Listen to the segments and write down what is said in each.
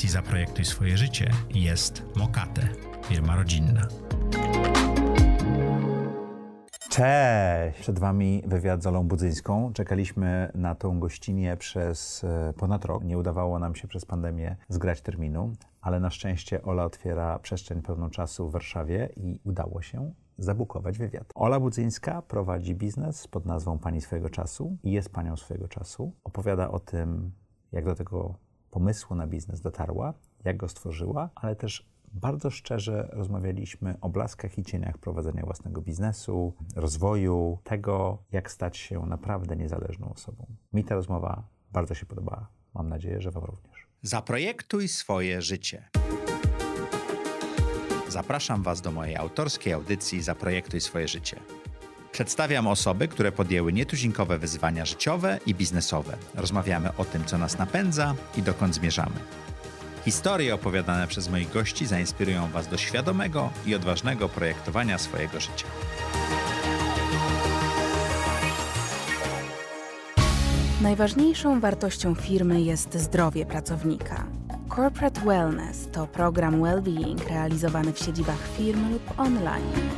audycji Zaprojektuj swoje życie jest Mokate, firma rodzinna. Cześć! Przed Wami wywiad z Olą Budzyńską. Czekaliśmy na tą gościnię przez e, ponad rok. Nie udawało nam się przez pandemię zgrać terminu, ale na szczęście Ola otwiera przestrzeń pełną czasu w Warszawie i udało się zabukować wywiad. Ola Budzyńska prowadzi biznes pod nazwą Pani swojego czasu i jest panią swojego czasu. Opowiada o tym, jak do tego pomysłu na biznes dotarła, jak go stworzyła, ale też bardzo szczerze rozmawialiśmy o blaskach i cieniach prowadzenia własnego biznesu, rozwoju, tego, jak stać się naprawdę niezależną osobą. Mi ta rozmowa bardzo się podobała. Mam nadzieję, że Wam również. Zaprojektuj swoje życie. Zapraszam Was do mojej autorskiej audycji Zaprojektuj swoje życie. Przedstawiam osoby, które podjęły nietuzinkowe wyzwania życiowe i biznesowe. Rozmawiamy o tym, co nas napędza i dokąd zmierzamy. Historie opowiadane przez moich gości zainspirują Was do świadomego i odważnego projektowania swojego życia. Najważniejszą wartością firmy jest zdrowie pracownika. Corporate Wellness to program well-being realizowany w siedzibach firm lub online.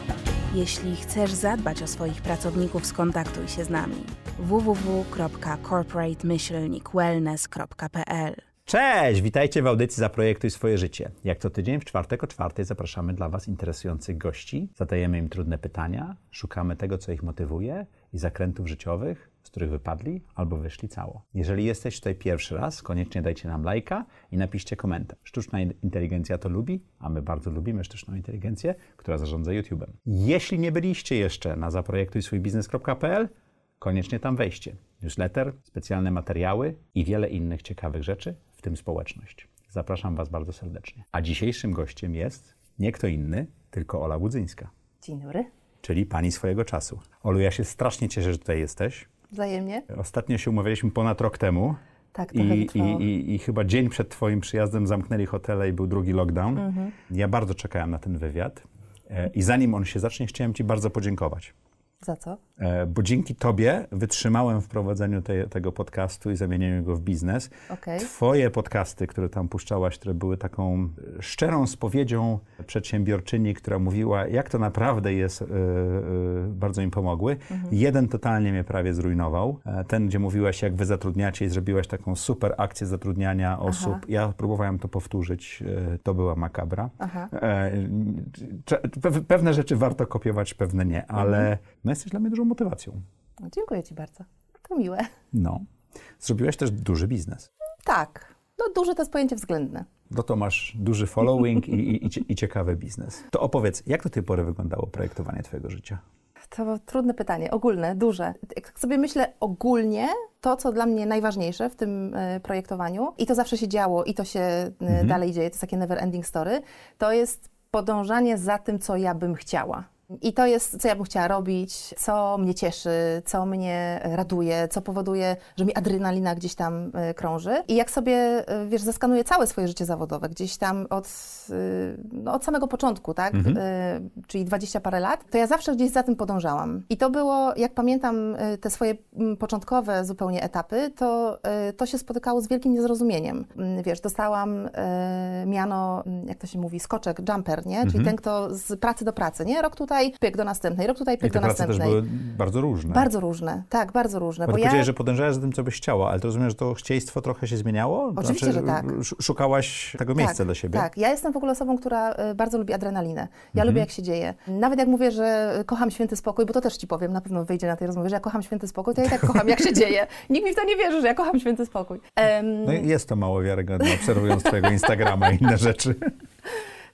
Jeśli chcesz zadbać o swoich pracowników, skontaktuj się z nami www.corporatemyślnikwellness.pl Cześć! Witajcie w audycji Zaprojektuj swoje życie. Jak co tydzień w czwartek o czwartej zapraszamy dla Was interesujących gości, zadajemy im trudne pytania, szukamy tego, co ich motywuje i zakrętów życiowych, z których wypadli albo wyszli cało. Jeżeli jesteś tutaj pierwszy raz, koniecznie dajcie nam lajka i napiszcie komentarz. Sztuczna inteligencja to lubi, a my bardzo lubimy sztuczną inteligencję, która zarządza YouTube'em. Jeśli nie byliście jeszcze na zaprojektujswójbiznes.pl, koniecznie tam wejście. Newsletter, specjalne materiały i wiele innych ciekawych rzeczy, w tym społeczność. Zapraszam Was bardzo serdecznie. A dzisiejszym gościem jest nie kto inny, tylko Ola Budzyńska. Dzień dobry. Czyli pani swojego czasu. Olu, ja się strasznie cieszę, że tutaj jesteś. Wzajemnie. Ostatnio się umawialiśmy ponad rok temu. Tak, I, i, i, I, chyba dzień przed Twoim przyjazdem zamknęli hotele i był drugi lockdown. Mhm. Ja bardzo czekałem na ten wywiad. E, I zanim on się zacznie, chciałem Ci bardzo podziękować. Za co? E, bo dzięki Tobie wytrzymałem w prowadzeniu te, tego podcastu i zamienieniu go w biznes. Okay. Twoje podcasty, które tam puszczałaś, które były taką szczerą spowiedzią przedsiębiorczyni, która mówiła, jak to naprawdę jest, yy, yy, bardzo im pomogły. Mhm. Jeden totalnie mnie prawie zrujnował. Ten, gdzie mówiłaś, jak wy zatrudniacie i zrobiłaś taką super akcję zatrudniania osób. Aha. Ja próbowałem to powtórzyć. Yy, to była makabra. Pewne rzeczy warto kopiować, pewne nie, ale mhm. no, jesteś dla mnie dużą motywacją. No, dziękuję Ci bardzo. To miłe. No. Zrobiłaś też duży biznes. Tak. No duży to jest pojęcie względne. No to masz duży following i, i, i ciekawy biznes. To opowiedz, jak do tej pory wyglądało projektowanie Twojego życia? To trudne pytanie, ogólne, duże. Jak sobie myślę ogólnie, to co dla mnie najważniejsze w tym y, projektowaniu, i to zawsze się działo, i to się y, mhm. dalej dzieje, to jest takie never ending story, to jest podążanie za tym, co ja bym chciała. I to jest, co ja bym chciała robić, co mnie cieszy, co mnie raduje, co powoduje, że mi adrenalina gdzieś tam y, krąży. I jak sobie, y, wiesz, zeskanuję całe swoje życie zawodowe, gdzieś tam od, y, no, od samego początku, tak, mhm. czyli dwadzieścia parę lat, to ja zawsze gdzieś za tym podążałam. I to było, jak pamiętam te swoje początkowe zupełnie etapy, to, to się spotykało z wielkim niezrozumieniem. Mm, wiesz, dostałam miano, mm, jak to się mówi, skoczek, jumper, nie? Czyli mhm. ten, kto z pracy do pracy, nie? Rok tutaj tutaj, pyk do następnej, rok tutaj, pyk I te do następnej. też były bardzo różne. Bardzo różne, tak, bardzo różne. Bo, bo ja... że podążałaś za tym, co byś chciała, ale to rozumiem, że to chcieństwo trochę się zmieniało? Oczywiście, znaczy, że tak. Szukałaś tego miejsca tak, dla siebie? Tak, ja jestem w ogóle osobą, która y, bardzo lubi adrenalinę. Ja mhm. lubię, jak się dzieje. Nawet jak mówię, że kocham święty spokój, bo to też Ci powiem, na pewno wyjdzie na tej rozmowie, że ja kocham święty spokój, to ja i tak kocham, jak się dzieje. Nikt mi w to nie wierzy, że ja kocham święty spokój. Um... No jest to mało wiarygodne, obserwując Twojego Instagrama i inne rzeczy.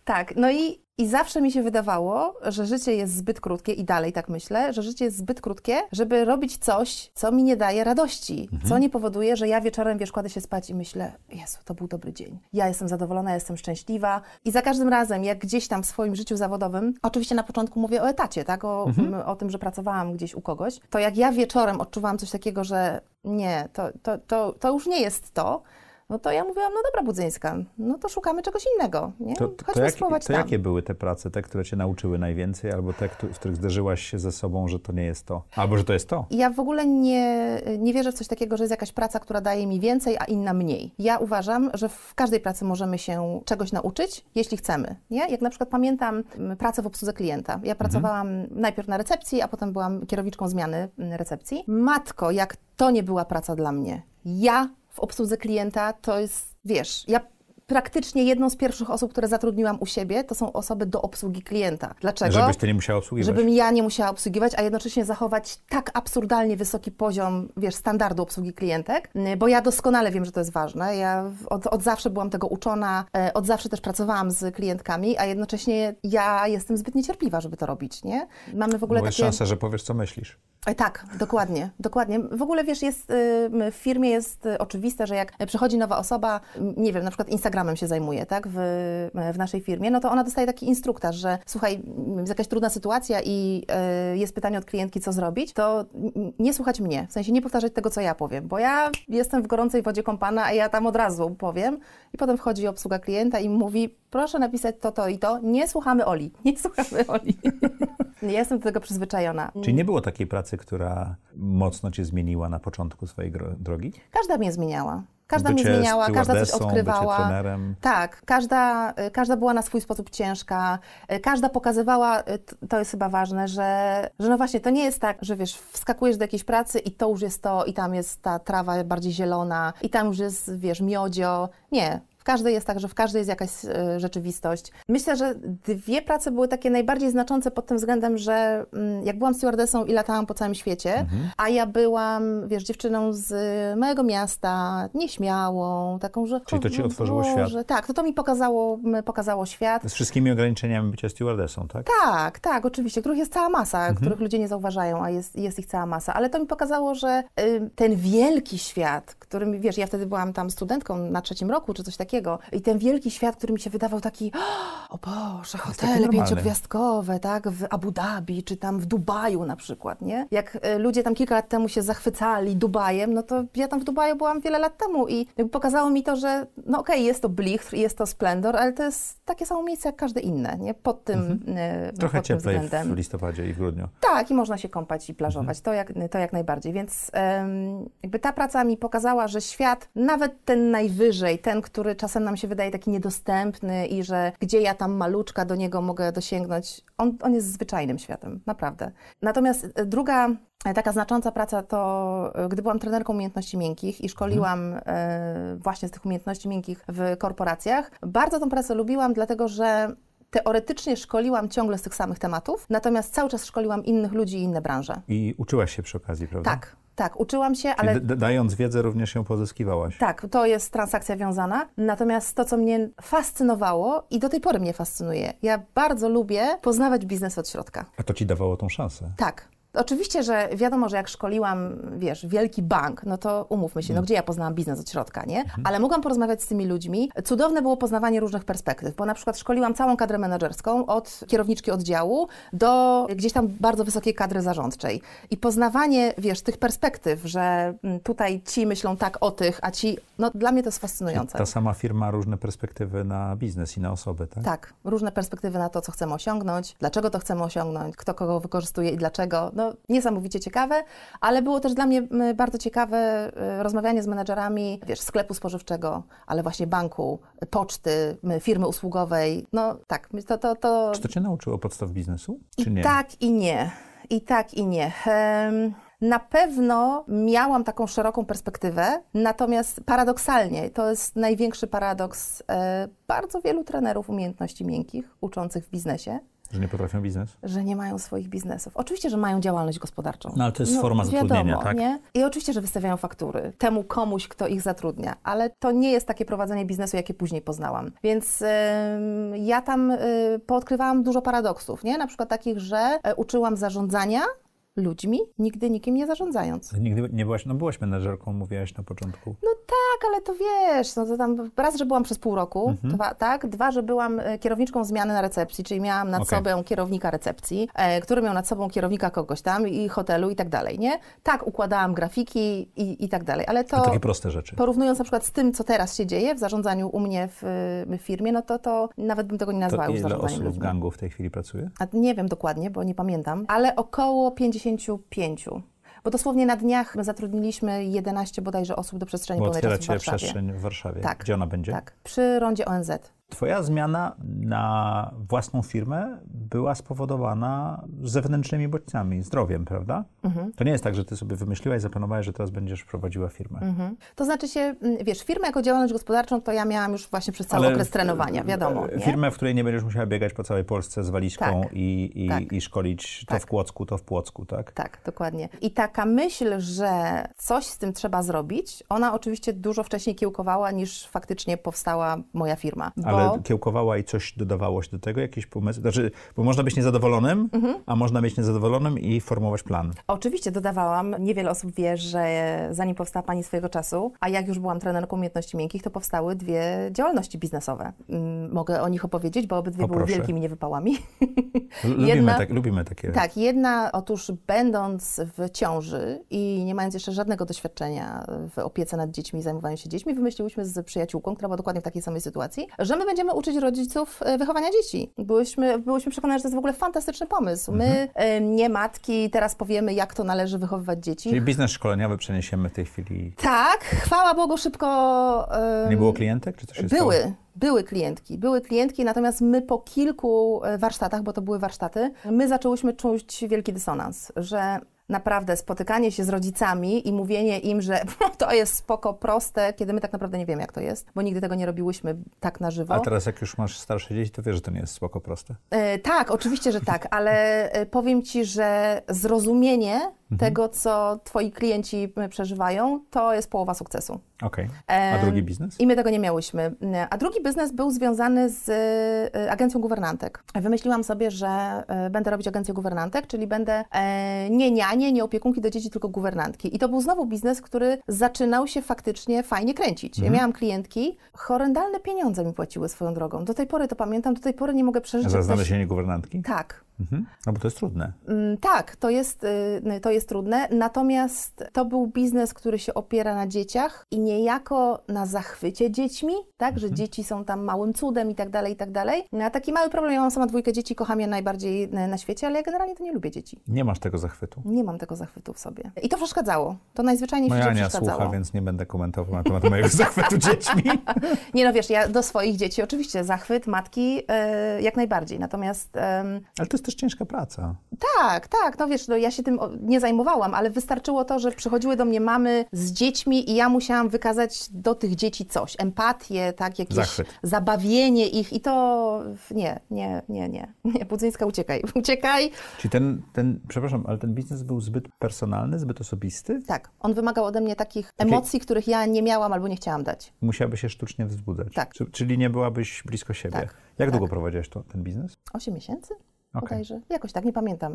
Tak, no i i zawsze mi się wydawało, że życie jest zbyt krótkie i dalej tak myślę, że życie jest zbyt krótkie, żeby robić coś, co mi nie daje radości, mhm. co nie powoduje, że ja wieczorem, wiesz, kładę się spać i myślę, Jezu, to był dobry dzień. Ja jestem zadowolona, jestem szczęśliwa i za każdym razem, jak gdzieś tam w swoim życiu zawodowym, oczywiście na początku mówię o etacie, tak, o, mhm. o tym, że pracowałam gdzieś u kogoś, to jak ja wieczorem odczuwałam coś takiego, że nie, to, to, to, to już nie jest to, no to ja mówiłam, no dobra Budzyńska, no to szukamy czegoś innego, nie? To, to, Chodźmy jak, spróbować to tam. jakie były te prace, te, które cię nauczyły najwięcej, albo te, w których zderzyłaś się ze sobą, że to nie jest to? Albo że to jest to? Ja w ogóle nie, nie wierzę w coś takiego, że jest jakaś praca, która daje mi więcej, a inna mniej. Ja uważam, że w każdej pracy możemy się czegoś nauczyć, jeśli chcemy. Nie? Jak na przykład pamiętam mm, pracę w obsłudze klienta. Ja pracowałam najpierw na recepcji, a potem byłam kierowniczką zmiany mm, recepcji. Matko, jak to nie była praca dla mnie. Ja w obsłudze klienta to jest, wiesz, ja praktycznie jedną z pierwszych osób, które zatrudniłam u siebie, to są osoby do obsługi klienta. Dlaczego? Żebyś ty nie musiała obsługiwać. Żebym ja nie musiała obsługiwać, a jednocześnie zachować tak absurdalnie wysoki poziom, wiesz, standardu obsługi klientek, y, bo ja doskonale wiem, że to jest ważne. Ja od, od zawsze byłam tego uczona, e, od zawsze też pracowałam z klientkami, a jednocześnie ja jestem zbyt niecierpliwa, żeby to robić, nie? Mamy w ogóle jest takie... szansa, że powiesz, co myślisz. E, Tak, dokładnie, dokładnie. W ogóle wiesz, jest, y, w firmie jest y, oczywiste, że jak przychodzi nowa osoba, nie wiem, na przykład Instagramem się zajmuje, tak, w, w naszej firmie, no to ona dostaje taki instruktaż, że słuchaj, jest jakaś trudna sytuacja i y, jest pytanie od klientki, co zrobić, to nie słuchać mnie, w sensie nie powtarzać tego, co ja powiem, bo ja jestem w gorącej wodzie kąpana, a ja tam od razu powiem i potem wchodzi obsługa klienta i mówi, proszę napisać to, to i to, nie słuchamy Oli, nie słuchamy Oli. ja jestem do tego przyzwyczajona. Czyli nie było takiej pracy, która mocno cię zmieniła na początku swojej drogi? Każda mnie zmieniała. Każda mnie Bycie zmieniała, każda coś odkrywała. Tak, każda, y, każda była na swój sposób ciężka, y, każda pokazywała, y, to jest chyba ważne, że, że no właśnie, to nie jest tak, że wiesz, wskakujesz do jakiejś pracy i to już jest to, i tam jest ta trawa bardziej zielona, i tam już jest, wiesz, miodzio. Nie. Każdej jest tak, że w każdej jest jakaś y, rzeczywistość. Myślę, że dwie prace były takie najbardziej znaczące pod tym względem, że mm, jak byłam stewardessą i latałam po całym świecie, Mhm. a ja byłam, wiesz, dziewczyną z y, małego miasta, nieśmiałą, taką, że... Czyli to ci otworzyło Boże, świat. Tak, to to mi pokazało, pokazało świat. Z wszystkimi ograniczeniami bycia stewardessą, tak? Tak, tak, oczywiście, których jest cała masa, Mhm. których ludzie nie zauważają, a jest, jest ich cała masa. Ale to mi pokazało, że y, ten wielki świat, którym, wiesz, ja wtedy byłam tam studentką na trzecim roku, czy coś takiego, i ten wielki świat, który mi się wydawał taki, o Boże, hotele pięciogwiazdkowe, tak, w Abu Dhabi, czy tam w Dubaju na przykład, nie? Jak y, ludzie tam kilka lat temu się zachwycali Dubajem, no to ja tam w Dubaju byłam wiele lat temu i pokazało mi to, że no okej, jest to blichr, jest to splendor, ale to jest takie samo miejsce jak każde inne, nie? Pod tym, Mhm. Trochę pod tym cieplej względem. w listopadzie i w grudniu. Tak, i można się kąpać i plażować, to, jak, to jak najbardziej. Więc jakby ta praca mi pokazała, że świat, nawet ten najwyżej, ten, który czasem nam się wydaje taki niedostępny i że gdzie ja tam maluczka do niego mogę dosięgnąć, on, on jest zwyczajnym światem, naprawdę. Natomiast e, druga e, taka znacząca praca to, e, gdy byłam trenerką umiejętności miękkich i szkoliłam e, właśnie z tych umiejętności miękkich w korporacjach, bardzo tą pracę lubiłam, dlatego że teoretycznie szkoliłam ciągle z tych samych tematów, natomiast cały czas szkoliłam innych ludzi i inne branże. I uczyłaś się przy okazji, prawda? Tak, tak, uczyłam się, ale dając wiedzę również ją pozyskiwałaś. tak, to jest transakcja wiązana. Natomiast to, co mnie fascynowało i do tej pory mnie fascynuje, ja bardzo lubię poznawać biznes od środka. A to ci dawało tą szansę. Tak. Oczywiście, że wiadomo, że jak szkoliłam, wiesz, wielki bank, no to umówmy się, no gdzie ja poznałam biznes od środka, nie? Ale mogłam porozmawiać z tymi ludźmi. Cudowne było poznawanie różnych perspektyw, bo na przykład szkoliłam całą kadrę menedżerską od kierowniczki oddziału do gdzieś tam bardzo wysokiej kadry zarządczej. I poznawanie, wiesz, tych perspektyw, że mm, tutaj ci myślą tak o tych, a ci, no dla mnie to jest fascynujące. Ta sama firma ma różne perspektywy na biznes i na osoby, tak? Tak, różne perspektywy na to, co chcemy osiągnąć, dlaczego to chcemy osiągnąć, kto kogo wykorzystuje i dlaczego. No, niesamowicie ciekawe, ale było też dla mnie bardzo ciekawe y, rozmawianie z menedżerami, wiesz, sklepu spożywczego, ale właśnie banku, poczty, firmy usługowej. No tak, to... to, to... Czy to cię nauczyło podstaw biznesu, czy I nie? tak i nie. I tak i nie. Em, Na pewno miałam taką szeroką perspektywę, natomiast paradoksalnie, to jest największy paradoks e, bardzo wielu trenerów umiejętności miękkich, uczących w biznesie, Że nie potrafią biznes? że nie mają swoich biznesów. Oczywiście, że mają działalność gospodarczą. No, ale to jest forma zatrudnienia, wiadomo, tak? Nie? I oczywiście, że wystawiają faktury temu komuś, kto ich zatrudnia, ale to nie jest takie prowadzenie biznesu, jakie później poznałam. Więc ym, ja tam y, poodkrywałam dużo paradoksów, nie? Na przykład takich, że e, uczyłam zarządzania, ludźmi, nigdy nikim nie zarządzając. Nigdy nie byłaś, no byłaś menedżerką, mówiłaś na początku. No tak, ale to wiesz, no to tam raz, że byłam przez pół roku, Mhm. dwa, tak, dwa, że byłam e, kierowniczką zmiany na recepcji, czyli miałam nad Okej. sobą kierownika recepcji, e, który miał nad sobą kierownika kogoś tam i hotelu i tak dalej, nie? Tak, układałam grafiki i, i tak dalej, ale to... To takie proste rzeczy. Porównując na przykład z tym, co teraz się dzieje w zarządzaniu u mnie w, w firmie, no to, to nawet bym tego nie nazwała To już ile zarządzaniem osób w ludźmi. gangu w tej chwili pracuje? A nie wiem dokładnie, bo nie pamiętam, ale około 55. Bo dosłownie na dniach zatrudniliśmy 11 bodajże osób do przestrzeni Bo pełnej czasu w Warszawie. przestrzeń w Warszawie. Tak. Gdzie ona będzie? Tak, przy rondzie ONZ. Twoja zmiana na własną firmę była spowodowana zewnętrznymi bodźcami, zdrowiem, prawda? Mhm. To nie jest tak, że ty sobie wymyśliłaś, zaplanowałeś, że teraz będziesz prowadziła firmę. Mhm. To znaczy się, mm, wiesz, firmę jako działalność gospodarczą to ja miałam już właśnie przez cały Ale okres trenowania, wiadomo. e, Nie? Firmę, w której nie będziesz musiała biegać po całej Polsce z walizką Tak. i, i, Tak. i szkolić to Tak. w Kłodzku, to w Płocku, tak? Tak, dokładnie. I taka myśl, że coś z tym trzeba zrobić, ona oczywiście dużo wcześniej kiełkowała niż faktycznie powstała moja firma. Bo... Ale kiełkowała i coś dodawało się do tego, jakieś pomysły? Znaczy, bo można być niezadowolonym, Mhm. a można być niezadowolonym i formułować plan. Oczywiście dodawałam. Niewiele osób wie, że zanim powstała Pani swojego czasu, a jak już byłam trenerką umiejętności miękkich, to powstały dwie działalności biznesowe. Mm, Mogę o nich opowiedzieć, bo obydwie O, były proszę. wielkimi niewypałami. Lubimy, Jedna- tak, lubimy takie. Tak, jedna, otóż będąc w ciąży i nie mając jeszcze żadnego doświadczenia w opiece nad dziećmi, zajmowaniu się dziećmi, wymyśliłyśmy z przyjaciółką, która była dokładnie w takiej samej sytuacji, że my będziemy uczyć rodziców e, wychowania dzieci. Byłyśmy, byłyśmy przekonane, że to jest w ogóle fantastyczny pomysł. My, e, nie matki, teraz powiemy, jak to należy wychowywać dzieci. Czyli biznes szkoleniowy przeniesiemy w tej chwili. Tak, chwała Bogu, szybko. em, Nie było klientek, czy coś się stało? Były, były klientki, były klientki, natomiast my po kilku e, warsztatach, bo to były warsztaty, my zaczęłyśmy czuć wielki dysonans, że naprawdę spotykanie się z rodzicami i mówienie im, że to jest spoko, proste, kiedy my tak naprawdę nie wiemy, jak to jest, bo nigdy tego nie robiłyśmy tak na żywo. A teraz jak już masz starsze dzieci, to wiesz, że to nie jest spoko proste. E, tak, oczywiście, że tak, ale e, powiem Ci, że zrozumienie tego, co Twoi klienci e, przeżywają, to jest połowa sukcesu. Okej. A Em, drugi biznes? I my tego nie miałyśmy. A drugi biznes był związany z agencją guwernantek. Wymyśliłam sobie, że będę robić agencję guwernantek, czyli będę nie nianie, nie opiekunki do dzieci, tylko guwernantki. I to był znowu biznes, który zaczynał się faktycznie fajnie kręcić. Ja miałam klientki, horrendalne pieniądze mi płaciły swoją drogą. Do tej pory to pamiętam, do tej pory nie mogę przeżyć. Za znalezienie guwernantki? Tak, Mhm. No bo to jest trudne. Mm, Tak, to jest, y, to jest trudne, natomiast to był biznes, który się opiera na dzieciach i niejako na zachwycie dziećmi, tak, że dzieci są tam małym cudem i tak dalej, i tak dalej. No, taki mały problem, ja mam sama dwójkę dzieci, kocham je najbardziej y, na świecie, ale ja generalnie to nie lubię dzieci. Nie masz tego zachwytu. Nie mam tego zachwytu w sobie. I to przeszkadzało. To najzwyczajniej w Moja świecie Ania przeszkadzało. słucha, więc nie będę komentował na temat mojego zachwytu dziećmi. Nie no wiesz, ja do swoich dzieci oczywiście zachwyt matki y, jak najbardziej, natomiast... Ale to jest też ciężka praca. Tak, tak, no wiesz, no ja się tym nie zajmowałam, ale wystarczyło to, że przychodziły do mnie mamy z dziećmi i ja musiałam wykazać do tych dzieci coś, empatię, tak, jakieś Zachwyt. zabawienie ich i to nie, nie, nie, nie, nie, Budzyńska uciekaj, uciekaj. Czyli ten, ten, przepraszam, ale ten biznes był zbyt personalny, zbyt osobisty? Tak, on wymagał ode mnie takich emocji, których ja nie miałam albo nie chciałam dać. Musiałaby się sztucznie wzbudzać. Tak. Czy, czyli nie byłabyś blisko siebie. Tak, Jak tak. długo prowadziłaś to, ten biznes? Osiem miesięcy? Bodajże. Jakoś tak, nie pamiętam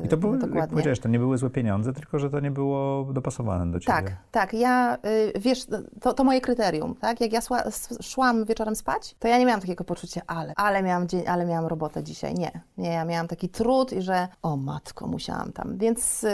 yy, I to były, jak dokładnie. powiedziałeś, to nie były złe pieniądze, tylko że to nie było dopasowane do ciebie. Tak, tak. Ja, y, wiesz, to, to moje kryterium, tak? Jak ja szła, s- szłam wieczorem spać, to ja nie miałam takiego poczucia, ale, ale miałam dzień, ale miałam robotę dzisiaj. Nie, nie, ja miałam taki trud i że, o matko, musiałam tam, więc, y,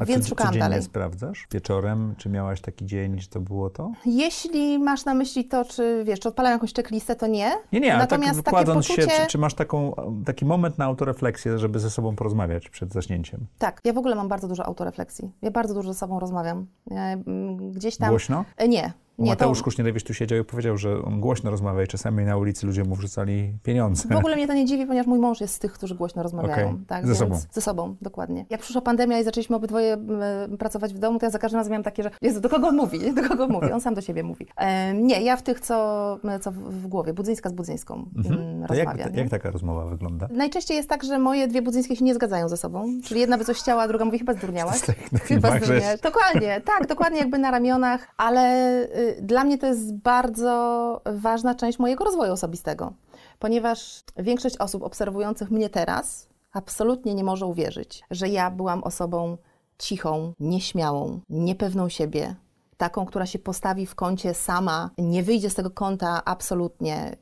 A więc co, szukałam dalej. sprawdzasz? Wieczorem? Czy miałaś taki dzień, że to było to? Jeśli masz na myśli to, czy wiesz, czy odpalają jakąś checklistę, to nie. Nie, nie, ale Natomiast tak takie kładąc poczucie... się, czy, czy masz taką, taki moment na autorefleksję, żeby ze sobą porozmawiać przed zaśnięciem? Tak, ja w ogóle mam bardzo dużo autorefleksji. Ja bardzo dużo ze sobą rozmawiam. Mm, gdzieś tam... Głośno? E, Nie, nie. Mateusz to... Kusznierewicz tu siedział i powiedział, że on głośno rozmawia i czasami na ulicy ludzie mu wrzucali pieniądze. W ogóle mnie to nie dziwi, ponieważ mój mąż jest z tych, którzy głośno rozmawiają. Okej, Tak, ze sobą. Ze sobą, dokładnie. Jak przyszła pandemia i zaczęliśmy obydwoje pracować w domu, to ja za każdym razem miałam takie, że Jezu, do kogo on mówi? Do kogo on mówi? On sam do siebie mówi. E, nie, ja w tych, co, co w, głowie. Budzyńska z Budzyńską Mhm. mm, To rozmawia. jak, jak taka rozmowa wygląda? Najczęściej jest tak, że moje dwie Budzyńskie się nie zgadzają ze sobą. Czyli jedna by coś chciała, a druga mówi, chyba zdurniałaś. Chyba zdurniałaś. Dokładnie, tak, dokładnie jakby na ramionach, ale y, dla mnie to jest bardzo ważna część mojego rozwoju osobistego, ponieważ większość osób obserwujących mnie teraz absolutnie nie może uwierzyć, że ja byłam osobą cichą, nieśmiałą, niepewną siebie, taką, która się postawi w kącie sama, nie wyjdzie z tego kąta absolutnie.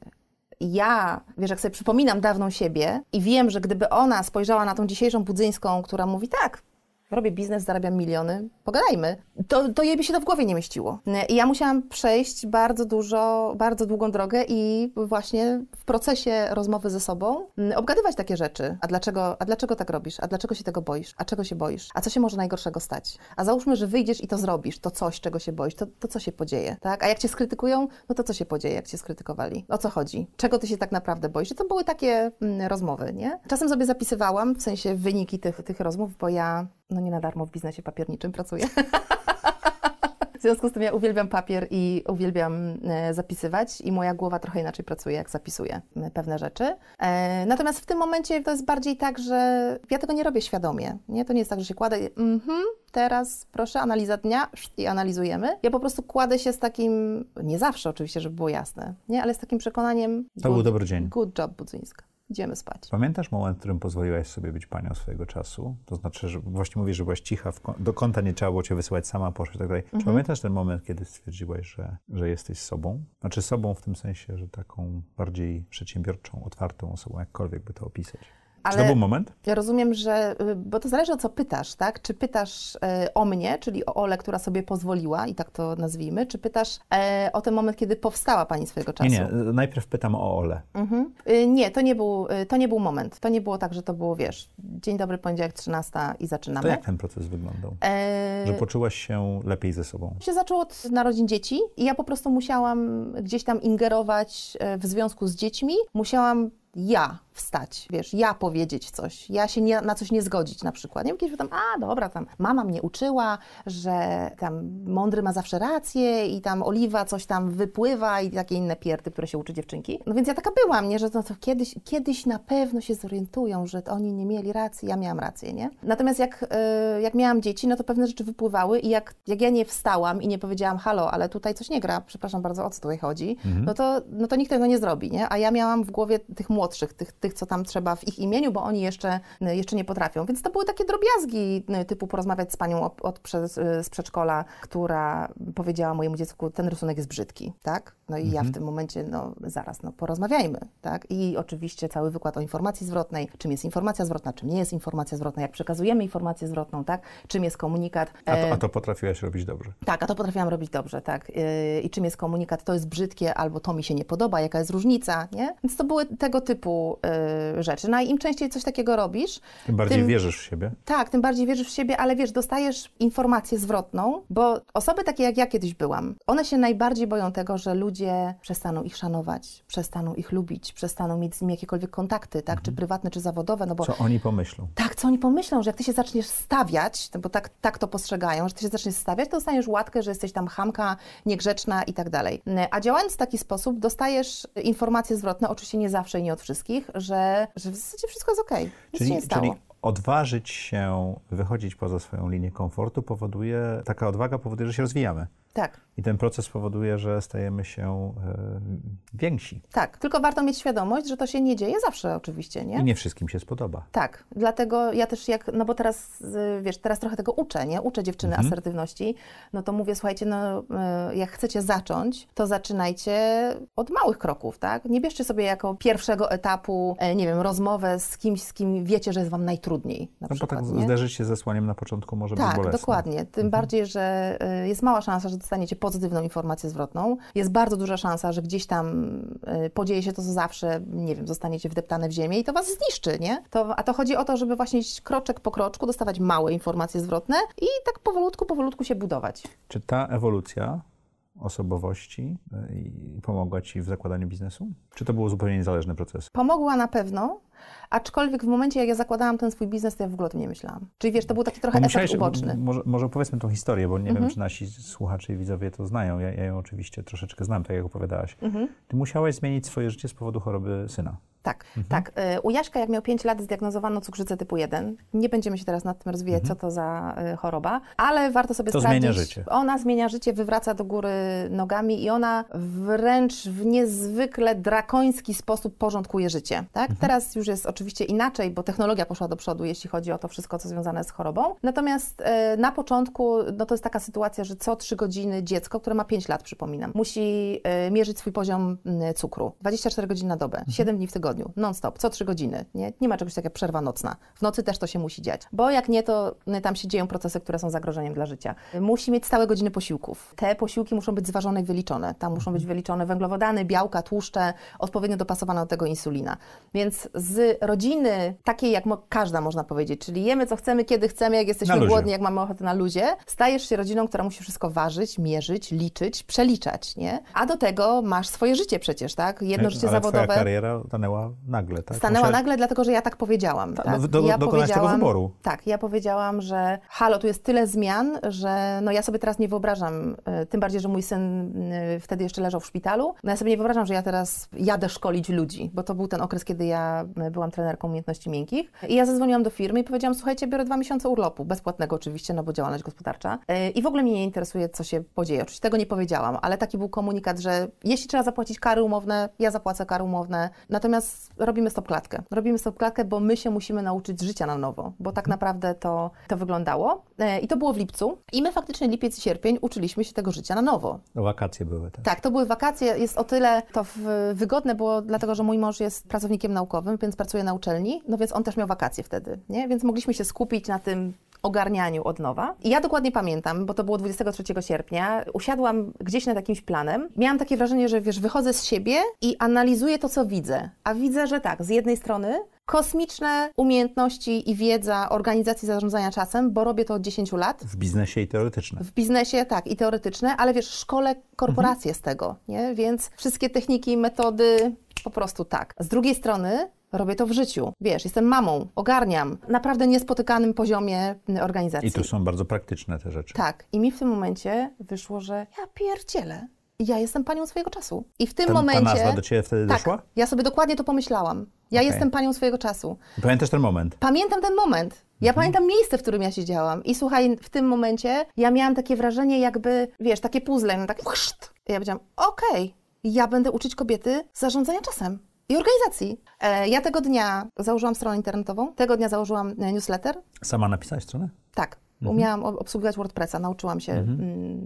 Ja, wiesz, jak sobie przypominam dawną siebie i wiem, że gdyby ona spojrzała na tą dzisiejszą Budzyńską, która mówi tak, robię biznes, zarabiam miliony, pogadajmy, to, to jej by się to w głowie nie mieściło. I ja musiałam przejść bardzo dużo, bardzo długą drogę i właśnie w procesie rozmowy ze sobą mm, obgadywać takie rzeczy. A dlaczego, a dlaczego tak robisz? A dlaczego się tego boisz? A czego się boisz? A co się może najgorszego stać? A załóżmy, że wyjdziesz i to zrobisz, to coś, czego się boisz, to, to co się podzieje, tak? A jak cię skrytykują, no to co się podzieje, jak cię skrytykowali? O co chodzi? Czego ty się tak naprawdę boisz? I to były takie mm, rozmowy, nie? Czasem sobie zapisywałam, w sensie wyniki tych, tych rozmów, bo ja no nie na darmo w biznesie papierniczym pracuję. W związku z tym ja uwielbiam papier i uwielbiam e, zapisywać i moja głowa trochę inaczej pracuje, jak zapisuję pewne rzeczy. E, natomiast w tym momencie to jest bardziej tak, że ja tego nie robię świadomie. Nie? To nie jest tak, że się kładę i mhm, teraz proszę, analiza dnia i analizujemy. Ja po prostu kładę się z takim, nie zawsze oczywiście, żeby było jasne, nie? ale z takim przekonaniem... To był dobry dzień. Good job, Budzyńska idziemy spać. Pamiętasz moment, w którym pozwoliłaś sobie być panią swojego czasu? To znaczy, że właśnie mówisz, że byłaś cicha, do kąta nie trzeba było cię wysyłać sama, poszłaś i tak dalej. Mhm. Czy pamiętasz ten moment, kiedy stwierdziłaś, że, że jesteś sobą? Znaczy sobą w tym sensie, że taką bardziej przedsiębiorczą, otwartą osobą, jakkolwiek by to opisać? Ale Czy to był moment? Ja rozumiem, że, y, bo to zależy o co pytasz, tak? Czy pytasz e, o mnie, czyli o Ole, która sobie pozwoliła, i tak to nazwijmy, czy pytasz e, o ten moment, kiedy powstała Pani swojego czasu? Nie, nie, najpierw pytam o Ole. Mhm. E, nie, to nie, był, to nie był moment. To nie było tak, że to było, wiesz, dzień dobry, poniedziałek 13 i zaczynamy. To jak ten proces wyglądał? E... Że poczułaś się lepiej ze sobą? Się zaczęło od narodzin dzieci i ja po prostu musiałam gdzieś tam ingerować w związku z dziećmi. Musiałam ja wstać, wiesz, ja powiedzieć coś, ja się nie, na coś nie zgodzić na przykład. Nie wiem, kiedyś tam, a dobra, tam mama mnie uczyła, że tam mądry ma zawsze rację i tam oliwa coś tam wypływa i takie inne pierdy, które się uczy dziewczynki. No więc ja taka byłam, nie, że to, to kiedyś, kiedyś na pewno się zorientują, że oni nie mieli racji, ja miałam rację, nie? Natomiast jak, yy, jak miałam dzieci, no to pewne rzeczy wypływały i jak, jak ja nie wstałam i nie powiedziałam, halo, ale tutaj coś nie gra, przepraszam bardzo, o co tutaj chodzi, mhm. no, to, no to nikt tego nie zrobi, nie? A ja miałam w głowie tych młodszych, tych, tych tych, co tam trzeba w ich imieniu, bo oni jeszcze, jeszcze nie potrafią. Więc to były takie drobiazgi, typu porozmawiać z panią od, od, z przedszkola, która powiedziała mojemu dziecku, ten rysunek jest brzydki, tak? No i mhm. ja w mhm. tym momencie, no zaraz, no porozmawiajmy, tak? I oczywiście cały wykład o informacji zwrotnej, czym jest informacja zwrotna, czym nie jest informacja zwrotna, jak przekazujemy informację zwrotną, tak? Czym jest komunikat. A to, a to potrafiłaś robić dobrze. Tak, a to potrafiłam robić dobrze, tak. Y, I czym jest komunikat, to jest brzydkie, albo to mi się nie podoba, jaka jest różnica, nie? Więc to były tego typu y, rzeczy. No i im częściej coś takiego robisz... Tym bardziej tym, wierzysz w siebie. Tak, tym bardziej wierzysz w siebie, ale wiesz, dostajesz informację zwrotną, bo osoby takie jak ja kiedyś byłam, one się najbardziej boją tego, że ludzie przestaną ich szanować, przestaną ich lubić, przestaną mieć z nimi jakiekolwiek kontakty, tak, mhm. czy prywatne, czy zawodowe, no bo... Co oni pomyślą? Tak, co oni pomyślą, że jak ty się zaczniesz stawiać, bo tak, tak to postrzegają, że ty się zaczniesz stawiać, to dostaniesz łatkę, że jesteś tam hamka, niegrzeczna i tak dalej. A działając w taki sposób, dostajesz informacje zwrotne, oczywiście nie zawsze i nie od wszystkich, że, że w zasadzie wszystko jest okej, okay, czyli, się nie stało. Czyli odważyć się wychodzić poza swoją linię komfortu powoduje, taka odwaga powoduje, że się rozwijamy. Tak. I ten proces powoduje, że stajemy się e, więksi. Tak, tylko warto mieć świadomość, że to się nie dzieje zawsze oczywiście, nie? I nie wszystkim się spodoba. Tak, dlatego ja też jak, no bo teraz, wiesz, teraz trochę tego uczę, nie? Uczę dziewczyny mhm. asertywności, no to mówię, słuchajcie, no e, jak chcecie zacząć, to zaczynajcie od małych kroków, tak? Nie bierzcie sobie jako pierwszego etapu, e, nie wiem, rozmowę z kimś, z kim wiecie, że jest wam najtrudniej na no przykład, bo tak zderzyć się ze słaniem na początku może tak, być bolesne. Tak, dokładnie. Tym mhm. bardziej, że jest mała szansa, że dostaniecie pozytywną informację zwrotną. Jest bardzo duża szansa, że gdzieś tam y, podzieje się to, co zawsze, nie wiem, zostaniecie wdeptane w ziemię i to was zniszczy, nie? To, a to chodzi o to, żeby właśnie kroczek po kroczku, dostawać małe informacje zwrotne i tak powolutku, powolutku się budować. Czy ta ewolucja osobowości y, pomogła Ci w zakładaniu biznesu? Czy to było zupełnie niezależny proces? Pomogła na pewno, Aczkolwiek w momencie, jak ja zakładałam ten swój biznes, to ja w ogóle o tym nie myślałam. Czyli wiesz, to był taki trochę efekt uboczny. Może, może opowiedzmy tą historię, bo nie mhm. wiem, czy nasi słuchacze i widzowie to znają. Ja, ja ją oczywiście troszeczkę znam, tak jak opowiadałaś. Mhm. Ty musiałaś zmienić swoje życie z powodu choroby syna. Tak, mhm. tak. Y, u Jaśka, jak miał 5 lat, zdiagnozowano cukrzycę typu 1. Nie będziemy się teraz nad tym rozwijać, mhm. co to za y, choroba, ale warto sobie to sprawdzić. zmienia życie. Ona zmienia życie, wywraca do góry nogami i ona wręcz w niezwykle drakoński sposób porządkuje życie. Tak? Mhm. Teraz już jest oczywiście inaczej, bo technologia poszła do przodu, jeśli chodzi o to wszystko, co związane z chorobą. Natomiast e, na początku, no to jest taka sytuacja, że co trzy godziny dziecko, które ma 5 lat, przypominam, musi e, mierzyć swój poziom cukru. 24 godziny na dobę, 7 dni w tygodniu, non-stop, co trzy godziny. Nie, nie ma czegoś takiego jak przerwa nocna. W nocy też to się musi dziać, bo jak nie, to tam się dzieją procesy, które są zagrożeniem dla życia. Musi mieć stałe godziny posiłków. Te posiłki muszą być zważone i wyliczone. Tam muszą być wyliczone węglowodany, białka, tłuszcze, odpowiednio dopasowane do tego insulina. Więc z rodziny takiej jak mo- każda można powiedzieć, czyli jemy co chcemy, kiedy chcemy, jak jesteśmy głodni, jak mamy ochotę na luzie, stajesz się rodziną, która musi wszystko ważyć, mierzyć, liczyć, przeliczać, nie? A do tego masz swoje życie przecież, tak? Jedno życie Ale zawodowe. twoja kariera stanęła nagle, tak? Stanęła Musiałeś- nagle, dlatego że ja tak powiedziałam. Ta- tak? no, do- ja dokonałaś tego wyboru. Tak, ja powiedziałam, że halo, tu jest tyle zmian, że no ja sobie teraz nie wyobrażam, y, tym bardziej, że mój syn y, wtedy jeszcze leżał w szpitalu, no ja sobie nie wyobrażam, że ja teraz jadę szkolić ludzi, bo to był ten okres, kiedy ja y, byłam trenerką umiejętności miękkich. I ja zadzwoniłam do firmy i powiedziałam, słuchajcie, biorę dwa miesiące urlopu, bezpłatnego oczywiście, no bo działalność gospodarcza. Y, I w ogóle mnie nie interesuje, co się podzieje. Oczywiście tego nie powiedziałam, ale taki był komunikat, że jeśli trzeba zapłacić kary umowne, ja zapłacę kary umowne, natomiast robimy stop klatkę. Robimy stop klatkę, bo my się musimy nauczyć życia na nowo, bo tak naprawdę to, to wyglądało. E, I to było w lipcu. I my faktycznie lipiec i sierpień uczyliśmy się tego życia na nowo. No, wakacje były, tak? Tak, to były wakacje. Jest o tyle to wygodne było, dlatego że mój mąż jest pracownikiem naukowym, więc pracuje na uczelni, no więc on też miał wakacje wtedy, nie? Więc mogliśmy się skupić na tym ogarnianiu od nowa. I ja dokładnie pamiętam, bo to było 23 sierpnia, usiadłam gdzieś nad jakimś planem. Miałam takie wrażenie, że wiesz, wychodzę z siebie i analizuję to, co widzę. A widzę, że tak, z jednej strony kosmiczne umiejętności i wiedza organizacji zarządzania czasem, bo robię to od 10 lat. W biznesie i teoretyczne. W biznesie tak i teoretyczne, ale wiesz, szkole korporacje z tego, nie? Więc wszystkie techniki, metody po prostu tak. Z drugiej strony robię to w życiu. Wiesz, jestem mamą, ogarniam naprawdę niespotykanym poziomie y, organizacji. I to są bardzo praktyczne te rzeczy. Tak. I mi w tym momencie wyszło, że ja pierdzielę. Ja jestem panią swojego czasu. I w tym Ta, momencie... ta nazwa do ciebie wtedy tak, doszła? ja sobie dokładnie to pomyślałam. Ja Okej. jestem panią swojego czasu. Pamiętasz ten moment? Pamiętam ten moment. Ja Mhm. pamiętam miejsce, w którym ja siedziałam. I słuchaj, w tym momencie ja miałam takie wrażenie, jakby, wiesz, takie puzzle, no tak. I ja powiedziałam, okej, ja będę uczyć kobiety zarządzania czasem i organizacji. E, ja tego dnia założyłam stronę internetową, tego dnia założyłam e, newsletter. Sama napisałeś stronę? Tak, Mhm. umiałam ob- obsługiwać WordPressa, nauczyłam się mm,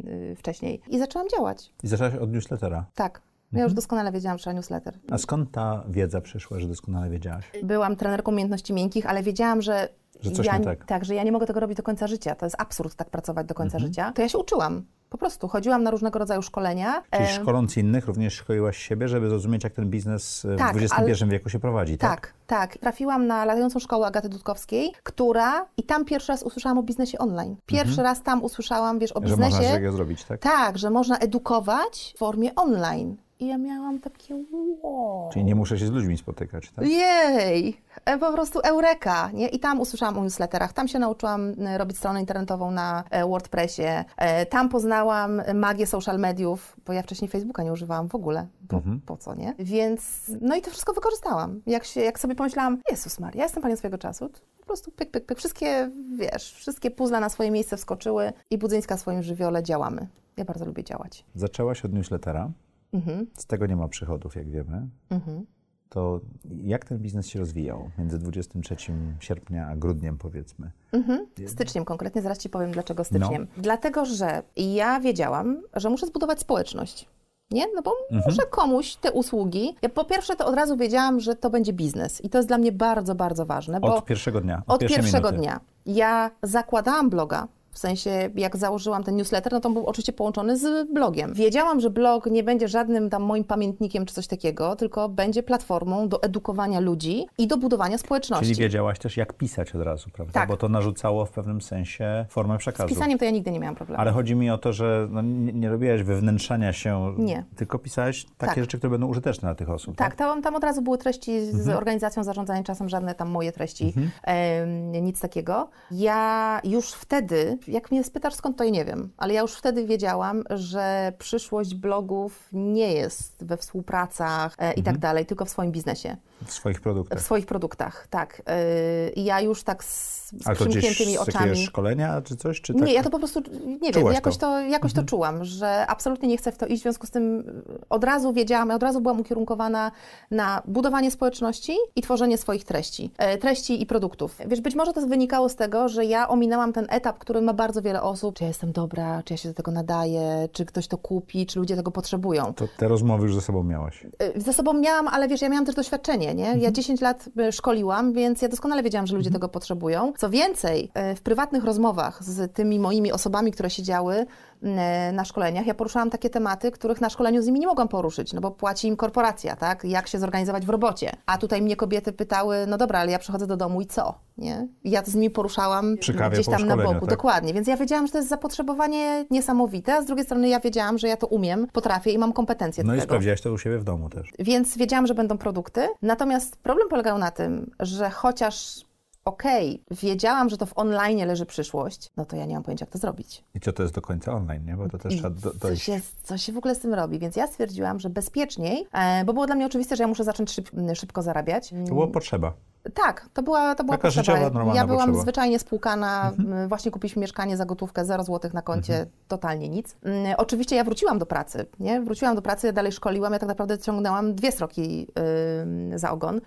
y, wcześniej i zaczęłam działać. I zaczęłaś od newslettera. Tak. Ja Mhm. już doskonale wiedziałam, że newsletter. A skąd ta wiedza przyszła, że doskonale wiedziałaś? Byłam trenerką umiejętności miękkich, ale wiedziałam, że. Że coś ja, nie tak. Tak, że ja nie mogę tego robić do końca życia. To jest absurd tak pracować do końca Mhm. życia. To ja się uczyłam. Po prostu chodziłam na różnego rodzaju szkolenia. Czyli szkoląc innych, również szkoliłaś siebie, żeby zrozumieć, jak ten biznes Tak, w XXI wieku się prowadzi, tak? Tak, tak. Trafiłam na latającą szkołę Agaty Dudkowskiej, która i tam pierwszy raz usłyszałam o biznesie online. Pierwszy raz tam usłyszałam, wiesz, o Mhm. Że można biznesie. tego zrobić, tak? Tak, że można edukować w formie online. I ja miałam takie wow. Czyli nie muszę się z ludźmi spotykać, tak? Jej, e, po prostu eureka, nie? I tam usłyszałam o newsletterach, tam się nauczyłam e, robić stronę internetową na e, WordPressie, e, tam poznałam magię social mediów, bo ja wcześniej Facebooka nie używałam w ogóle, bo Mhm. po co, nie? Więc, no i to wszystko wykorzystałam. Jak, się, jak sobie pomyślałam, Jezus Maria, ja jestem panią swojego czasu, po prostu pyk, pyk, pyk, wszystkie, wiesz, wszystkie puzzle na swoje miejsce wskoczyły i Budzyńska w swoim żywiole działamy. Ja bardzo lubię działać. Zaczęłaś od newslettera, Mhm, z tego nie ma przychodów, jak wiemy. mhm. To jak ten biznes się rozwijał między 23 sierpnia a grudniem, powiedzmy? Mhm. Styczniem konkretnie, zaraz Ci powiem dlaczego styczniem. No. Dlatego, że ja wiedziałam, że muszę zbudować społeczność. Nie? No bo Mhm. muszę komuś te usługi. Ja po pierwsze to od razu wiedziałam, że to będzie biznes i to jest dla mnie bardzo, bardzo ważne, Od pierwszego dnia. od pierwszej pierwszego minuty. dnia. Ja zakładałam bloga. W sensie, jak założyłam ten newsletter, no to on był oczywiście połączony z blogiem. Wiedziałam, że blog nie będzie żadnym tam moim pamiętnikiem czy coś takiego, tylko będzie platformą do edukowania ludzi i do budowania społeczności. Czyli wiedziałaś też, jak pisać od razu, prawda? Tak. Bo to narzucało w pewnym sensie formę Z przekazu. pisaniem to ja nigdy nie miałam problemu. Ale chodzi mi o to, że no, nie, nie robiłaś wewnętrzania się, Nie. tylko pisałeś takie Tak. rzeczy, które będą użyteczne dla tych osób. Tak, tam, tam od razu były treści z Mhm. organizacją zarządzania czasem, żadne tam moje treści, em, nic takiego. Ja już wtedy jak mnie spytasz skąd, to ja nie wiem, ale ja już wtedy wiedziałam, że przyszłość blogów nie jest we współpracach e, i tak dalej, tylko w swoim biznesie. W swoich produktach. W swoich produktach, tak. E, I ja już tak z, z przymkniętymi oczami. szkolenia czy coś? Czy tak? Nie, ja to po prostu, nie wiem, Czułaś jakoś to. Mhm. to, jakoś to czułam, że absolutnie nie chcę w to iść, w związku z tym od razu wiedziałam, od razu byłam ukierunkowana na budowanie społeczności i tworzenie swoich treści, e, treści i produktów. Wiesz, być może to wynikało z tego, że ja ominęłam ten etap, który ma bardzo wiele osób, czy ja jestem dobra, czy ja się do tego nadaję, czy ktoś to kupi, czy ludzie tego potrzebują. To te rozmowy już ze sobą miałaś. Y, Ze sobą miałam, ale wiesz, ja miałam też doświadczenie, nie? Ja 10 lat y, szkoliłam, więc ja doskonale wiedziałam, że ludzie tego potrzebują. Co więcej, y, w prywatnych rozmowach z tymi moimi osobami, które siedziały y, na szkoleniach, ja poruszałam takie tematy, których na szkoleniu z nimi nie mogłam poruszyć, no bo płaci im korporacja, tak? Jak się zorganizować w robocie. A tutaj mnie kobiety pytały, no dobra, ale ja przychodzę do domu i co? Nie? Ja to z nimi poruszałam gdzieś tam na boku. tak? Dokładnie. Więc ja wiedziałam, że to jest zapotrzebowanie niesamowite, a z drugiej strony ja wiedziałam, że ja to umiem, potrafię i mam kompetencje No i tego. sprawdziłaś to u siebie w domu też. Więc wiedziałam, że będą produkty. Natomiast problem polegał na tym, że chociaż okej, wiedziałam, że to w online leży przyszłość, no to ja nie mam pojęcia, jak to zrobić. I co to jest do końca online, nie? Bo to też I trzeba do, co, dojść. się, co się w ogóle z tym robi? Więc ja stwierdziłam, że bezpieczniej, e, bo było dla mnie oczywiste, że ja muszę zacząć szyb, szybko zarabiać. To była potrzeba. Tak, to była, to była Taka potrzeba. życiowa, normalna Ja byłam potrzeba. Mhm. zwyczajnie spłukana, m, właśnie kupiliśmy mieszkanie za gotówkę, 0 zł na koncie, totalnie nic. Mm, Oczywiście ja wróciłam do pracy, nie? Wróciłam do pracy, ja dalej szkoliłam, ja tak naprawdę ciągnęłam dwie sroki ym, za ogon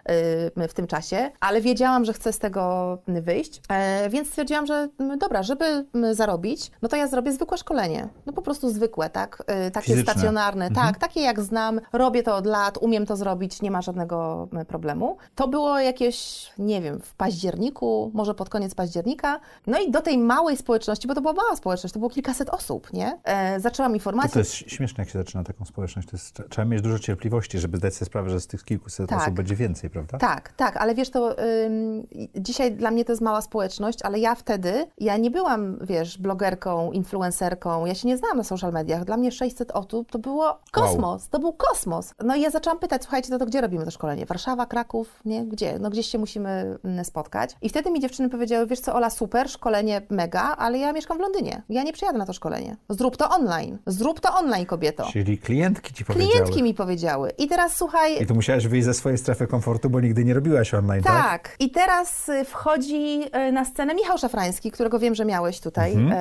ym, w tym czasie, ale wiedziałam, że chcę z tego wyjść, e, więc stwierdziłam, że dobra, żeby zarobić, no to ja zrobię zwykłe szkolenie. No po prostu zwykłe, tak? Y, Takie Fizyczne. stacjonarne, Mhm. tak, takie jak znam, robię to od lat, umiem to zrobić, nie ma żadnego problemu. To było jakieś, nie wiem, w październiku, może pod koniec października. No i do tej małej społeczności, bo to była mała społeczność, to było kilkaset osób, nie? E, zaczęłam To, informacje. to jest śmieszne, jak się zaczyna taką społeczność. To jest, trzeba mieć dużo cierpliwości, żeby zdać sobie sprawę, że z tych kilkuset Tak. osób będzie więcej, prawda? Tak, tak, ale wiesz, to ym, dzisiaj dla mnie to jest mała społeczność, ale ja wtedy, ja nie byłam, wiesz, blogerką, influencerką, ja się nie znałam na social mediach. Dla mnie 600 osób to było kosmos, to był kosmos. No i ja zaczęłam pytać, słuchajcie, to, to gdzie robimy to szkolenie? Warszawa, Kraków, nie? Gdzie? No gdzieś się musimy mm, spotkać. I wtedy mi dziewczyny powiedziały, wiesz co, Ola, super, szkolenie mega, ale ja mieszkam w Londynie. Ja nie przyjadę na to szkolenie. Zrób to online. Zrób to online, kobieto. Czyli klientki ci powiedziały. Klientki mi powiedziały. I teraz słuchaj, I tu musiałaś wyjść ze swojej strefy komfortu, bo nigdy nie robiłaś online, tak? tak. I teraz y, wchodzi y, na scenę Michał Szafrański, którego wiem, że miałeś tutaj em,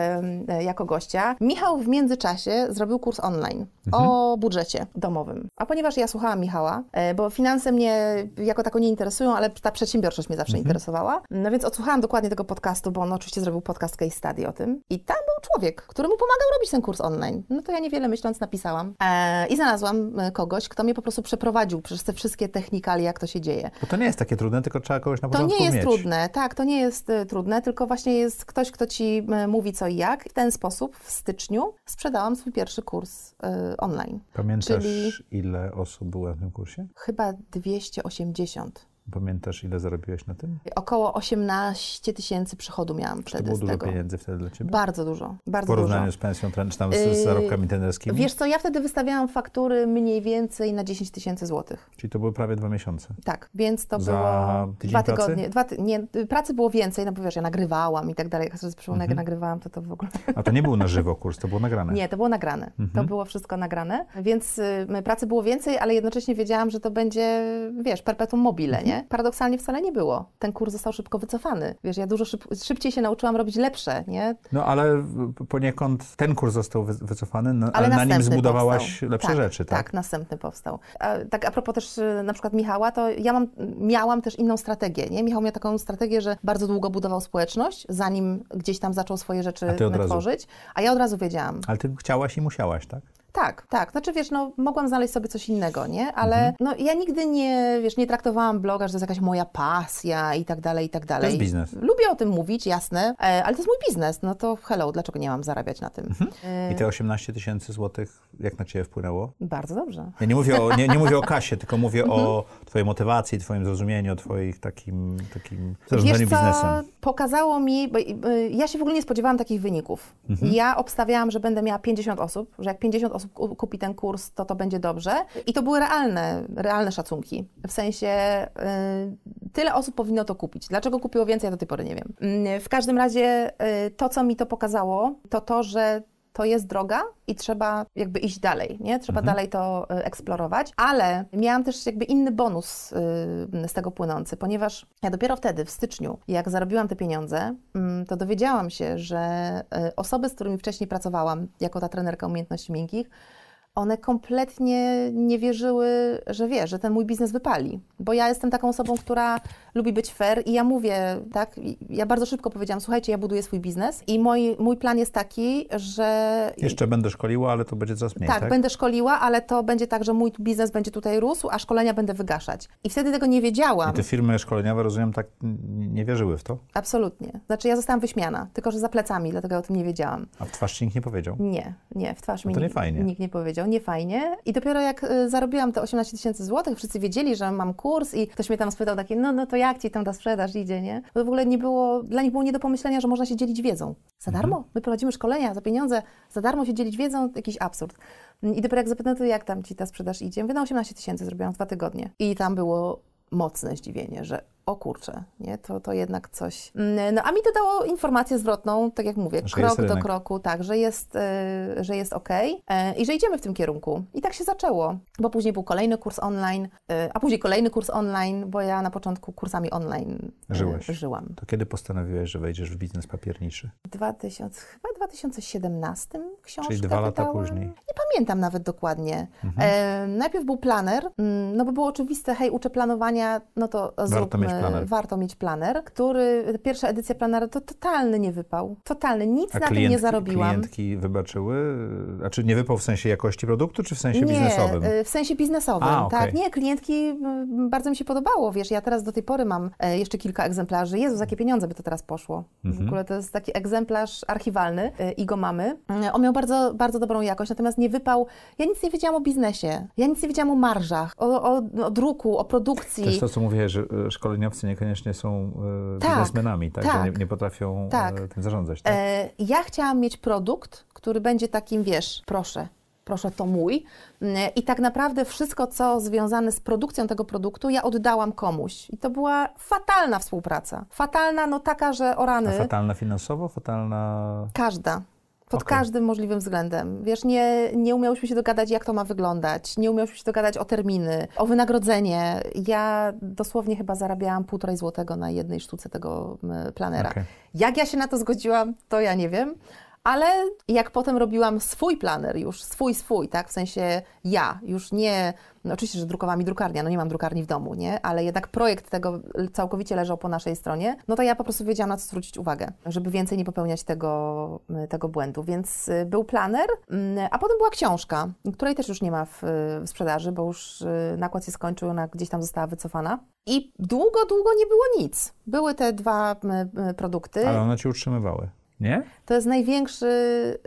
e, jako gościa. Michał w międzyczasie zrobił kurs online o budżecie domowym. A ponieważ ja słuchałam Michała, e, bo finanse mnie jako tako nie interesują, ale ta przedsiębiorczość mnie zawsze interesowała, no więc odsłuchałam dokładnie tego podcastu, bo on oczywiście zrobił podcast case study o tym. I tam był człowiek, który mu pomagał robić ten kurs online. No to ja niewiele myśląc napisałam e, i znalazłam e, kogoś, kto mnie po prostu przeprowadził przez te wszystkie technikalia, jak to się dzieje. Bo to nie jest takie trudne, tylko trzeba kogoś na To początku nie jest mieć. trudne, tak, to nie jest y, trudne, tylko właśnie jest ktoś, kto ci y, mówi co i jak. W ten sposób w styczniu sprzedałam swój pierwszy kurs y, online. Pamiętasz, Czyli- ile osób było w tym kursie? Chyba 280. Pamiętasz, ile zarobiłeś na tym? Około 18 tysięcy przychodu miałam Czy to wtedy było z dużo tego. pieniędzy wtedy dla Ciebie? Bardzo dużo, w bardzo dużo. porównaniu z pensją, czy tam z, z Yy, zarobkami trenerskimi? Wiesz co, ja wtedy wystawiałam faktury mniej więcej na 10 tysięcy złotych. Czyli to były prawie dwa miesiące. Tak, więc to Za było tydzień dwa pracy? tygodnie. Dwa ty, nie, pracy było więcej, no bo wiesz, ja nagrywałam i tak dalej. Jak sobie przypomnę, Mhm. jak nagrywałam, to to w ogóle... A to nie był na żywo kurs, to było nagrane. Nie, to było nagrane. To Mhm. było wszystko nagrane, więc y, pracy było więcej, ale jednocześnie wiedziałam, że to będzie, wiesz, perpetuum mobile, Mhm. Nie? Paradoksalnie wcale nie było. Ten kurs został szybko wycofany. Wiesz, ja dużo szyb szybciej się nauczyłam robić lepsze, nie? No ale poniekąd ten kurs został wy- wycofany, no, ale, Ale na nim zbudowałaś powstał. lepsze tak, rzeczy, tak? Tak, następny powstał. A, tak a propos też y, na przykład Michała, to ja mam, miałam też inną strategię, nie? Michał miał taką strategię, że bardzo długo budował społeczność, zanim gdzieś tam zaczął swoje rzeczy A od razu? tworzyć, a ja od razu wiedziałam. Ale ty chciałaś i musiałaś, tak? Tak, tak. Znaczy, wiesz, no, mogłam znaleźć sobie coś innego, nie? Ale Mhm. no, ja nigdy nie, wiesz, nie traktowałam bloga, że to jest jakaś moja pasja i tak dalej, i tak dalej. jest biznes. Lubię o tym mówić, jasne, e, ale to jest mój biznes. No to hello, dlaczego nie mam zarabiać na tym? E, I te 18 tysięcy złotych, jak na ciebie wpłynęło? Bardzo dobrze. Ja nie mówię o, nie, nie mówię o kasie, tylko mówię o Mhm. twojej motywacji, twoim zrozumieniu, o twoich takim, takim zarządzaniu biznesem. pokazało mi, bo y, ja się w ogóle nie spodziewałam takich wyników. Mhm. Ja obstawiałam, że będę miała 50 osób, że jak 50 osób osób kupi ten kurs, to to będzie dobrze. I to były realne, realne szacunki. W sensie y, tyle osób powinno to kupić. Dlaczego kupiło więcej, ja do tej pory nie wiem. Mm, w każdym razie y, to, co mi to pokazało, to to, że to jest droga i trzeba jakby iść dalej, nie? Trzeba mhm. dalej to y, eksplorować, ale miałam też jakby inny bonus y, z tego płynący, ponieważ ja dopiero wtedy, w styczniu, jak zarobiłam te pieniądze, y, to dowiedziałam się, że y, osoby, z którymi wcześniej pracowałam, jako ta trenerka umiejętności miękkich, one kompletnie nie wierzyły, że wie, że ten mój biznes wypali. Bo ja jestem taką osobą, która lubi być fair i ja mówię, tak, ja bardzo szybko powiedziałam, słuchajcie, ja buduję swój biznes i mój, mój plan jest taki, że... Jeszcze będę szkoliła, ale to będzie coraz mniej, tak? Tak, będę szkoliła, ale to będzie tak, że mój biznes będzie tutaj rósł, a szkolenia będę wygaszać. I wtedy tego nie wiedziałam. I te firmy szkoleniowe, rozumiem, tak nie wierzyły w to? Absolutnie. Znaczy ja zostałam wyśmiana, tylko że za plecami, dlatego ja o tym nie wiedziałam. A w twarz ci nikt nie powiedział? Nie, nie, w twarz no mi to nie nikt, fajnie. nikt nie powiedział. Nie fajnie. I dopiero jak y, zarobiłam te 18 tysięcy złotych, wszyscy wiedzieli, że mam kurs i ktoś mnie tam spytał takie, no, no to jak ci tam ta sprzedaż idzie, nie? Bo w ogóle nie było, dla nich było nie do pomyślenia, że można się dzielić wiedzą. Za Mhm. darmo? My prowadzimy szkolenia za pieniądze, za darmo się dzielić wiedzą, jakiś absurd. I dopiero jak zapytałem, to jak tam ci ta sprzedaż idzie? Mówię, na 18 tysięcy zrobiłam w dwa tygodnie. I tam było mocne zdziwienie, że o kurczę, nie, to, to jednak coś. Mm, No a mi to dało informację zwrotną, tak jak mówię, Że krok do kroku, tak, że jest, y, że jest ok i że idziemy w tym kierunku. I tak się zaczęło, bo później był kolejny kurs online, y, a później kolejny kurs online, bo ja na początku kursami online y, Żyłeś. żyłam. To kiedy postanowiłeś, że wejdziesz w biznes papierniczy? 2000, chyba w 2017 książka Czyli dwa lata wydałam. później. Nie pamiętam nawet dokładnie. Mhm. E, najpierw był planer, mm, no bo było oczywiste, hej, uczę planowania, no to zróbmy, mieć planer. warto mieć planer, który, pierwsza edycja planera to totalny nie wypał. Totalny, nic A na tym nie zarobiłam. klientki wybaczyły? A czy nie wypał w sensie jakości produktu, czy w sensie nie, biznesowym? e, w sensie biznesowym, A, okej. tak. Nie, klientki m, bardzo mi się podobało, wiesz, ja teraz do tej pory mam e, jeszcze kilka egzemplarzy. Jezu, za jakie pieniądze by to teraz poszło. W Mhm. ogóle to jest taki egzemplarz archiwalny e, i go mamy. E, On miał bardzo, bardzo dobrą jakość, natomiast nie wypał. Ja nic nie wiedziałam o biznesie, ja nic nie wiedziałam o marżach, o, o, o druku, o produkcji. To jest to, co mówiłeś, że e, szkoleniowcy niekoniecznie są e, Tak, biznesmenami, tak? Że tak. nie, nie potrafią Tak. e, tym zarządzać, tak? E, ja chciałam mieć produkt, który będzie takim, wiesz, proszę, proszę, to mój. Mm, I tak naprawdę wszystko, co związane z produkcją tego produktu, ja oddałam komuś. I to była fatalna współpraca. Fatalna, no taka, że o A fatalna finansowo, fatalna... każda. Pod Okej. każdym możliwym względem. Wiesz, nie, nie umiałyśmy się dogadać, jak to ma wyglądać, nie umiałyśmy się dogadać o terminy, o wynagrodzenie. Ja dosłownie chyba zarabiałam półtorej złotego na jednej sztuce tego planera. Okej. Jak ja się na to zgodziłam, to ja nie wiem. Ale jak potem robiłam swój planer już, swój, swój, tak, w sensie ja, już nie, no oczywiście, że drukowała mi drukarnia, no nie mam drukarni w domu, nie, ale jednak projekt tego całkowicie leżał po naszej stronie, no to ja po prostu wiedziałam, na co zwrócić uwagę, żeby więcej nie popełniać tego, tego błędu, więc y, był planer, mm, a potem była książka, której też już nie ma w, w sprzedaży, bo już y, nakład się skończył, ona gdzieś tam została wycofana i długo, długo nie było nic. Były te dwa y, y, produkty. Ale one cię utrzymywały, nie? To jest największy,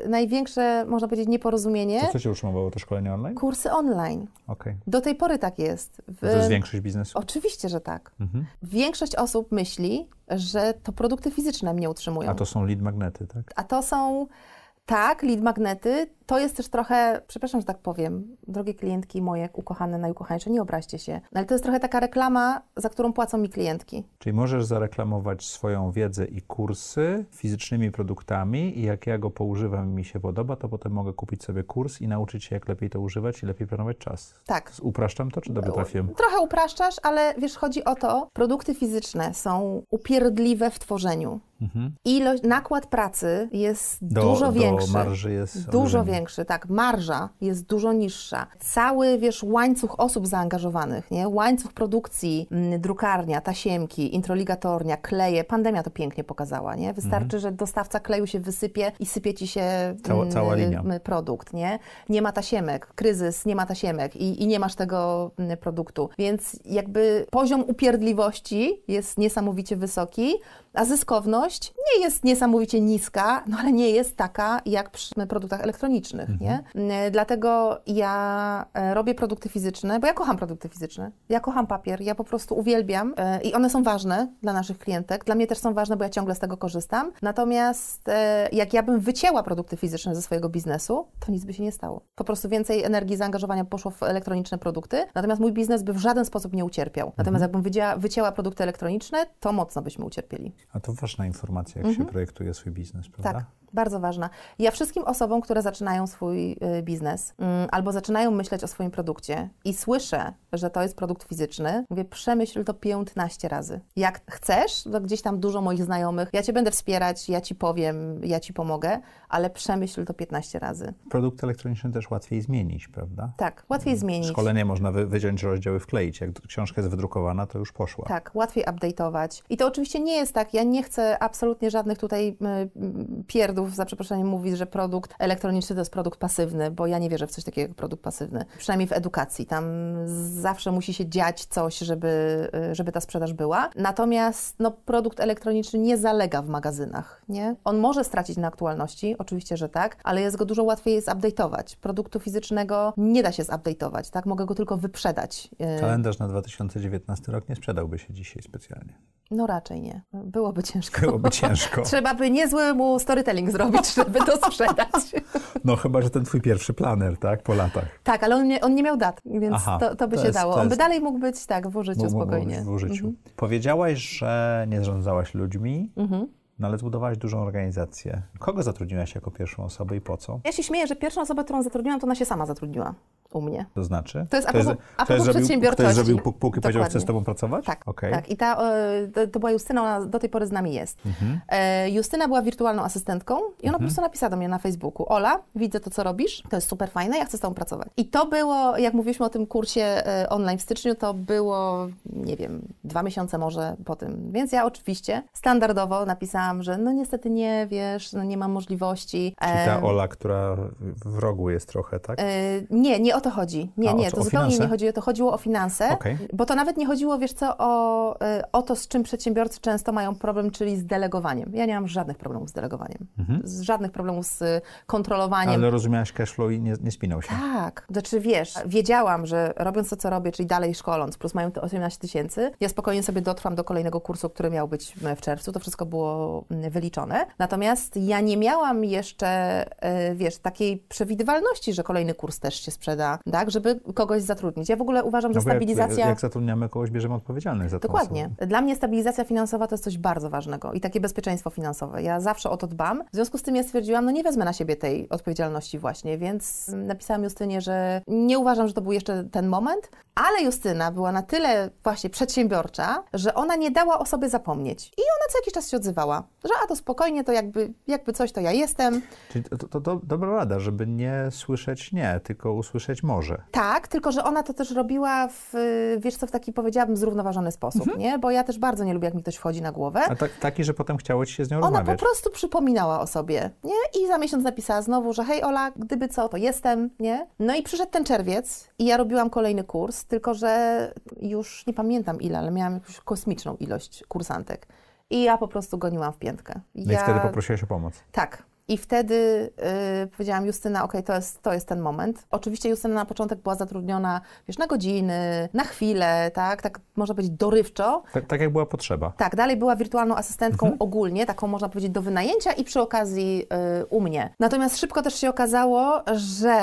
największe, można powiedzieć, nieporozumienie. To co cię utrzymywało, to szkolenie online? Kursy online. Okej. Do tej pory tak jest. W- To jest większość biznesu? Oczywiście, że tak. Mhm. Większość osób myśli, że to produkty fizyczne mnie utrzymują. A to są lead magnety, tak? A to są, tak, lead magnety. To jest też trochę, przepraszam, że tak powiem, drogie klientki moje ukochane, najukochańsze, nie obraźcie się, ale to jest trochę taka reklama, za którą płacą mi klientki. Czyli możesz zareklamować swoją wiedzę i kursy fizycznymi produktami i jak ja go poużywam i mi się podoba, to potem mogę kupić sobie kurs i nauczyć się, jak lepiej to używać i lepiej planować czas. Tak. Upraszczam to, czy dobrze trafiłem? Trochę upraszczasz, ale wiesz, chodzi o to, produkty fizyczne są upierdliwe w tworzeniu. Mhm. Ilość, nakład pracy jest Do, dużo do większy. Marży jest Dużo większy, tak. Marża jest dużo niższa. Cały, wiesz, łańcuch osób zaangażowanych, nie? Łańcuch produkcji, mm, drukarnia, tasiemki, introligatornia, kleje. Pandemia to pięknie pokazała, nie? Wystarczy, że dostawca kleju się wysypie i sypie ci się Mhm. Cała- mm, cała linia. m, produkt, nie? Nie ma tasiemek, kryzys, nie ma tasiemek i, i nie masz tego mm, produktu. Więc jakby poziom upierdliwości jest niesamowicie wysoki, a zyskowność nie jest niesamowicie niska, no ale nie jest taka jak przy produktach elektronicznych, nie? Dlatego ja e, robię produkty fizyczne, bo ja kocham produkty fizyczne. Ja kocham papier, ja po prostu uwielbiam e, i one są ważne dla naszych klientek. Dla mnie też są ważne, bo ja ciągle z tego korzystam. Natomiast e, jak ja bym wycięła produkty fizyczne ze swojego biznesu, to nic by się nie stało. Po prostu więcej energii, zaangażowania poszło w elektroniczne produkty, natomiast mój biznes by w żaden sposób nie ucierpiał. Natomiast jakbym wycięła, wycięła produkty elektroniczne, to mocno byśmy ucierpieli. A to ważna informacja, jak się projektuje swój biznes, prawda? Tak. Bardzo ważna. Ja wszystkim osobom, które zaczynają swój y, biznes mm, albo zaczynają myśleć o swoim produkcie i słyszę, że to jest produkt fizyczny, mówię, przemyśl to 15 razy. Jak chcesz, to gdzieś tam dużo moich znajomych, ja Cię będę wspierać, ja Ci powiem, ja Ci pomogę, ale przemyśl to 15 razy. Produkt elektroniczny też łatwiej zmienić, prawda? Tak, łatwiej zmienić. Szkolenie można wy, wyciąć rozdziały, wkleić. Jak książka jest wydrukowana, to już poszła. Tak, łatwiej update'ować. I to oczywiście nie jest tak, ja nie chcę absolutnie żadnych tutaj y, pierdów, za przeproszeniem, mówić, że produkt elektroniczny to jest produkt pasywny, bo ja nie wierzę w coś takiego jak produkt pasywny. Przynajmniej w edukacji. Tam zawsze musi się dziać coś, żeby, y, żeby ta sprzedaż była. Natomiast no, produkt elektroniczny nie zalega w magazynach, nie? On może stracić na aktualności, oczywiście, że tak, ale jest go dużo łatwiej zupdate'ować. Produktu fizycznego nie da się zupdate'ować, tak? Mogę go tylko wyprzedać. Y, Kalendarz na 2019 rok nie sprzedałby się dzisiaj specjalnie. No raczej nie. Byłoby ciężko. Byłoby ciężko. Trzeba by niezły mu storytelling zrobić, żeby to sprzedać. No chyba, że ten twój pierwszy planer, tak? Po latach. Tak, ale on nie, on nie miał dat, więc Aha, to, to by to się jest, dało. On jest... by dalej mógł być, tak, w użyciu spokojnie. W użyciu. Mhm. Powiedziałaś, że nie zarządzałaś ludźmi. Mhm. No ale zbudowałaś dużą organizację. Kogo zatrudniłaś jako pierwszą osobę i po co? Ja się śmieję, że pierwszą osobę, którą zatrudniłam, to ona się sama zatrudniła u mnie. To znaczy? To jest a propos, a propos przedsiębiorczości. Ktoś zrobił puk, puk i powiedział, chce z Tobą pracować? Tak, okay. tak. I ta, to, to była Justyna, ona do tej pory z nami jest. Mhm. E, Justyna była wirtualną asystentką i ona mhm. po prostu napisała do mnie na Facebooku, Ola, widzę to, co robisz, to jest super fajne, ja chcę z Tobą pracować. I to było, jak mówiliśmy o tym kursie e, online w styczniu, to było, nie wiem, dwa miesiące może po tym. Więc ja oczywiście standardowo napisałam, że no niestety nie, wiesz, no nie mam możliwości. Czyli ta Ola, która w rogu jest trochę, tak? E, nie, nie o to chodzi. Nie, A, nie, to zupełnie nie chodziło. To chodziło o finanse, okay. bo to nawet nie chodziło, wiesz co, o, y, o to, z czym przedsiębiorcy często mają problem, czyli z delegowaniem. Ja nie mam żadnych problemów z delegowaniem. Mhm. Z żadnych problemów z y, kontrolowaniem. Ale rozumiałaś cashflow i nie, nie spinał się. Tak. Znaczy, wiesz, wiedziałam, że robiąc to, co robię, czyli dalej szkoląc, plus mają te 18 tysięcy, ja spokojnie sobie dotrwam do kolejnego kursu, który miał być w czerwcu. To wszystko było wyliczone. Natomiast ja nie miałam jeszcze, y, wiesz, takiej przewidywalności, że kolejny kurs też się sprzeda, tak? żeby kogoś zatrudnić. Ja w ogóle uważam, że no stabilizacja... Jak, jak zatrudniamy kogoś, bierzemy odpowiedzialność za to. Dokładnie. Osobę. Dla mnie stabilizacja finansowa to jest coś bardzo ważnego i takie bezpieczeństwo finansowe. Ja zawsze o to dbam. W związku z tym ja stwierdziłam, no nie wezmę na siebie tej odpowiedzialności właśnie, więc napisałam Justynie, że nie uważam, że to był jeszcze ten moment, ale Justyna była na tyle właśnie przedsiębiorcza, że ona nie dała o sobie zapomnieć. I ona co jakiś czas się odzywała, że a to spokojnie, to jakby, jakby coś, to ja jestem. Czyli to, to, to dobra rada, żeby nie słyszeć nie, tylko usłyszeć może. Tak, tylko że ona to też robiła w, wiesz co, w taki powiedziałabym zrównoważony sposób, mhm. nie? Bo ja też bardzo nie lubię, jak mi ktoś wchodzi na głowę. A tak, taki, że potem chciało ci się z nią ona rozmawiać. Ona po prostu przypominała o sobie, nie? I za miesiąc napisała znowu, że hej Ola, gdyby co, to jestem, nie? No i przyszedł ten czerwiec i ja robiłam kolejny kurs, tylko że już nie pamiętam ile, ale miałam jakąś kosmiczną ilość kursantek. I ja po prostu goniłam w piętkę. No ja... i wtedy poprosiłaś o pomoc. Tak. I wtedy y, powiedziałam Justyna, ok, to jest, to jest ten moment. Oczywiście Justyna na początek była zatrudniona, wiesz, na godziny, na chwilę, tak, tak można powiedzieć dorywczo. Tak, tak jak była potrzeba. Tak, dalej była wirtualną asystentką mhm. ogólnie, taką można powiedzieć do wynajęcia i przy okazji y, u mnie. Natomiast szybko też się okazało, że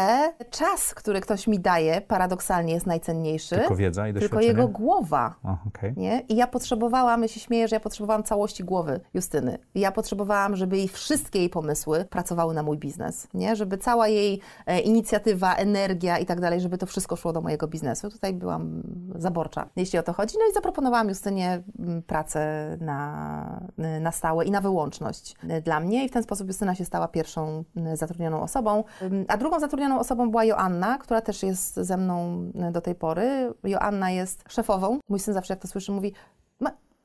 czas, który ktoś mi daje, paradoksalnie jest najcenniejszy. Tylko wiedza i doświadczenie? Tylko jego głowa. O, okay. nie? I ja potrzebowałam, ja się śmieję, że ja potrzebowałam całości głowy Justyny. Ja potrzebowałam, żeby jej wszystkie jej pomysły pracowały na mój biznes, nie? Żeby cała jej e, inicjatywa, energia i tak dalej, żeby to wszystko szło do mojego biznesu. Tutaj byłam zaborcza, jeśli o to chodzi. No i zaproponowałam Justynie mm, pracę na, na stałe i na wyłączność e, dla mnie i w ten sposób Justyna się stała pierwszą zatrudnioną osobą. A drugą zatrudnioną osobą była Joanna, która też jest ze mną do tej pory. Joanna jest szefową. Mój syn zawsze jak to słyszy mówi,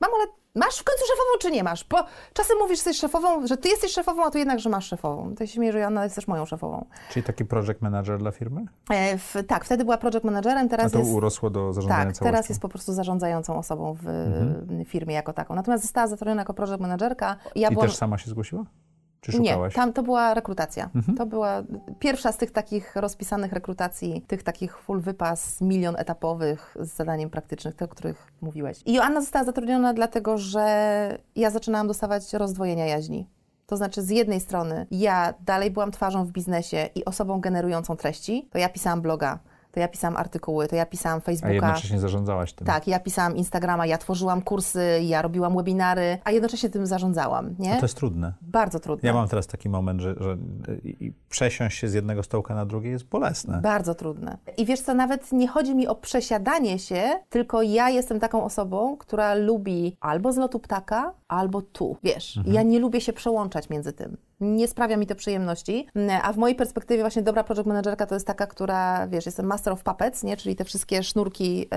mamo, ale Masz w końcu szefową, czy nie masz? Bo czasem mówisz, że jesteś szefową, że ty jesteś szefową, a tu jednak, że masz szefową. To się śmieje, że Joanna jest też moją szefową. Czyli taki project manager dla firmy? E, w, tak, wtedy była project managerem, teraz a to jest... urosło do zarządzania Tak, teraz jest po prostu zarządzającą osobą w mhm. firmie jako taką. Natomiast została zatrudniona jako project managerka. Ja I byłam... też sama się zgłosiła? Czy szukałaś? Nie, tam to była rekrutacja. Mhm. To była pierwsza z tych takich rozpisanych rekrutacji, tych takich full wypas, milion etapowych z zadaniem praktycznych, te, o których mówiłeś. I Joanna została zatrudniona dlatego, że ja zaczynałam dostawać rozdwojenia jaźni. To znaczy, z jednej strony ja dalej byłam twarzą w biznesie i osobą generującą treści, to ja pisałam bloga, to ja pisałam artykuły, to ja pisałam Facebooka. A jednocześnie zarządzałaś tym. Tak, ja pisałam Instagrama, ja tworzyłam kursy, ja robiłam webinary, a jednocześnie tym zarządzałam, nie? A to jest trudne. Bardzo trudne. Ja mam teraz taki moment, że, że przesiąść się z jednego stołka na drugi jest bolesne. Bardzo trudne. I wiesz co, nawet nie chodzi mi o przesiadanie się, tylko ja jestem taką osobą, która lubi albo z lotu ptaka, albo tu, wiesz. Mhm. Ja nie lubię się przełączać między tym nie sprawia mi to przyjemności, a w mojej perspektywie właśnie dobra project managerka to jest taka, która, wiesz, jestem master of puppets, nie? czyli te wszystkie sznurki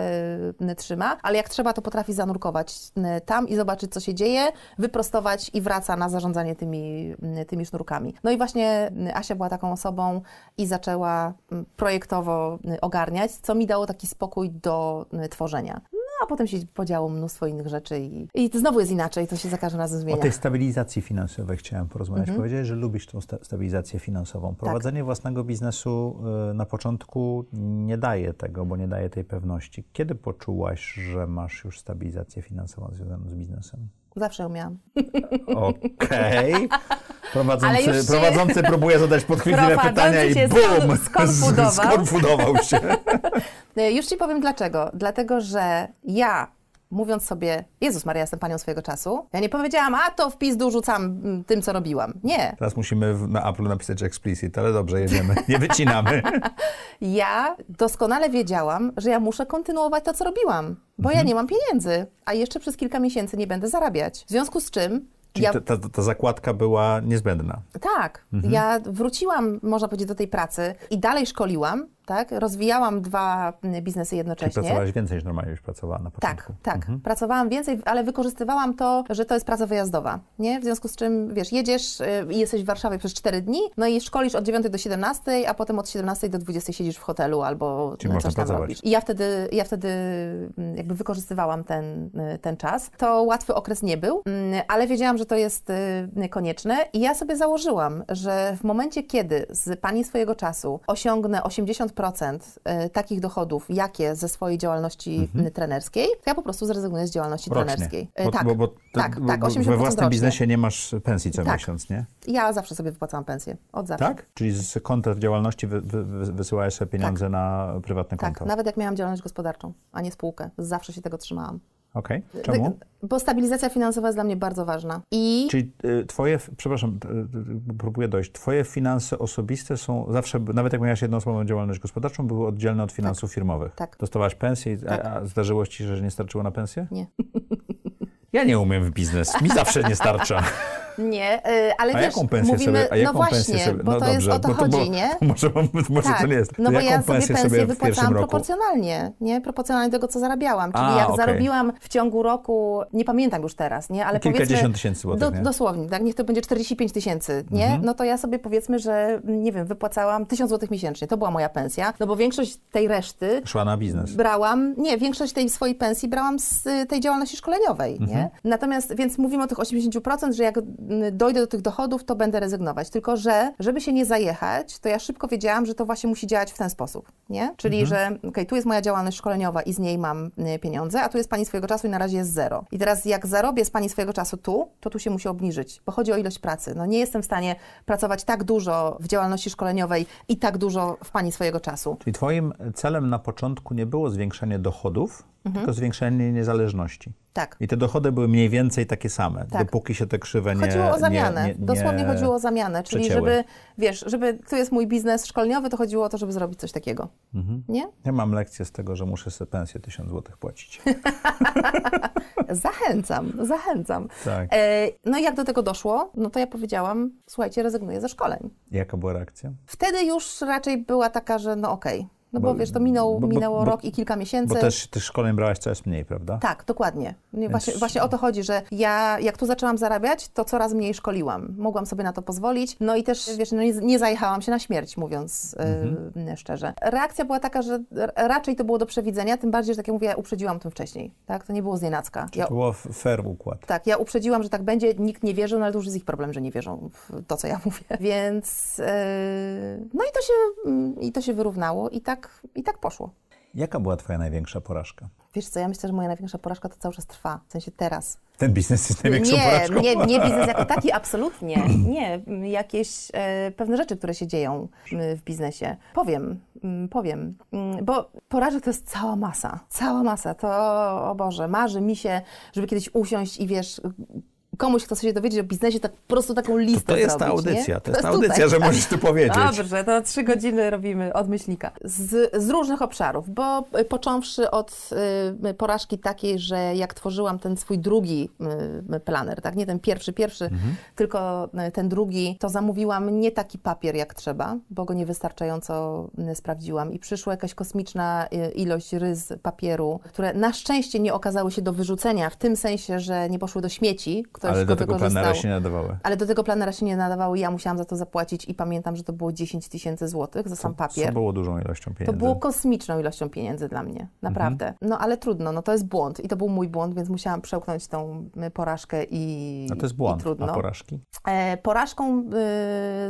yy, trzyma, ale jak trzeba, to potrafi zanurkować yy, tam i zobaczyć, co się dzieje, wyprostować i wraca na zarządzanie tymi, yy, tymi sznurkami. No i właśnie Asia była taką osobą i zaczęła projektowo ogarniać, co mi dało taki spokój do tworzenia a potem się podziało mnóstwo innych rzeczy i, i znowu jest inaczej, to się za każdym razem zmienia. O tej stabilizacji finansowej chciałem porozmawiać. Mhm. Powiedziałeś, że lubisz tą sta stabilizację finansową. Tak. Prowadzenie tak. własnego biznesu y, na początku nie daje tego, bo nie daje tej pewności. Kiedy poczułaś, że masz już stabilizację finansową związaną z biznesem? Zawsze ją miałam. Okej. Okay. Prowadzący, prowadzący próbuje zadać podchwytliwe pytania i bum! Skonfudował. skonfudował się. Już Ci powiem dlaczego. Dlatego, że ja mówiąc sobie, Jezus Maria, jestem panią swojego czasu. Ja nie powiedziałam, a to wpis dorzucam mm, tym, co robiłam. Nie. Teraz musimy na Apple napisać explicit, ale dobrze, jedziemy, nie wycinamy. ja doskonale wiedziałam, że ja muszę kontynuować to, co robiłam, bo mhm. ja nie mam pieniędzy, a jeszcze przez kilka miesięcy nie będę zarabiać. W związku z czym Czyli ja... ta, ta, ta, zakładka była niezbędna. Tak. Mhm. Ja wróciłam, można powiedzieć, do tej pracy i dalej szkoliłam, tak? Rozwijałam dwa mm, biznesy jednocześnie. Czyli pracowałaś więcej niż normalnie już pracowała na początku. Tak, tak. Mhm. Pracowałam więcej, ale wykorzystywałam to, że to jest praca wyjazdowa, nie? W związku z czym, wiesz, jedziesz y, i jesteś w Warszawie przez 4 dni, no i szkolisz od 9 do 17, a potem od 17 do 20 siedzisz w hotelu albo Czyli coś tam pracować. robisz. I ja wtedy, ja wtedy mm, jakby wykorzystywałam ten, y, ten czas. To łatwy okres nie był, mm, ale wiedziałam, że to jest y, konieczne i ja sobie założyłam, że w momencie, kiedy z pani swojego czasu osiągnę 80 80% y, takich dochodów, jakie ze swojej działalności mhm. trenerskiej, to ja po prostu zrezygnuję z działalności rocznie. trenerskiej. Y, bo, tak, bo, bo tak, tak, 80% We własnym rocznie. biznesie nie masz pensji co tak. miesiąc, nie? Ja zawsze sobie wypłacałam pensję, od zawsze. Tak? Czyli z konta działalności wy, wy, wysyłałeś sobie pieniądze tak. na prywatne konto? Tak, nawet jak miałam działalność gospodarczą, a nie spółkę. Zawsze się tego trzymałam. Okej, okay. czemu? Bo stabilizacja finansowa jest dla mnie bardzo ważna. I... Czyli y, twoje, przepraszam, y, próbuję dojść, twoje finanse osobiste są zawsze, nawet jak miałaś jednoosobową działalność gospodarczą, były oddzielne od finansów tak. firmowych. Tak. Dostawałaś pensję, tak. a, a zdarzyło ci się, że nie starczyło na pensję? Nie. Ja nie umiem w biznes, mi zawsze nie starcza. Nie, yy, ale a wiesz, jaką pensję mówimy, sobie, a jaką no właśnie, sobie, bo no to dobrze, jest o to no chodzi, bo, nie? Może, może tak, to nie jest. No bo ja sobie pensję, sobie wypłacałam proporcjonalnie, nie? Proporcjonalnie do tego, co zarabiałam. Czyli a, jak okay. zarobiłam w ciągu roku, nie pamiętam już teraz, nie? Ale Kilkadziesiąt tysięcy złotych, do, Dosłownie, tak? Niech to będzie 45 tysięcy, nie? Mhm. No to ja sobie powiedzmy, że, nie wiem, wypłacałam 1000 złotych miesięcznie. To była moja pensja, no bo większość tej reszty... Szła na biznes. Brałam, nie, większość tej swojej pensji brałam z tej działalności szkoleniowej, mhm. nie? Natomiast, więc mówimy o tych 80%, że jak dojdę do tych dochodów, to będę rezygnować. Tylko, że żeby się nie zajechać, to ja szybko wiedziałam, że to właśnie musi działać w ten sposób, nie? Czyli, mhm. że okay, tu jest moja działalność szkoleniowa i z niej mam y, pieniądze, a tu jest pani swojego czasu i na razie jest zero. I teraz jak zarobię z pani swojego czasu tu, to tu się musi obniżyć, bo chodzi o ilość pracy. No nie jestem w stanie pracować tak dużo w działalności szkoleniowej i tak dużo w pani swojego czasu. Czyli twoim celem na początku nie było zwiększenie dochodów, mhm. tylko zwiększenie niezależności. Tak. I te dochody były mniej więcej takie same, tak. dopóki się te krzywe nie Chodziło o zamianę, nie, nie, dosłownie chodziło o zamianę, czyli przecięły. żeby, wiesz, żeby, tu jest mój biznes szkoleniowy, to chodziło o to, żeby zrobić coś takiego, mhm. nie? Ja mam lekcję z tego, że muszę sobie pensję 1000 zł płacić. zachęcam, zachęcam. Tak. E, no i jak do tego doszło, no to ja powiedziałam, słuchajcie, rezygnuję ze szkoleń. Jaka była reakcja? Wtedy już raczej była taka, że no okej, okay No bo, Bo- wiesz, to minął, bo- minęło bo- rok i kilka miesięcy. Bo też tych szkoleń brałaś coraz mniej, prawda? Tak, dokładnie. Nie, Więc- Właśnie, właśnie o to chodzi, że ja jak tu zaczęłam zarabiać, to coraz mniej szkoliłam. Mogłam sobie na to pozwolić. No i też, wiesz, no nie, nie zajechałam się na śmierć, mówiąc e, szczerze. Reakcja była taka, że raczej to było do przewidzenia, tym bardziej, że tak jak mówię, ja uprzedziłam tym wcześniej. Tak? To nie było znienacka. Ja, To było fair układ. tak, ja uprzedziłam, że tak będzie, nikt nie wierzył, no ale to już jest ich problem, że nie wierzą w to, co ja mówię. Więc e, no i to się, mm, i to się wyrównało i tak, i tak poszło. Jaka była twoja największa porażka? Wiesz co, ja myślę, że moja największa porażka to cały czas trwa, w sensie teraz. Ten biznes jest największą nie, porażką. nie, nie biznes jako taki, absolutnie. Nie, jakieś e, pewne rzeczy, które się dzieją w biznesie. Powiem, powiem, bo porażek to jest cała masa, cała masa. To, o Boże, marzy mi się, żeby kiedyś usiąść i wiesz, komuś chce się dowiedzieć o biznesie, tak po prostu taką listę To jest ta zrobić, audycja, nie? to jest ta tutaj, audycja, że tak. możesz tu powiedzieć. Dobrze, to trzy godziny robimy od myślnika. Z, z różnych obszarów, bo y, począwszy od y, porażki takiej, że jak tworzyłam ten swój drugi y, planer, tak, nie ten pierwszy, pierwszy, tylko y, ten drugi, to zamówiłam nie taki papier jak trzeba, bo go niewystarczająco y, sprawdziłam i przyszła jakaś kosmiczna ilość ryz papieru, które na szczęście nie okazały się do wyrzucenia, w tym sensie, że nie poszły do śmieci, ktoś Ale do go tego planera się nie nadawały. Ale do tego planera się nie nadawało i ja musiałam za to zapłacić i pamiętam, że to było 10 tysięcy złotych za sam papier. było dużą ilością To pieniędzy. było kosmiczną ilością pieniędzy dla mnie, naprawdę. Mhm. No ale trudno, no to jest błąd i to był mój błąd, więc musiałam przełknąć tą y, porażkę i A to jest błąd, trudno. a porażki? E, Porażką y,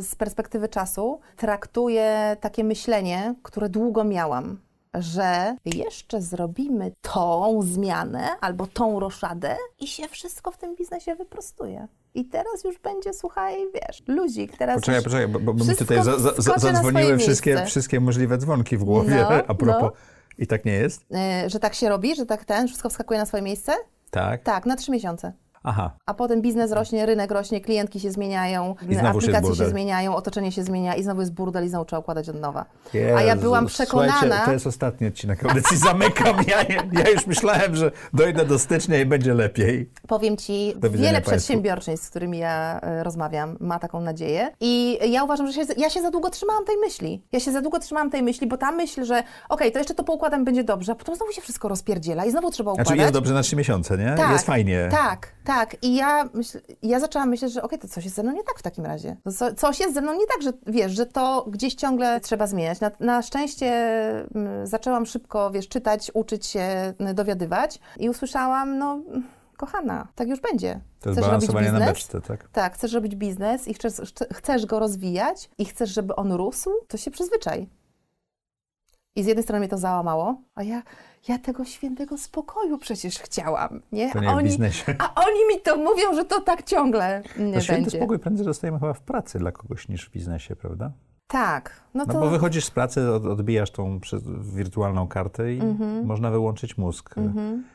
z perspektywy czasu traktuję takie myślenie, które długo miałam, że jeszcze zrobimy tą zmianę albo tą roszadę i się wszystko w tym biznesie wyprostuje. I teraz już będzie, słuchaj, wiesz, luzik, teraz Poczekaj, już poczekaj, bo, bo mi tutaj za, za, za, zadzwoniły wszystkie, miejsce. wszystkie możliwe dzwonki w głowie No, a propos. no. I tak nie jest? Y, że tak się robi, że tak ten, wszystko wskakuje na swoje miejsce? Tak. Tak, na trzy miesiące. Aha. A potem biznes rośnie, rynek rośnie, klientki się zmieniają, aplikacje się zmieniają, otoczenie się zmienia i znowu jest burdel i znowu trzeba układać od nowa. A ja Jezu, byłam przekonana... to jest ostatni odcinek audycji. Zamykam. Ja, ja już myślałem, że dojdę do stycznia i będzie lepiej. Powiem Ci, wiele przedsiębiorczyń, z którymi ja e, rozmawiam, ma taką nadzieję. I ja uważam, że się, ja się za długo trzymałam tej myśli. Ja się za długo trzymałam tej myśli, bo ta myśl, że okej, to jeszcze to poukładam, będzie dobrze, a potem znowu się wszystko rozpierdziela i znowu trzeba układać. Znaczy jest dobrze na trzy miesiące, nie? Tak, jest fajnie. Tak, tak. I ja, myśl, ja zaczęłam myśleć, że okej, to coś jest ze mną nie tak w takim razie. Co, coś jest ze mną nie tak, że wiesz, że to gdzieś ciągle trzeba zmieniać. Na, na szczęście mm, zaczęłam szybko, wiesz, czytać, uczyć się, dowiadywać i usłyszałam, no kochana, tak już będzie. To jest Chcesz robić balansowanie na biznes? beczce, tak? Tak, chcesz robić biznes i chcesz, chcesz go rozwijać i chcesz, żeby on rósł, to się przyzwyczaj. I z jednej strony mnie to załamało, a ja, ja tego świętego spokoju przecież chciałam, nie? To a, nie w oni, biznesie. a oni mi to mówią, że to tak ciągle nie To święty będzie. spokój prędzej dostajemy chyba w pracy dla kogoś niż w biznesie, prawda? Tak, no No to bo wychodzisz z pracy, od, odbijasz tą wirtualną kartę i Mhm. można wyłączyć mózg.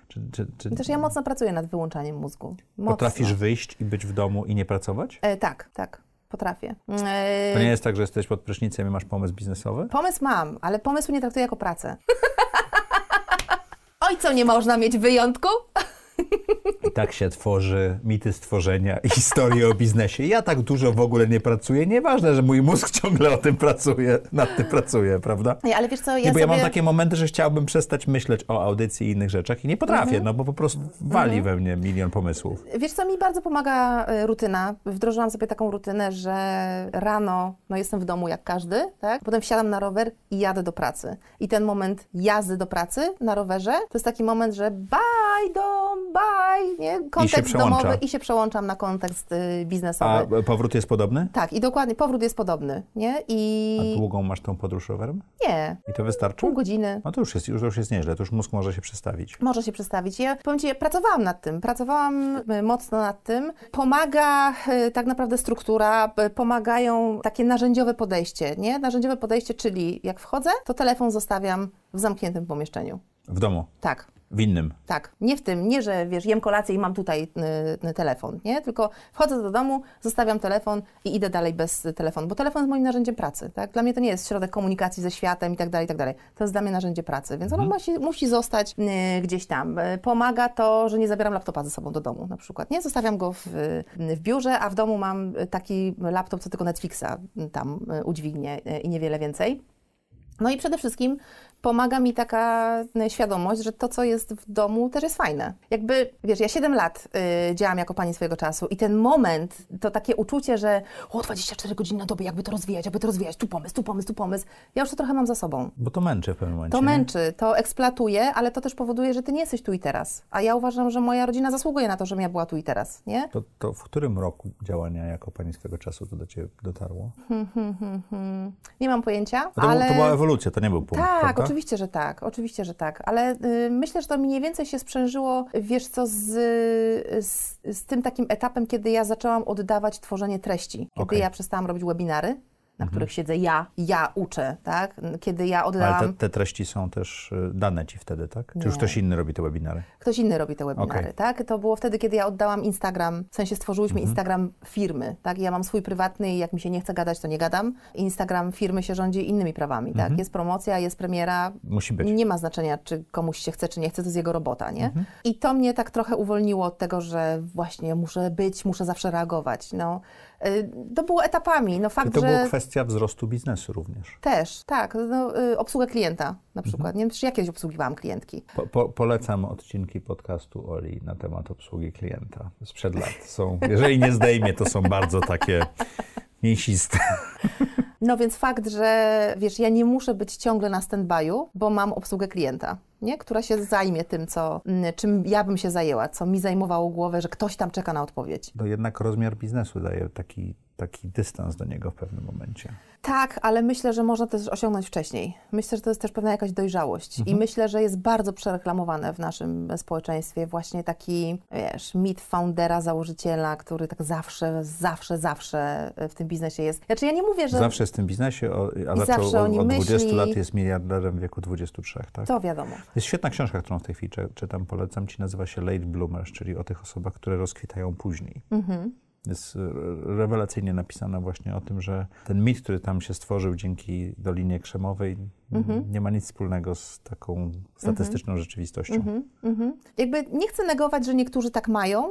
Czy, czy, czy też ja mocno pracuję nad wyłączaniem mózgu. Mocno. potrafisz wyjść i być w domu i nie pracować? E, tak, tak, potrafię. E, To nie jest tak, że jesteś pod prysznicem i masz pomysł biznesowy? Pomysł mam, ale pomysłu nie traktuję jako pracę. Oj, co nie można mieć wyjątku? I tak się tworzy mity stworzenia i historie o biznesie. Ja tak dużo w ogóle nie pracuję. Nieważne, że mój mózg ciągle o tym pracuje, nad tym pracuje, prawda? Nie, ale wiesz co, ja Nie, bo sobie... ja mam takie momenty, że chciałbym przestać myśleć o audycji i innych rzeczach i nie potrafię, Mhm. no bo po prostu wali we mnie milion pomysłów. Wiesz co, mi bardzo pomaga e, rutyna. Wdrożyłam sobie taką rutynę, że rano no jestem w domu jak każdy, tak? Potem wsiadam na rower i jadę do pracy. I ten moment jazdy do pracy na rowerze to jest taki moment, że bye dom, bye, nie? Kontekst przełącza. domowy i się przełączam na kontekst y, biznesowy. A powrót jest podobny? Tak, i dokładnie, powrót jest podobny, nie? A I długą masz tą podróż rowerem? nie, I to wystarczy? pół godziny. No to już jest, już, już jest nieźle, to już mózg może się przestawić. Może się przedstawić. Ja powiem Ci, ja pracowałam nad tym, pracowałam y, mocno nad tym. Pomaga y, tak naprawdę struktura, pomagają takie narzędziowe podejście, nie? Narzędziowe podejście, czyli jak wchodzę, to telefon zostawiam w zamkniętym pomieszczeniu. W domu, Tak. W innym. Tak, nie w tym, nie, że wiesz, jem kolację i mam tutaj y, y, telefon, nie? Tylko wchodzę do domu, zostawiam telefon i idę dalej bez telefonu, bo telefon jest moim narzędziem pracy, tak? Dla mnie to nie jest środek komunikacji ze światem i tak dalej, i tak dalej. To jest dla mnie narzędzie pracy, więc ono musi, musi zostać y, gdzieś tam. Y, Pomaga to, że nie zabieram laptopa ze sobą do domu na przykład, nie? Zostawiam go w, y, w biurze, a w domu mam taki laptop, co tylko Netflixa tam udźwignie i niewiele więcej. No i przede wszystkim pomaga mi taka y, świadomość, że to, co jest w domu, też jest fajne. Jakby, wiesz, ja 7 lat y, działam jako pani swojego czasu i ten moment, to takie uczucie, że o, 24 godziny na dobę, jakby to rozwijać, jakby to rozwijać, tu pomysł, tu pomysł, tu pomysł, ja już to trochę mam za sobą. Bo to męczy w pewnym momencie. To męczy, to eksploatuje, ale to też powoduje, że ty nie jesteś tu i teraz. A ja uważam, że moja rodzina zasługuje na to, żebym ja była tu i teraz, nie? To, to w którym roku działania jako pani swego czasu to do ciebie dotarło? Nie mam pojęcia, to, ale... to była ewolucja, to nie był punkt, Tak, prawda? Oczywiście, że tak, oczywiście, że tak, ale y, myślę, że to mniej więcej się sprzężyło, wiesz co, z, z, z tym takim etapem, kiedy ja zaczęłam oddawać tworzenie treści, kiedy Okej. ja przestałam robić webinary, na których siedzę ja, ja uczę, tak, kiedy ja oddałam... Ale te, te treści są też y, dane ci wtedy, tak? Czy już Nie. ktoś inny robi te webinary? Ktoś inny robi te webinary, Okej. tak? To było wtedy, kiedy ja oddałam Instagram, w sensie stworzyłyśmy Mhm. Instagram firmy, tak? Ja mam swój prywatny i jak mi się nie chce gadać, to nie gadam. Instagram firmy się rządzi innymi prawami, tak? Jest promocja, jest premiera. Mhm. Musi być. Nie ma znaczenia, czy komuś się chce, czy nie chce, to jest jego robota, nie? Mhm. I to mnie tak trochę uwolniło od tego, że właśnie muszę być, muszę zawsze reagować, no. Y, To było etapami, no I fakt, to że... była kwestia wzrostu biznesu również. Też, tak, no, y, obsługę klienta na Mhm. przykład, nie wiem, czy jakieś obsługiwałam klientki. Po, po, polecam odcinki podcastu Oli na temat obsługi klienta sprzed lat. Są, jeżeli nie zdejmie, to są bardzo takie mięsiste. No więc fakt, że wiesz, ja nie muszę być ciągle na stand-by'u, bo mam obsługę klienta, nie? która się zajmie tym, co, mm, czym ja bym się zajęła, co mi zajmowało głowę, że ktoś tam czeka na odpowiedź. To jednak rozmiar biznesu daje taki, taki dystans do niego w pewnym momencie. Tak, ale myślę, że można to też osiągnąć wcześniej. Myślę, że to jest też pewna jakaś dojrzałość i myślę, że jest bardzo przereklamowane w naszym społeczeństwie właśnie taki, wiesz, mit foundera, założyciela, który tak zawsze, zawsze, zawsze w tym biznesie jest. Znaczy ja nie mówię, że Zawsze jest w tym biznesie, a I zaczął od, od 20 myśli. lat, jest miliarderem w wieku 23, tak? to wiadomo. Jest świetna książka, którą w tej chwili czy- czytam, polecam ci, nazywa się Late Bloomers, czyli o tych osobach, które rozkwitają później. Mhm. Jest rewelacyjnie napisana właśnie o tym, że ten mit, który tam się stworzył dzięki Dolinie Krzemowej, Mhm. nie ma nic wspólnego z taką statystyczną rzeczywistością. Mhm. Jakby nie chcę negować, że niektórzy tak mają.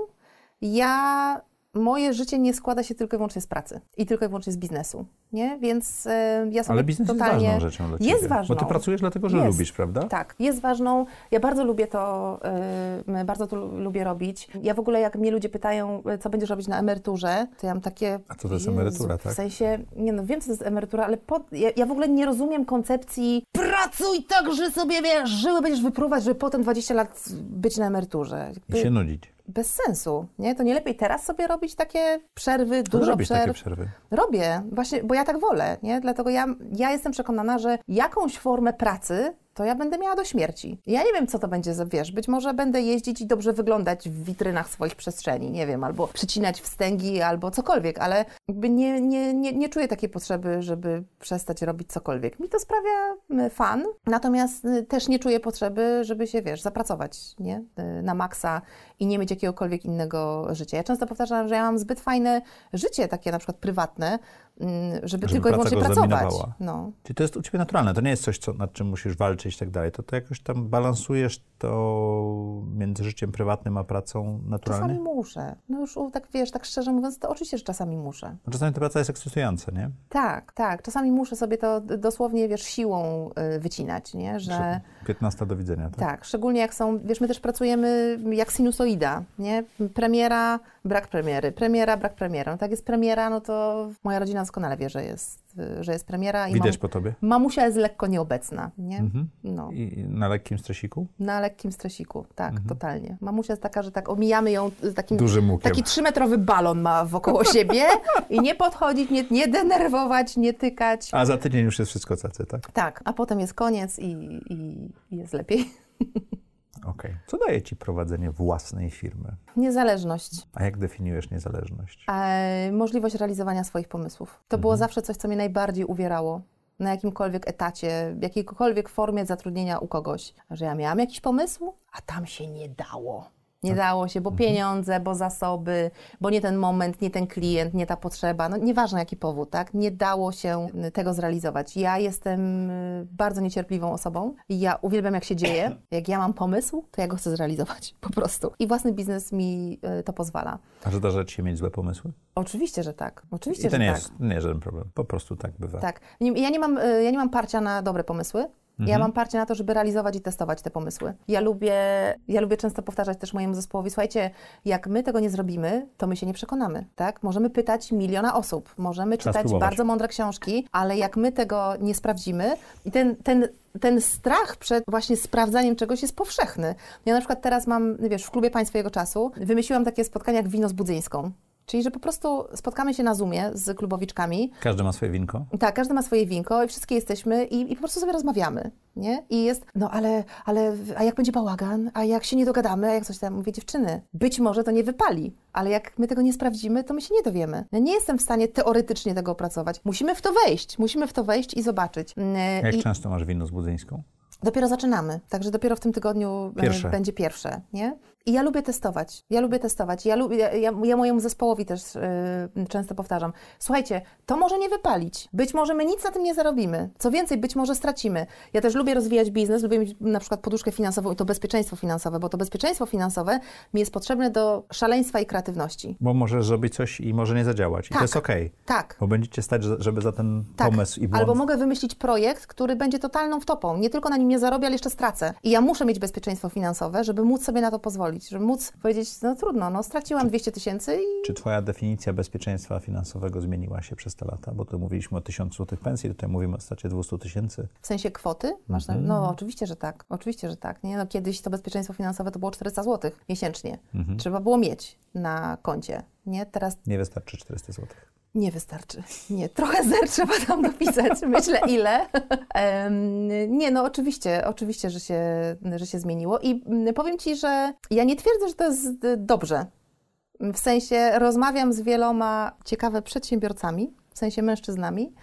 Ja, moje życie nie składa się tylko i wyłącznie z pracy i tylko i wyłącznie z biznesu, nie? Więc e, ja sobie Ale biznes totalnie... jest ważną rzeczą dla ciebie. Jest ważną. Bo ty pracujesz dlatego, że Jest. lubisz, prawda? Tak, jest ważną. Ja bardzo lubię to, y, bardzo to lu- lubię robić. Ja w ogóle, jak mnie ludzie pytają, y, co będziesz robić na emeryturze, to ja mam takie... A co to jest emerytura, tak? W sensie, nie no, wiem, co to jest emerytura, ale po, ja, ja w ogóle nie rozumiem koncepcji pracuj tak, że sobie, wiesz, żyły będziesz wypruwać, żeby potem 20 lat być na emeryturze. I się nudzić. Bez sensu, nie? To nie lepiej teraz sobie robić takie przerwy, dużo robisz przerw? takie przerwy. Robię, właśnie, bo ja tak wolę, nie? Dlatego ja, ja jestem przekonana, że jakąś formę pracy to ja będę miała do śmierci. Ja nie wiem, co to będzie za, wiesz, być może będę jeździć i dobrze wyglądać w witrynach swoich przestrzeni, nie wiem, albo przycinać wstęgi, albo cokolwiek, ale jakby nie, nie, nie, nie czuję takiej potrzeby, żeby przestać robić cokolwiek. Mi to sprawia y, fan, natomiast y, też nie czuję potrzeby, żeby się, wiesz, zapracować, nie? Y, Na maksa i nie mieć jakiegokolwiek innego życia. Ja często powtarzam, że ja mam zbyt fajne życie, takie na przykład prywatne, żeby, Żeby tylko i wyłącznie pracować. No. Czyli to jest u ciebie naturalne, to nie jest coś, co, nad czym musisz walczyć i tak dalej. To, to jakoś tam balansujesz to między życiem prywatnym a pracą naturalnie? Czasami muszę. No już tak wiesz, tak szczerze mówiąc, to oczywiście, że czasami muszę. No Czasami ta praca jest ekscytująca, nie? Tak, tak. Czasami muszę sobie to dosłownie, wiesz, siłą y, wycinać, nie? Że 15 do widzenia, tak? tak, szczególnie jak są, wiesz, my też pracujemy jak sinusoida, nie? Premiera, brak premiery, premiera, brak premiery. No tak jest premiera, no to moja rodzina doskonale wie, że jest, że jest premiera i Widać mam, po tobie. mamusia jest lekko nieobecna, nie? Mhm. No. I na lekkim stresiku? Na lekkim stresiku, tak, totalnie. Mamusia jest taka, że tak omijamy ją z takim... Dużym łukiem. Taki trzymetrowy balon ma wokoło siebie i nie podchodzić, nie, nie denerwować, nie tykać. A za tydzień już jest wszystko cacy, tak? Tak, a potem jest koniec i, i jest lepiej. Okej. Co daje ci prowadzenie własnej firmy? Niezależność. A jak definiujesz niezależność? E, możliwość realizowania swoich pomysłów. To było zawsze coś, co mnie najbardziej uwierało. Na jakimkolwiek etacie, w jakiejkolwiek formie zatrudnienia u kogoś, że ja miałam jakiś pomysł, a tam się nie dało. Nie dało się, bo pieniądze, bo zasoby, bo nie ten moment, nie ten klient, nie ta potrzeba, no nieważne jaki powód, tak? Nie dało się y, tego zrealizować. Ja jestem y, bardzo niecierpliwą osobą. Ja uwielbiam jak się dzieje. Jak ja mam pomysł, to ja go chcę zrealizować, po prostu. I własny biznes mi y, to pozwala. A zdarza ci się mieć złe pomysły? Oczywiście, że tak. Oczywiście, I to że nie tak. jest, nie jest żaden problem. Po prostu tak bywa. Tak. Ja nie mam, ja nie mam parcia na dobre pomysły. Mhm. Ja mam parcie na to, żeby realizować i testować te pomysły. Ja lubię, ja lubię często powtarzać też mojemu zespołowi, słuchajcie, jak my tego nie zrobimy, to my się nie przekonamy, tak? Możemy pytać miliona osób, możemy Trzeba czytać spróbować. bardzo mądre książki, ale jak my tego nie sprawdzimy i ten, ten, ten strach przed właśnie sprawdzaniem czegoś jest powszechny. Ja na przykład teraz mam, wiesz, w klubie Państw Swojego Czasu wymyśliłam takie spotkania jak wino z Budzyńską. Czyli, że po prostu spotkamy się na Zoomie z klubowiczkami, Każdy ma swoje winko. tak, każdy ma swoje winko i wszystkie jesteśmy i, i po prostu sobie rozmawiamy, nie? I jest, no ale, ale, a jak będzie bałagan, a jak się nie dogadamy, a jak coś tam, mówię, dziewczyny, być może to nie wypali, ale jak my tego nie sprawdzimy, to my się nie dowiemy. Ja nie jestem w stanie teoretycznie tego opracować. Musimy w to wejść, musimy w to wejść i zobaczyć. Mm, Jak I często masz wino z budzyńską? dopiero zaczynamy, także dopiero w tym tygodniu e, Pierwsze. będzie pierwsze, nie? I ja lubię testować, ja lubię testować, ja, lubię, ja, ja, mojemu zespołowi też y, często powtarzam, słuchajcie, to może nie wypalić, być może my nic na tym nie zarobimy, co więcej, być może stracimy. Ja też lubię rozwijać biznes, lubię mieć na przykład poduszkę finansową i to bezpieczeństwo finansowe, bo to bezpieczeństwo finansowe mi jest potrzebne do szaleństwa i kreatywności. Bo możesz zrobić coś i może nie zadziałać. I Tak. to jest okej. Tak. Bo będziecie stać, że- żeby za ten Tak. pomysł i błąd... Albo mogę wymyślić projekt, który będzie totalną wtopą. Nie tylko na nim nie zarobię, ale jeszcze stracę. I ja muszę mieć bezpieczeństwo finansowe, żeby móc sobie na to pozwolić, żeby móc powiedzieć, no trudno, no straciłam 200 tysięcy i Czy twoja definicja bezpieczeństwa finansowego zmieniła się przez te lata? Bo tu mówiliśmy o 1000 złotych pensji, tutaj mówimy o stracie 200 tysięcy. w sensie kwoty? Masz na... No oczywiście, że tak. Oczywiście, że tak. Nie? No, kiedyś to bezpieczeństwo finansowe to było 400 zł miesięcznie. Trzeba było mieć na koncie. Nie? Teraz Nie wystarczy 400 złotych. Nie wystarczy. Nie, trochę zer trzeba tam dopisać. Myślę ile. Nie, no oczywiście, oczywiście, że się, że się zmieniło. I mm, powiem Ci, że ja nie twierdzę, że to jest dobrze. W sensie rozmawiam z wieloma ciekawe przedsiębiorcami, w sensie mężczyznami.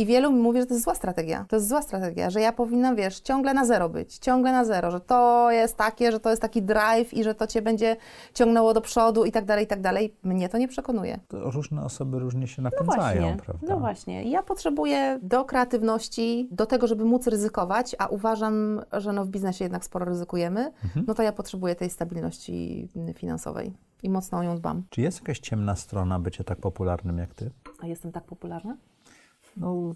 I wielu mi mówi, że to jest zła strategia. To jest zła strategia, że ja powinnam, wiesz, ciągle na zero być, ciągle na zero, że to jest takie, że to jest taki drive i że to cię będzie ciągnęło do przodu i tak dalej, i tak dalej. Mnie to nie przekonuje. To różne osoby różnie się No napędzają, właśnie, prawda? no właśnie. Ja potrzebuję do kreatywności, do tego, żeby móc ryzykować, a uważam, że no w biznesie jednak sporo ryzykujemy, no to ja potrzebuję tej stabilności finansowej i mocno o nią dbam. Czy jest jakaś ciemna strona bycia tak popularnym jak ty? A jestem tak popularna? No,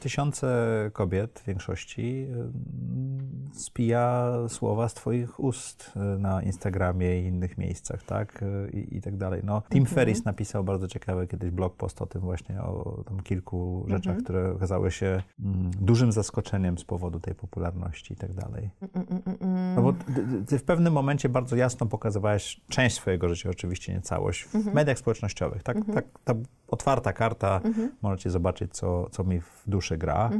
tysiące kobiet w większości ym, spija słowa z Twoich ust y, na Instagramie i innych miejscach, tak? Y, I, i tak dalej. No, Tim Ferriss napisał bardzo ciekawy kiedyś blog post o tym właśnie, o tam kilku rzeczach, które okazały się mm, dużym zaskoczeniem z powodu tej popularności i tak dalej. No bo ty, w pewnym momencie bardzo jasno pokazywałeś część swojego życia, oczywiście nie całość, w mediach społecznościowych. Tak, tak, ta otwarta karta, możecie zobaczyć, co, co mi w duszy gra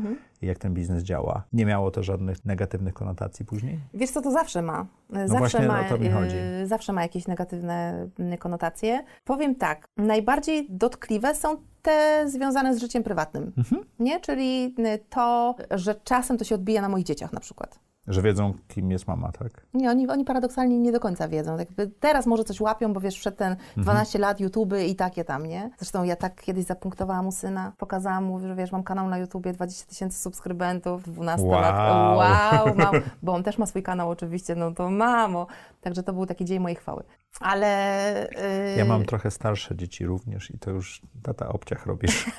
i jak ten biznes działa. Nie miało to żadnych negatywnych konotacji później? Wiesz co, to zawsze ma. Zawsze, No właśnie ma o to mi chodzi. y, zawsze ma jakieś negatywne y, konotacje. Powiem tak, najbardziej dotkliwe są te związane z życiem prywatnym, Mhm. nie? Czyli y, to, że czasem to się odbija na moich dzieciach na przykład. Że wiedzą, kim jest mama, tak? Nie, oni, oni paradoksalnie nie do końca wiedzą. Tak jakby teraz może coś łapią, bo wiesz, przed ten 12 lat YouTube i takie tam, nie? Zresztą ja tak kiedyś zapunktowałam u syna, pokazałam mu, że wiesz, mam kanał na YouTubie, 20 tysięcy subskrybentów, 12 lat. Wow. Wow, mam, bo on też ma swój kanał oczywiście, no to mamo. Także to był taki dzień mojej chwały. Ale... Yy, Ja mam trochę starsze dzieci również i to już tata obciach robisz.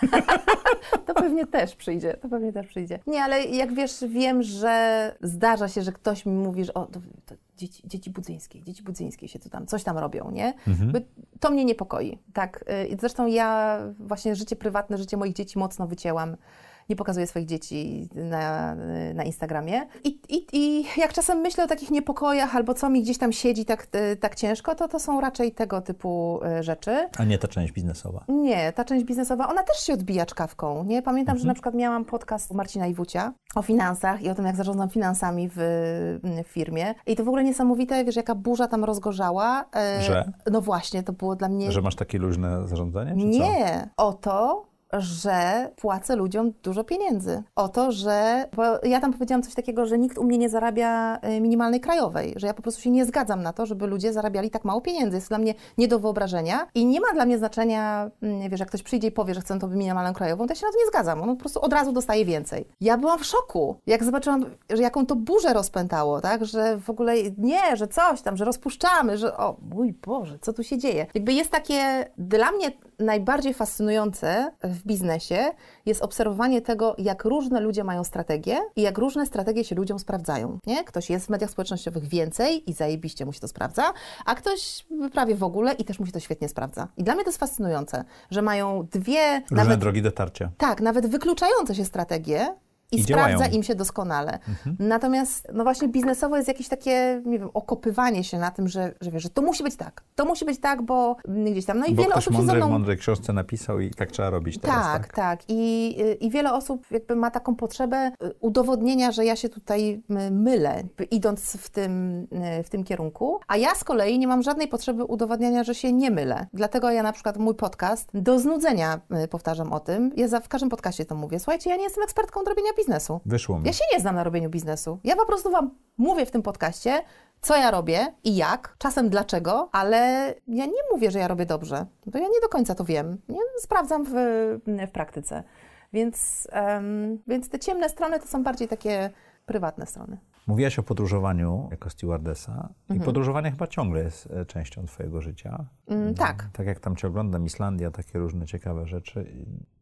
To pewnie też przyjdzie, to pewnie też przyjdzie. Nie, ale jak wiesz, wiem, że zdarza się, że ktoś mi mówi, że o, to, to dzieci, dzieci budzyńskie, dzieci budzyńskie się tu tam, coś tam robią, nie? By- To mnie niepokoi, tak. y, zresztą ja właśnie życie prywatne, życie moich dzieci mocno wycięłam. Nie pokazuję swoich dzieci na, na Instagramie. I, i, I jak czasem myślę o takich niepokojach albo co mi gdzieś tam siedzi tak, y, tak ciężko, to to są raczej tego typu y, rzeczy. A nie ta część biznesowa. Nie, ta część biznesowa, ona też się odbija czkawką, nie? Pamiętam, że na przykład miałam podcast Marcina Iwucia o finansach i o tym, jak zarządzam finansami w, w firmie. I to w ogóle niesamowite, wiesz, jaka burza tam rozgorzała. E, Że? No właśnie, to było dla mnie... Że masz takie luźne zarządzanie? Nie, o to, że płacę ludziom dużo pieniędzy. O to, że. Bo ja tam powiedziałam coś takiego, że nikt u mnie nie zarabia y, minimalnej krajowej, że ja po prostu się nie zgadzam na to, żeby ludzie zarabiali tak mało pieniędzy. Jest dla mnie nie do wyobrażenia i nie ma dla mnie znaczenia, mm, wiesz, jak ktoś przyjdzie i powie, że chce tą minimalną krajową, to ja się na to nie zgadzam. On po prostu od razu dostaje więcej. Ja byłam w szoku, jak zobaczyłam, że jaką to burzę rozpętało, tak, że w ogóle nie, że coś tam, że rozpuszczamy, że o mój Boże, co tu się dzieje? Jakby jest takie, dla mnie najbardziej fascynujące w biznesie jest obserwowanie tego, jak różne ludzie mają strategie i jak różne strategie się ludziom sprawdzają. Nie? Ktoś jest w mediach społecznościowych więcej i zajebiście mu się to sprawdza, a ktoś prawie w ogóle i też mu się to świetnie sprawdza. I dla mnie to jest fascynujące, że mają dwie... Różne nawet, drogi dotarcia. Tak, nawet wykluczające się strategie, i, I sprawdza działają. im się doskonale. Natomiast, no właśnie biznesowo jest jakieś takie, nie wiem, okopywanie się na tym, że, że wiesz, że to musi być tak, to musi być tak, bo gdzieś tam, no i Bo wiele osób mądry w mną... mądrej książce napisał i tak trzeba robić teraz, Tak, tak? tak. I, I wiele osób jakby ma taką potrzebę y, udowodnienia, że ja się tutaj y, mylę, idąc w tym, y, w tym kierunku. A ja z kolei nie mam żadnej potrzeby udowadniania, że się nie mylę. Dlatego ja na przykład mój podcast do znudzenia y, powtarzam o tym. Ja za, w każdym podcaście to mówię. Słuchajcie, ja nie jestem ekspertką od robienia biznesu. Wyszło mi. Ja się nie znam na robieniu biznesu. Ja po prostu Wam mówię w tym podcaście, co ja robię i jak, czasem dlaczego, ale ja nie mówię, że ja robię dobrze, bo ja nie do końca to wiem. Nie sprawdzam w, w praktyce. Więc, em, więc te ciemne strony to są bardziej takie prywatne strony. Mówiłaś o podróżowaniu jako stewardesa Mhm. i podróżowanie chyba ciągle jest e, częścią twojego życia. Mm, tak. Tak jak tam cię oglądam, Islandia, takie różne ciekawe rzeczy.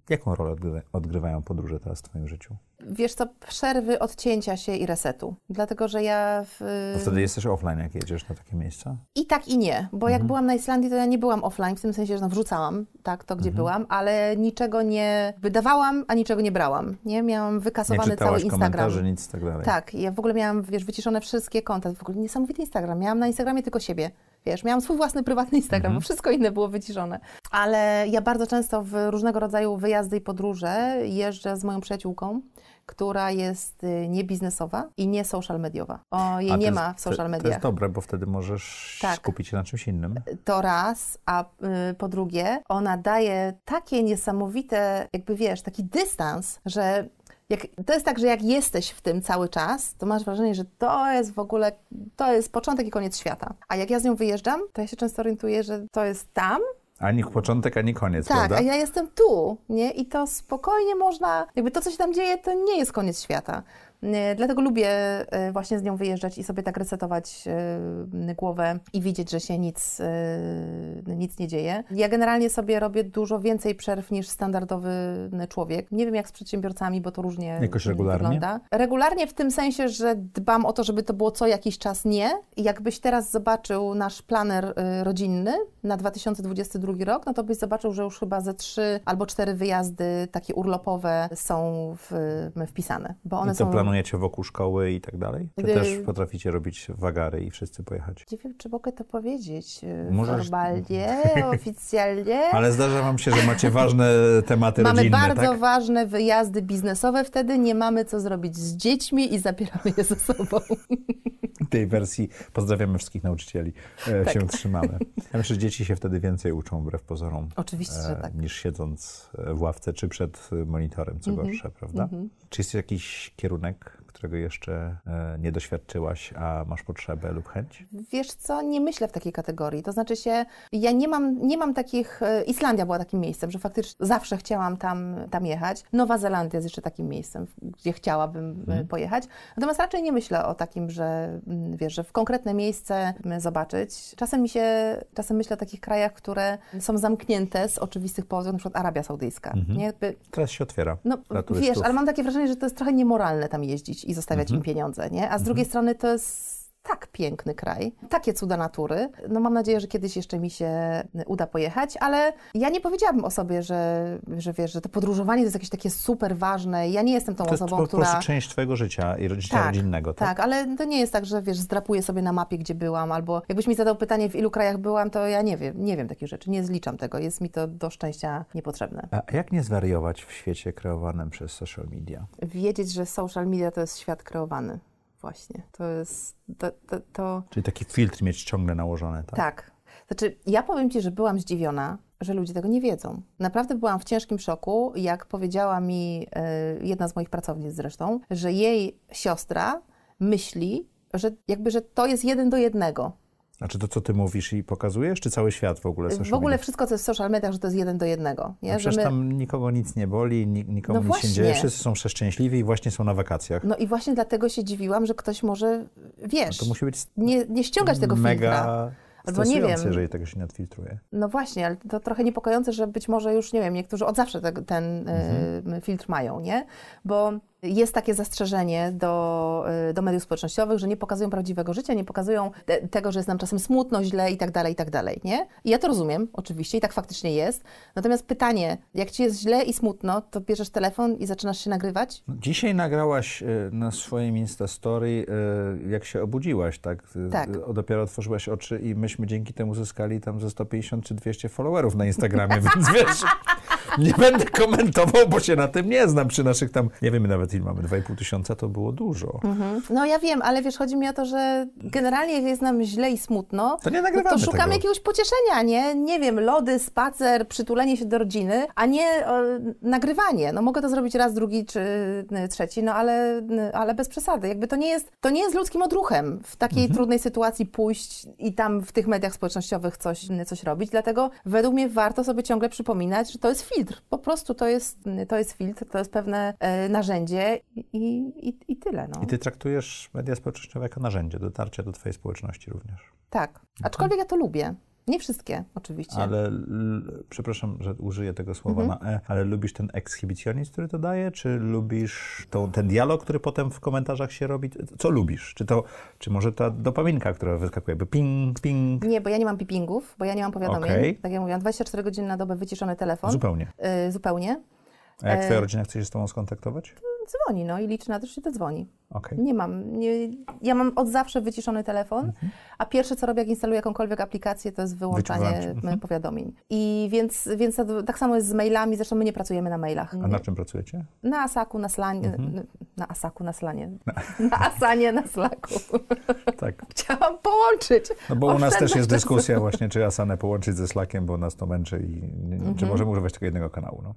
Jaką rolę odgry- odgrywają podróże teraz w twoim życiu? Wiesz co, przerwy odcięcia się i resetu. Dlatego, że ja w, wtedy jesteś offline, jak jedziesz na takie miejsca? I tak i nie, bo Mhm. jak byłam na Islandii, to ja nie byłam offline, w tym sensie, że no wrzucałam, tak, to gdzie Mhm. byłam, ale niczego nie wydawałam, a niczego nie brałam, nie? Miałam Nie wykasowany cały czytałaś Instagram. nic tak dalej. Tak, ja w ogóle miałam, wiesz, wyciszone wszystkie konta, w ogóle niesamowity Instagram. Miałam na Instagramie tylko siebie, wiesz, miałam swój własny prywatny Instagram, Mhm. bo wszystko inne było wyciszone. Ale ja bardzo często w różnego rodzaju wyjazdy i podróże jeżdżę z moją przyjaciółką, która jest y, niebiznesowa i nie social mediowa. O, jej nie to ma jest- w social To, to mediach. jest dobre, bo wtedy możesz Tak. skupić się na czymś innym. To raz, a y, po drugie, ona daje takie niesamowite, jakby wiesz, taki dystans, że jak, to jest tak, że jak jesteś w tym cały czas, to masz wrażenie, że to jest w ogóle, to jest początek i koniec świata. A jak ja z nią wyjeżdżam, to ja się często orientuję, że to jest tam, Ani początek, ani koniec, tak, prawda? a ja jestem tu, nie? I to spokojnie można, jakby to, co się tam dzieje, to nie jest koniec świata. Nie, Dlatego lubię e, właśnie z nią wyjeżdżać i sobie tak resetować e, głowę i widzieć, że się nic, nic nie dzieje. Ja generalnie sobie robię dużo więcej przerw niż standardowy człowiek. Nie wiem jak z przedsiębiorcami, bo to różnie Jakoś regularnie? wygląda. Regularnie w tym sensie, że dbam o to, żeby to było co jakiś czas nie. Jakbyś teraz zobaczył nasz planer y, rodzinny na 2022 rok, no to byś zobaczył, że już chyba ze trzy albo cztery wyjazdy takie urlopowe są w, wpisane. Bo one są... planujecie wokół szkoły i tak dalej? Czy Gdy- też potraficie robić wagary i wszyscy pojechać? Nie wiem, czy mogę to powiedzieć y, Możesz- formalnie, oficjalnie. Ale zdarza wam się, że macie ważne tematy Mamy rodzinne, bardzo tak? ważne wyjazdy biznesowe, wtedy nie mamy co zrobić z dziećmi i zabieramy je ze sobą. Tej wersji pozdrawiamy wszystkich nauczycieli, e, Tak. się trzymamy. Ja myślę, że dzieci się wtedy więcej uczą wbrew pozorom. Oczywiście, że e, tak. Niż siedząc w ławce czy przed monitorem, co Mhm. gorsze, prawda? Czy jest jakiś kierunek, którego jeszcze e, nie doświadczyłaś, a masz potrzebę lub chęć? Wiesz co, nie myślę w takiej kategorii. To znaczy się, ja nie mam, nie mam takich. e, Islandia była takim miejscem, że faktycznie zawsze chciałam tam, tam jechać. Nowa Zelandia jest jeszcze takim miejscem, gdzie chciałabym e, pojechać. Natomiast raczej nie myślę o takim, że mm, wiesz, że w konkretne miejsce m, zobaczyć. Czasem mi się, czasem myślę o takich krajach, które są zamknięte z oczywistych powodów, na przykład Arabia Saudyjska. Nie? Jakby, Teraz się otwiera no wiesz, ale mam takie wrażenie, że to jest trochę niemoralne tam jeździć i zostawiać im pieniądze, nie? A z drugiej strony to jest tak piękny kraj, takie cuda natury. No mam nadzieję, że kiedyś jeszcze mi się uda pojechać, ale ja nie powiedziałabym o sobie, że, że wiesz, że to podróżowanie to jest jakieś takie super ważne. Ja nie jestem tą To jest osobą, po która... prostu część twojego życia i życia rodzinnego, tak? Tak, ale to nie jest tak, że wiesz, zdrapuję sobie na mapie, gdzie byłam, albo jakbyś mi zadał pytanie, w ilu krajach byłam, to ja nie wiem, nie wiem takich rzeczy, nie zliczam tego, jest mi to do szczęścia niepotrzebne. A jak nie zwariować w świecie kreowanym przez social media? Wiedzieć, że social media to jest świat kreowany. Właśnie. To jest. To, to, to, Czyli taki filtr mieć ciągle nałożony, tak? tak. Znaczy, ja powiem Ci, że byłam zdziwiona, że ludzie tego nie wiedzą. Naprawdę byłam w ciężkim szoku, jak powiedziała mi y, jedna z moich pracownic zresztą, że jej siostra myśli, że jakby, że to jest jeden do jednego. Znaczy to, co ty mówisz i pokazujesz, czy cały świat w ogóle W ogóle media? wszystko, co jest w social mediach, że to jest jeden do jednego. Nie? No przecież my... tam nikogo nic nie boli, ni- nikomu No nic się nie dzieje, właśnie. wszyscy są przeszczęśliwi i właśnie są na wakacjach. No i właśnie dlatego się dziwiłam, że ktoś może, wiesz, To musi być nie, nie ściągać tego filtra. mega Albo nie wiem. jeżeli tego się nie odfiltruje. No właśnie, ale to trochę niepokojące, że być może już, nie wiem, niektórzy od zawsze te, ten y, filtr mają, nie? Bo jest takie zastrzeżenie do, y, do mediów społecznościowych, że nie pokazują prawdziwego życia, nie pokazują te, tego, że jest nam czasem smutno, źle i tak dalej, i tak dalej, nie? I ja to rozumiem, oczywiście, i tak faktycznie jest. Natomiast pytanie, jak ci jest źle i smutno, to bierzesz telefon i zaczynasz się nagrywać? No, Dzisiaj nagrałaś y, na swoim Instastory, y, jak się obudziłaś, tak? Tak. Dopiero otworzyłaś oczy i myśmy dzięki temu zyskali tam ze 150 czy 200 followerów na Instagramie, więc wiesz, nie będę komentował, bo się na tym nie znam. Przy naszych tam, nie wiemy nawet ile mamy, 2,5 tysiąca to było dużo. No ja wiem, ale wiesz, chodzi mi o to, że generalnie jak jest nam źle i smutno, To nie no nagrywamy to szukamy tego. jakiegoś pocieszenia, nie? Nie wiem, lody, spacer, przytulenie się do rodziny, a nie e, nagrywanie. No mogę to zrobić raz, drugi czy trzeci, no ale, ale bez przesady. Jakby to nie jest, to nie jest ludzkim odruchem w takiej Mhm. trudnej sytuacji pójść i tam w tych mediach społecznościowych coś, coś robić. Dlatego według mnie warto sobie ciągle przypominać, że to jest filtr. Po prostu to jest, to jest filtr, to jest pewne e, narzędzie i, i, i tyle. No. I ty traktujesz media społecznościowe jako narzędzie dotarcia do twojej społeczności również. Tak, aczkolwiek ja to lubię. Nie wszystkie, oczywiście. Ale, l, przepraszam, że użyję tego słowa Mhm. na E, ale lubisz ten ekshibicjonizm, który to daje? Czy lubisz tą, ten dialog, który potem w komentarzach się robi? Co lubisz? Czy to, czy może ta dopaminka, która wyskakuje, by ping, ping? Nie, bo ja nie mam pipingów, bo ja nie mam powiadomień. Okej. Tak jak mówiłam, 24 godziny na dobę wyciszony telefon. Zupełnie. Y, zupełnie. A jak E, twoja rodzina chce się z tobą skontaktować? Dzwoni, no i liczy na to, że się to dzwoni. Okej. Nie mam. Nie, ja mam od zawsze wyciszony telefon, Mhm. a pierwsze, co robię, jak instaluję jakąkolwiek aplikację, to jest wyłączanie. Mhm. powiadomień. I więc, więc tak samo jest z mailami, zresztą my nie pracujemy na mailach. A na czym pracujecie? Na Asaku, na Slanie, Mhm. na Asaku, na Slanie, na Asanie, na Slacku. Tak. Chciałam połączyć. No bo u nas też jest dyskusja właśnie, czy Asanę połączyć ze Slackiem, bo nas to męczy i Mhm. czy możemy używać tylko jednego kanału. No.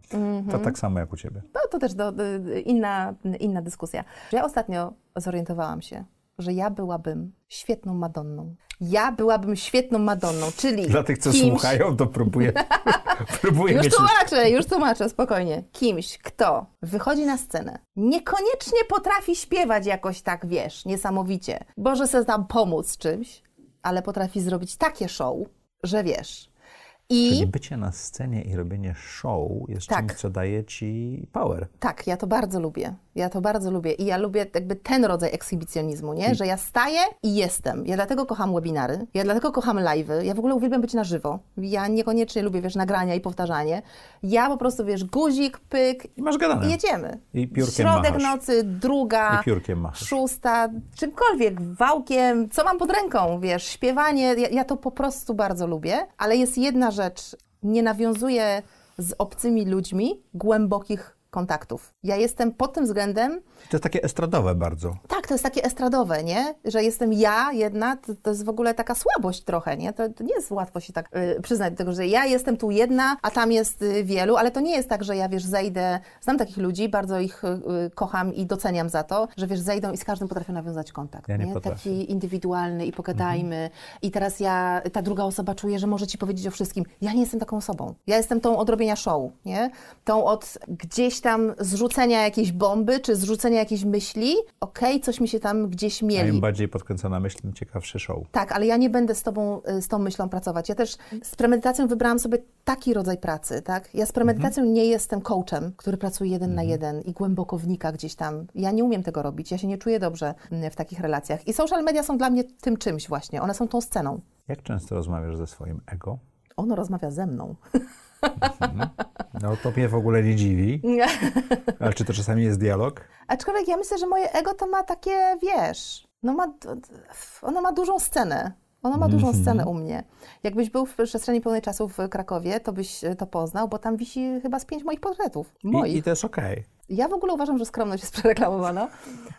To tak samo jak u ciebie. No to też do, do, inna, inna dyskusja. Ja ostatnio zorientowałam się, że ja byłabym świetną Madonną. Ja byłabym świetną Madonną, czyli Dla tych, co kimś, słuchają, to próbuję, próbuję Już mieć... tłumaczę, już tłumaczę, spokojnie. Kimś, kto wychodzi na scenę, niekoniecznie potrafi śpiewać jakoś tak, wiesz, niesamowicie, Boże se tam pomóc czymś, ale potrafi zrobić takie show, że wiesz. I Czyli bycie na scenie i robienie show jest Tak. czymś, co daje ci power. Tak, ja to bardzo lubię. Ja to bardzo lubię i ja lubię jakby ten rodzaj ekshibicjonizmu, nie? Że ja staję i jestem. Ja dlatego kocham webinary, ja dlatego kocham live'y, ja w ogóle uwielbiam być na żywo. Ja niekoniecznie lubię, wiesz, nagrania i powtarzanie. Ja po prostu, wiesz, guzik, pyk I masz gadane. i jedziemy. I piórkiem Środek machasz. nocy, druga, I piórkiem machasz. szósta, czymkolwiek, wałkiem, co mam pod ręką, wiesz, śpiewanie, ja, ja to po prostu bardzo lubię, ale jest jedna rzecz, nie nawiązuję z obcymi ludźmi głębokich kontaktów. Ja jestem pod tym względem, To jest takie estradowe bardzo. tak, to jest takie estradowe, nie? Że jestem ja jedna, to, to jest w ogóle taka słabość trochę, nie? To, to nie jest łatwo się tak y, przyznać do tego, że ja jestem tu jedna, a tam jest y, wielu, ale to nie jest tak, że ja, wiesz, zejdę, znam takich ludzi, bardzo ich y, y, kocham i doceniam za to, że, wiesz, zejdą i z każdym potrafią nawiązać kontakt, Ja nie potrafię. Taki indywidualny i pogadajmy i teraz ja, ta druga osoba czuje, że może Ci powiedzieć o wszystkim. Ja nie jestem taką osobą. Ja jestem tą od robienia show, nie? Tą od gdzieś tam zrzucenia jakiejś bomby, czy zrzucenia jakiejś myśli, okej, coś mi się tam gdzieś A mieli. im bardziej podkręcona myśl, tym ciekawszy show. Tak, ale ja nie będę z tobą, y, z tą myślą pracować. Ja też z premedytacją wybrałam sobie taki rodzaj pracy, tak? Ja z premedytacją nie jestem coachem, który pracuje jeden na jeden i głęboko wnika gdzieś tam. Ja nie umiem tego robić, ja się nie czuję dobrze mm, w takich relacjach. I social media są dla mnie tym czymś właśnie, one są tą sceną. Jak często rozmawiasz ze swoim ego? Ono rozmawia ze mną. No to mnie w ogóle nie dziwi. Ale czy to czasami jest dialog? Aczkolwiek ja myślę, że moje ego to ma takie, wiesz, no ma, ono ma dużą scenę. Ono ma dużą scenę u mnie. Jakbyś był w przestrzeni pełnej czasu w Krakowie, to byś to poznał, bo tam wisi chyba z pięć moich portretów. Moich. I, I to jest okej. Ja w ogóle uważam, że skromność jest przereklamowana.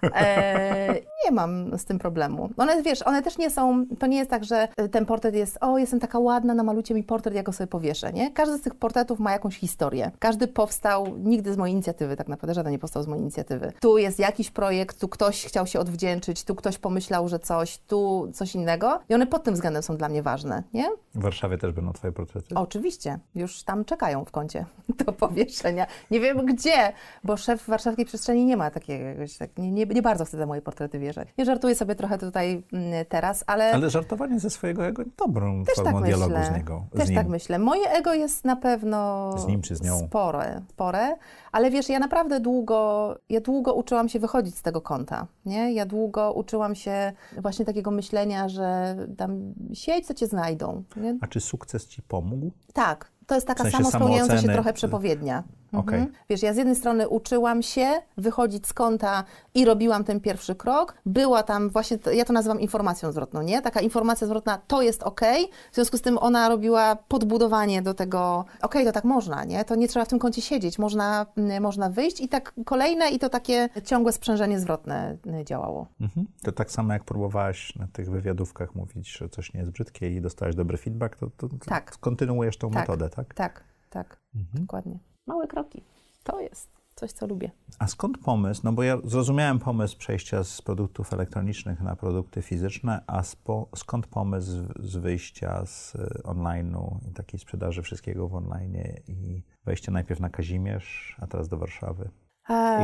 E, nie mam z tym problemu. One, wiesz, one też nie są, to nie jest tak, że y, ten portret jest, o, jestem taka ładna, namalucie mi portret, ja go sobie powieszę, nie? Każdy z tych portretów ma jakąś historię. Każdy powstał, nigdy z mojej inicjatywy, tak naprawdę żaden nie powstał z mojej inicjatywy. Tu jest jakiś projekt, tu ktoś chciał się odwdzięczyć, tu ktoś pomyślał, że coś, tu coś innego i one pod tym względem są dla mnie ważne, nie? W Warszawie też będą twoje portrety? Oczywiście, już tam czekają w kącie do powieszenia. Nie wiem gdzie, bo szef warszawskiej przestrzeni nie ma takiego, tak, nie, nie, nie bardzo chce te moje portrety wierzać. Nie żartuję sobie trochę tutaj mm, teraz, ale... Ale żartowanie ze swojego ego dobrą Też formą tak dialogu myślę. z niego. z Też nim. tak myślę. Moje ego jest na pewno Z nim czy z nią? spore, spore, ale wiesz, ja naprawdę długo, ja długo uczyłam się wychodzić z tego kąta, nie? Ja długo uczyłam się właśnie takiego myślenia, że tam siedź, co cię znajdą, nie? A czy sukces ci pomógł? Tak, to jest taka W sensie samospełniająca się samooceny- trochę przepowiednia. Okej. Mhm. Wiesz, ja z jednej strony uczyłam się wychodzić z kąta i robiłam ten pierwszy krok. Była tam właśnie, ja to nazywam informacją zwrotną, nie? Taka informacja zwrotna, to jest ok. W związku z tym ona robiła podbudowanie do tego, okej, to tak można, nie? To nie trzeba w tym kącie siedzieć, można, można wyjść i tak kolejne i to takie ciągłe sprzężenie zwrotne y, działało. Mhm. To tak samo jak próbowałaś na tych wywiadówkach mówić, że coś nie jest brzydkie i dostałaś dobry feedback, to, to, to Tak. kontynuujesz tą Tak. metodę, tak? Tak, tak, dokładnie. Małe kroki. To jest coś, co lubię. A skąd pomysł? No bo ja zrozumiałem pomysł przejścia z produktów elektronicznych na produkty fizyczne, a spo, skąd pomysł z, z wyjścia z y, online'u i takiej sprzedaży wszystkiego w online i wejście najpierw na Kazimierz, a teraz do Warszawy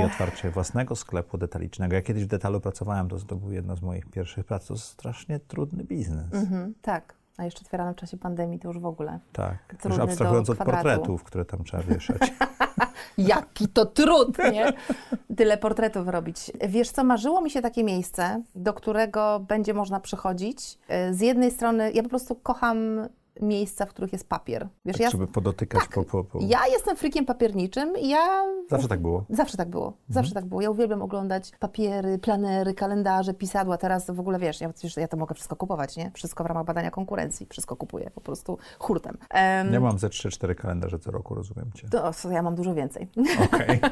i otwarcie własnego sklepu detalicznego. Ja kiedyś w detalu pracowałem, to, to był jedna z moich pierwszych prac. To strasznie trudny biznes. Mhm, tak. A jeszcze otwierane w czasie pandemii to już w ogóle. Tak, już abstrahując od kwadratu. portretów, które tam trzeba wieszać. Jaki to trud, nie? Tyle portretów robić. Wiesz co, marzyło mi się takie miejsce, do którego będzie można przychodzić. E, Z jednej strony, ja po prostu kocham miejsca, w których jest papier. Wiesz, tak, ja, żeby podotykać po, po, po... ja jestem frikiem papierniczym i ja... Zawsze tak było. Zawsze tak było. Zawsze tak było. Ja uwielbiam oglądać papiery, planery, kalendarze, pisadła. Teraz w ogóle wiesz, ja, ja to mogę wszystko kupować, nie? Wszystko w ramach badania konkurencji. Wszystko kupuję po prostu hurtem. Em, Ja mam ze 3-4 kalendarze co roku, rozumiem cię. to, ja mam dużo więcej. Okej.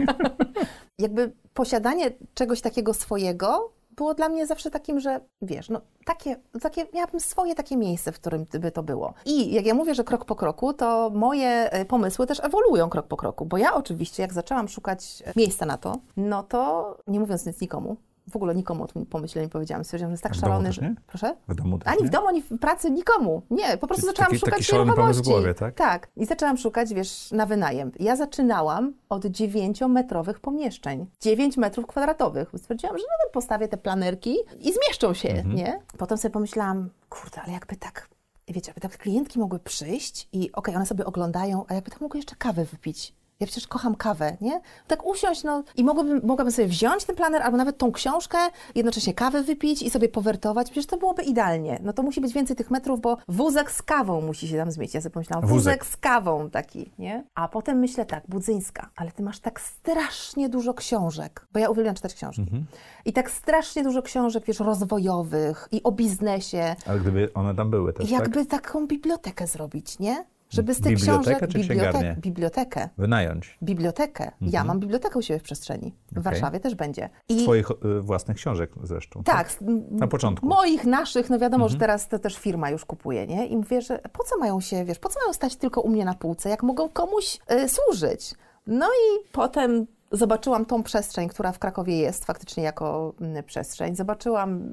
jakby posiadanie czegoś takiego swojego było dla mnie zawsze takim, że wiesz, no takie, takie miałabym swoje takie miejsce, w którym by to było. I jak ja mówię, że krok po kroku, to moje e, pomysły też ewoluują krok po kroku, bo ja oczywiście, jak zaczęłam szukać e, miejsca na to, no to nie mówiąc nic nikomu, w ogóle nikomu o tym pomyśle nie powiedziałam. Stwierdziłam, że jest tak W szalony, że... Proszę? W domu Ani w domu, ani w pracy, nikomu. Nie, po prostu Czyli zaczęłam taki- szukać taki szalony pomysł w głowie, tak? Tak. I zaczęłam szukać, wiesz, na wynajem. Ja zaczynałam od 9-metrowych pomieszczeń. 9 metrów kwadratowych. Stwierdziłam, że nawet postawię te planerki i zmieszczą się, Mhm. nie? Potem sobie pomyślałam, kurde, ale jakby tak, wiecie, jakby tak klientki mogły przyjść i okej, one sobie oglądają, a jakby tak mogły jeszcze kawę wypić. Ja przecież kocham kawę, nie? Tak usiąść, no i mogłabym, mogłabym sobie wziąć ten planer albo nawet tą książkę, jednocześnie kawę wypić i sobie powertować. Przecież to byłoby idealnie. No to musi być więcej tych metrów, bo wózek z kawą musi się tam zmieścić. Ja sobie pomyślałam, Wózek. wózek z kawą taki, nie? A potem myślę tak, Budzyńska, ale ty masz tak strasznie dużo książek, bo ja uwielbiam czytać książki. Mhm. I tak strasznie dużo książek, wiesz, rozwojowych i o biznesie. Ale gdyby one tam były też, tak? Jakby taką bibliotekę zrobić, nie? Żeby z tych książek... czy księgarnię? bibliotekę. Wynająć. Bibliotekę. Ja mam bibliotekę u siebie w przestrzeni. W Okej. Warszawie też będzie. I Twoich y, własnych książek zresztą. tak, m- Na początku. moich, naszych, no wiadomo, Mhm. że teraz to też firma już kupuje, nie? I mówię, że po co mają się, wiesz, po co mają stać tylko u mnie na półce, jak mogą komuś y, służyć? No i potem zobaczyłam tą przestrzeń, która w Krakowie jest faktycznie jako mm, przestrzeń. Zobaczyłam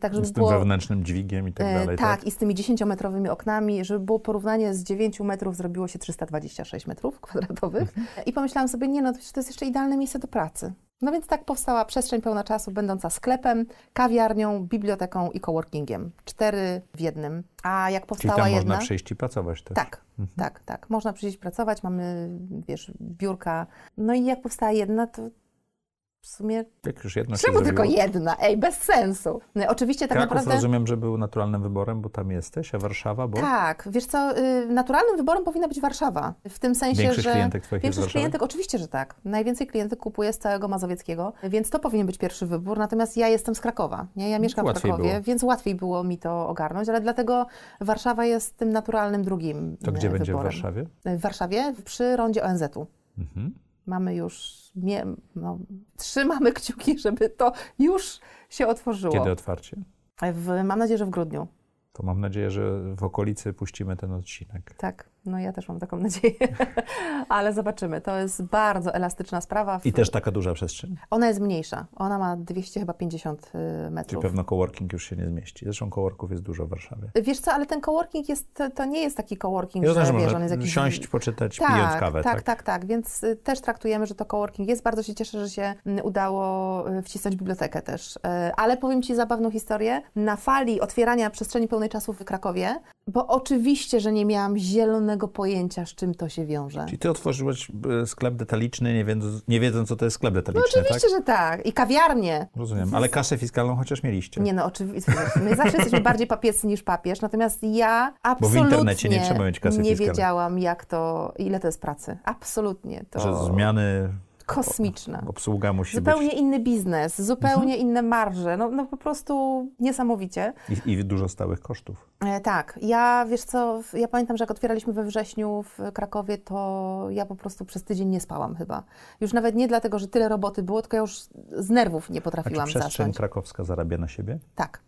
tak, żeby Z tym było... wewnętrznym dźwigiem i tak E, dalej, tak, i z tymi 10-metrowymi oknami, żeby było porównanie z 9 metrów, zrobiło się 326 metrów kwadratowych. I pomyślałam sobie, nie no, to jest jeszcze idealne miejsce do pracy. No więc tak powstała przestrzeń pełna czasu, będąca sklepem, kawiarnią, biblioteką i coworkingiem. Cztery w jednym. A jak Czyli powstała tam jedna... można przyjść i pracować też. Tak, tak, tak. Można przyjść pracować, mamy, wiesz, biurka. No i jak powstała jedna, to w sumie... Jak już jedno się Czemu tylko zrobiło. jedna? Ej, bez sensu. No, oczywiście tak Kraków naprawdę... rozumiem, że był naturalnym wyborem, bo tam jesteś, a Warszawa, bo Tak, wiesz co, y, naturalnym wyborem powinna być Warszawa. W tym sensie, Większość że... klientek twoich jest Większość Warszawy? klientek, oczywiście, że tak. Najwięcej klientek kupuje z całego Mazowieckiego, więc to powinien być pierwszy wybór. Natomiast ja jestem z Krakowa, nie? Ja mieszkam w Krakowie, było. więc łatwiej było mi to ogarnąć, ale dlatego Warszawa jest tym naturalnym drugim to gdzie y, będzie w wyborem. Warszawie? W Warszawie, przy rondzie ONZ-u. Mhm. Mamy już, mie, no, trzymamy kciuki, żeby to już się otworzyło. Kiedy otwarcie? W, mam nadzieję, że w grudniu. To mam nadzieję, że w okolicy puścimy ten odcinek. Tak, no ja też mam taką nadzieję, ale zobaczymy. To jest bardzo elastyczna sprawa. I też taka duża przestrzeń? Ona jest mniejsza. Ona ma 200 chyba 50 y, Czyli metrów. pewno coworking już się nie zmieści. Zresztą coworków jest dużo w Warszawie. Wiesz co, ale ten coworking jest, to, nie jest taki coworking, Ja że wiesz, można on jest jakiś... siąść, poczytać, tak, pijąc kawę. tak, tak, tak, Więc y, też traktujemy, że to coworking jest. Bardzo się cieszę, że się y, udało wcisnąć bibliotekę też. Ale powiem Ci zabawną historię. Na fali otwierania przestrzeni pełnej czasu w Krakowie, bo oczywiście, że nie miałam zielonego pojęcia, z czym to się wiąże. Czyli ty otworzyłeś e, sklep detaliczny, nie wiedząc, nie wiedząc co to jest sklep No detaliczny, oczywiście, tak? że tak. I kawiarnie. Rozumiem. Ale kasę fiskalną chociaż mieliście. Nie no, oczywiście. My zawsze jesteśmy bardziej papiescy niż papież, natomiast ja Bo w absolutnie internecie nie trzeba mieć kasy nie fiskalnej. wiedziałam, jak to, ile to jest pracy. Absolutnie. To Że zmiany, kosmiczne. obsługa musi Zupełnie być inny biznes, zupełnie Mhm. inne marże, no, no po prostu niesamowicie. i, i dużo stałych kosztów. E, tak, ja wiesz co, ja pamiętam, że jak otwieraliśmy we wrześniu w Krakowie, to ja po prostu przez tydzień nie spałam chyba. Już nawet nie dlatego, że tyle roboty było, tylko ja już z nerwów nie A czy potrafiłam przestrzeń zasnąć. krakowska zarabia na siebie? Tak,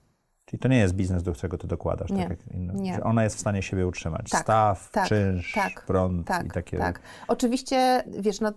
Czyli to nie jest biznes, do którego ty dokładasz, Nie, tak jak inne. nie. Że ona jest w stanie siebie utrzymać. Tak, Staw, tak, czynsz, tak, prąd tak, i takie... tak. Oczywiście, wiesz, no,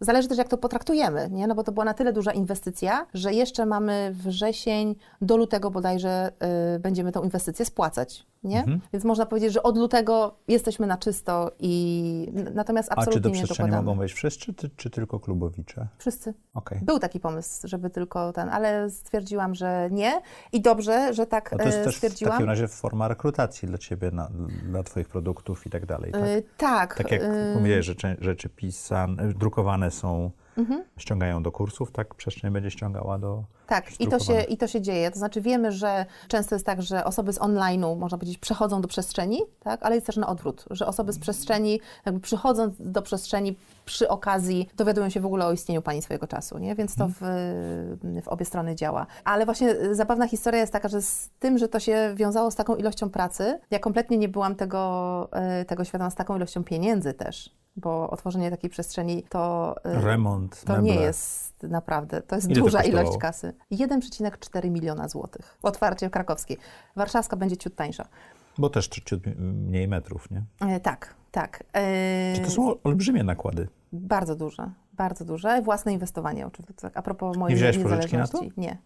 zależy też jak to potraktujemy, nie? No bo to była na tyle duża inwestycja, że jeszcze mamy wrzesień do lutego bodajże y, będziemy tą inwestycję spłacać, nie? Mhm. Więc można powiedzieć, że od lutego jesteśmy na czysto i natomiast A czy absolutnie do nie przestrzeni mogą wejść wszyscy, czy, czy tylko klubowicze? Wszyscy. Okej. Był taki pomysł, żeby tylko ten, ale stwierdziłam, że nie i dobrze, że tak No to jest e, też w takim razie forma rekrutacji dla ciebie, na, dla twoich produktów i tak dalej, tak? Y, tak. Tak jak y, powiedziałeś, że cze- rzeczy pisane, drukowane są, Mhm. ściągają do kursów, tak przestrzeń będzie ściągała do... Tak, i to, się, i to się dzieje. To znaczy wiemy, że często jest tak, że osoby z online'u, można powiedzieć, przechodzą do przestrzeni, tak? ale jest też na odwrót, że osoby z przestrzeni, jakby przychodząc do przestrzeni przy okazji, dowiadują się w ogóle o istnieniu Pani swojego czasu, nie? więc to w, w obie strony działa. Ale właśnie y, zabawna historia jest taka, że z tym, że to się wiązało z taką ilością pracy, ja kompletnie nie byłam tego, y, tego świadoma z taką ilością pieniędzy też, bo otworzenie takiej przestrzeni to... y, Remont, to meble. nie jest naprawdę, to jest Ile to duża kosztowało? ilość kasy. 1,4 miliona złotych. Otwarcie krakowskie. Warszawska będzie ciut tańsza. Bo też ciut mniej metrów, nie? E, tak, tak. E, Czy to są olbrzymie nakłady? Bardzo duże, bardzo duże. Własne inwestowanie oczywiście. Tak, a propos mojej wziąłeś pożyczki na niezależności. Nie.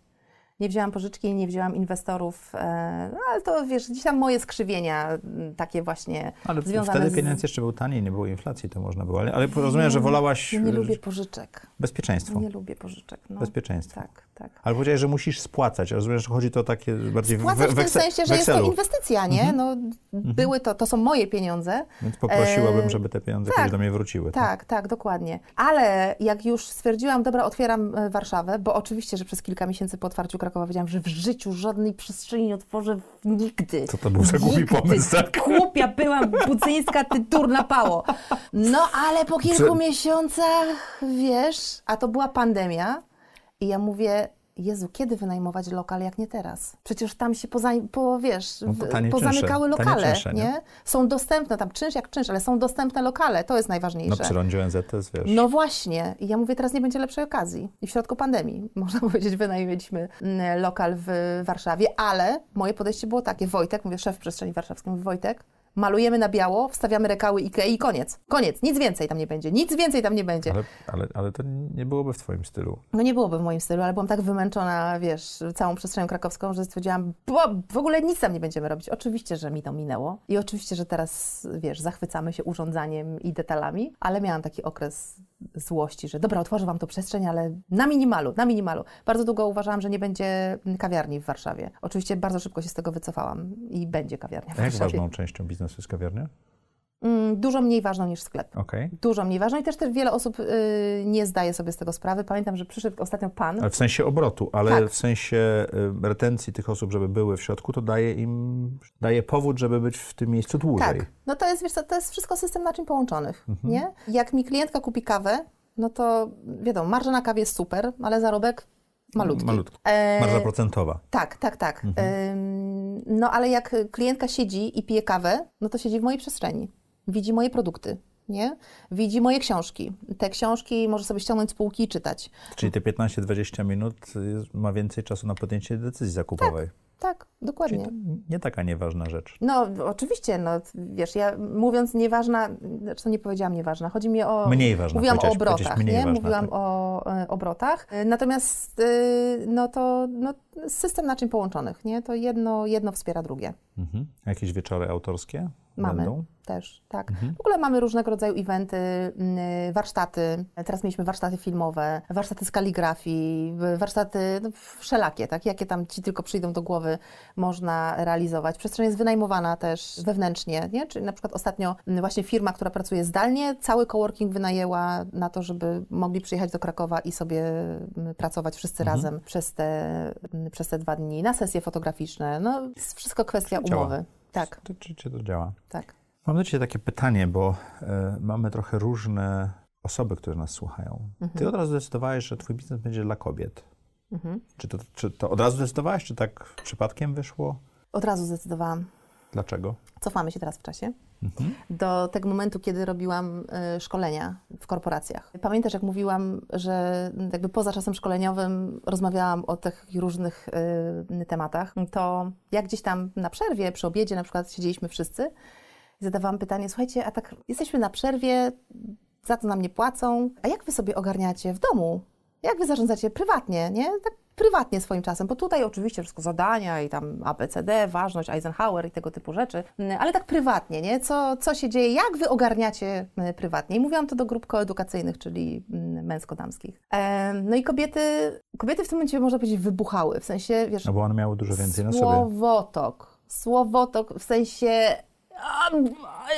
Nie wzięłam pożyczki, nie wzięłam inwestorów, e, no, ale to wiesz, gdzieś tam moje skrzywienia m, takie właśnie Ale związane wtedy z... pieniądz jeszcze był taniej, nie było inflacji, to można było. Ale, ale rozumiem, że wolałaś nie e, lubię pożyczek. bezpieczeństwo. Nie lubię pożyczek. No. Bezpieczeństwo. Tak, tak. Ale powiedziałeś, że musisz spłacać. Rozumiem, że chodzi to o takie bardziej w, Spłacać w tym wekse- sensie, że jest to inwestycja, nie? No, były to, to są moje pieniądze. Więc poprosiłabym, E, żeby te pieniądze tak, kiedyś do mnie wróciły. Tak, tak, dokładnie. Ale jak już stwierdziłam, dobra, otwieram e, Warszawę, bo oczywiście, że przez kilka miesięcy po otwarciu Krakowa wiedziałam, że w życiu żadnej przestrzeni nie otworzę nigdy. Co to był za głupi pomysł, tak? Głupia byłam, budzyńska, ty durna pało. No, ale po kilku miesiącach, wiesz, a to była pandemia i ja mówię, Jezu, kiedy wynajmować lokal, jak nie teraz? Przecież tam się poza, po, wiesz, No pozamykały czynsze, lokale, czynsze, nie? nie? Są dostępne, tam czynsz jak czynsz, ale są dostępne lokale, to jest No najważniejsze. przy rondzie ONZ to jest, wiesz... No właśnie. I ja mówię, teraz nie będzie lepszej okazji. I w środku pandemii, można powiedzieć, wynajęliśmy mm, lokal w Warszawie, ale moje podejście było takie, Wojtek, mówię, szef przestrzeni warszawskiej, Wojtek, malujemy na biało, wstawiamy rekały Ikei i koniec. Koniec, nic więcej tam nie będzie, nic więcej tam nie będzie. Ale, ale, ale to nie byłoby w twoim stylu. No nie byłoby w moim stylu, ale byłam tak wymęczona, wiesz, całą przestrzenią krakowską, że stwierdziłam, bo w ogóle nic tam nie będziemy robić. Oczywiście, że mi to minęło i oczywiście, że teraz, wiesz, zachwycamy się urządzaniem i detalami, ale miałam taki okres złości, że dobra, otworzę wam to przestrzeń, ale na minimalu, na minimalu. Bardzo długo uważałam, że nie będzie kawiarni w Warszawie. Oczywiście bardzo szybko się z tego wycofałam i będzie kawiarnia w A jak ważną częścią biznesu jest kawiarnia? Mm, Dużo mniej ważną niż sklep. Okej. Dużo mniej ważną i też, też wiele osób y, nie zdaje sobie z tego sprawy. Pamiętam, że przyszedł ostatnio pan, Ale w sensie obrotu, ale Tak. w sensie y, retencji tych osób, żeby były w środku, to daje im, daje powód, żeby być w tym miejscu dłużej. Tak, no to jest, wiesz co, to jest wszystko system naczyń połączonych, Mhm. nie? Jak mi klientka kupi kawę, no to wiadomo, marża na kawie jest super, ale zarobek malutki. Malutki. E, Marża procentowa. tak, tak, tak. Mhm. Ym, no ale jak klientka siedzi i pije kawę, no to siedzi w mojej przestrzeni. Widzi moje produkty. nie? Widzi moje książki. Te książki może sobie ściągnąć z półki i czytać. Czyli te 15-20 minut jest, ma więcej czasu na podjęcie decyzji zakupowej. Tak, dokładnie. Czyli to nie taka nieważna rzecz. No, oczywiście, no, wiesz, ja mówiąc nieważna, zresztą nie powiedziałam nieważna, chodzi mi o... Mniej ważna, Mówiłam o obrotach, nie? ważna, Mówiłam tak. o e, obrotach. E, Natomiast, e, no to no, system naczyń połączonych, nie? To jedno, jedno wspiera drugie. Mhm. Jakieś wieczory autorskie Mamy będą? też, tak. Mhm. W ogóle mamy różnego rodzaju eventy, mm, warsztaty. Teraz mieliśmy warsztaty filmowe, warsztaty z kaligrafii, warsztaty no, wszelakie, tak? Jakie tam ci tylko przyjdą do głowy, można realizować. Przestrzeń jest wynajmowana też wewnętrznie, nie? Czyli na przykład ostatnio mm, właśnie firma, która pracuje zdalnie, cały coworking wynajęła na to, żeby mogli przyjechać do Krakowa i sobie mm, pracować wszyscy Mhm. razem przez te, przez te dwa dni na sesje fotograficzne. No, jest wszystko kwestia Działa. Tak, To, czy, czy to działa? tak. Mam do Ciebie takie pytanie, bo e, mamy trochę różne osoby, które nas słuchają. Mhm. Ty od razu zdecydowałeś, że Twój biznes będzie dla kobiet. Mhm. Czy to, czy to od razu zdecydowałeś, czy tak przypadkiem wyszło? Od razu zdecydowałam. Dlaczego? Cofamy się teraz w czasie Mhm. do tego momentu, kiedy robiłam y, szkolenia w korporacjach. Pamiętasz, jak mówiłam, że jakby poza czasem szkoleniowym rozmawiałam o tych różnych y, tematach, to jak gdzieś tam na przerwie, przy obiedzie na przykład siedzieliśmy wszyscy i zadawałam pytanie, słuchajcie, a tak jesteśmy na przerwie, za to nam nie płacą, a jak wy sobie ogarniacie w domu? Jak wy zarządzacie prywatnie, nie? Tak prywatnie swoim czasem, bo tutaj oczywiście wszystko zadania i tam ABCD, ważność, Eisenhower i tego typu rzeczy, Mm, ale tak prywatnie, nie? Co, co się dzieje, jak wy ogarniacie mm, prywatnie? I mówiłam to do grup koedukacyjnych, czyli mm, męsko-damskich. No i kobiety, kobiety w tym momencie, można powiedzieć, wybuchały, w sensie, wiesz, No bo one miały dużo więcej na sobie. Słowotok. Słowotok w sensie. A,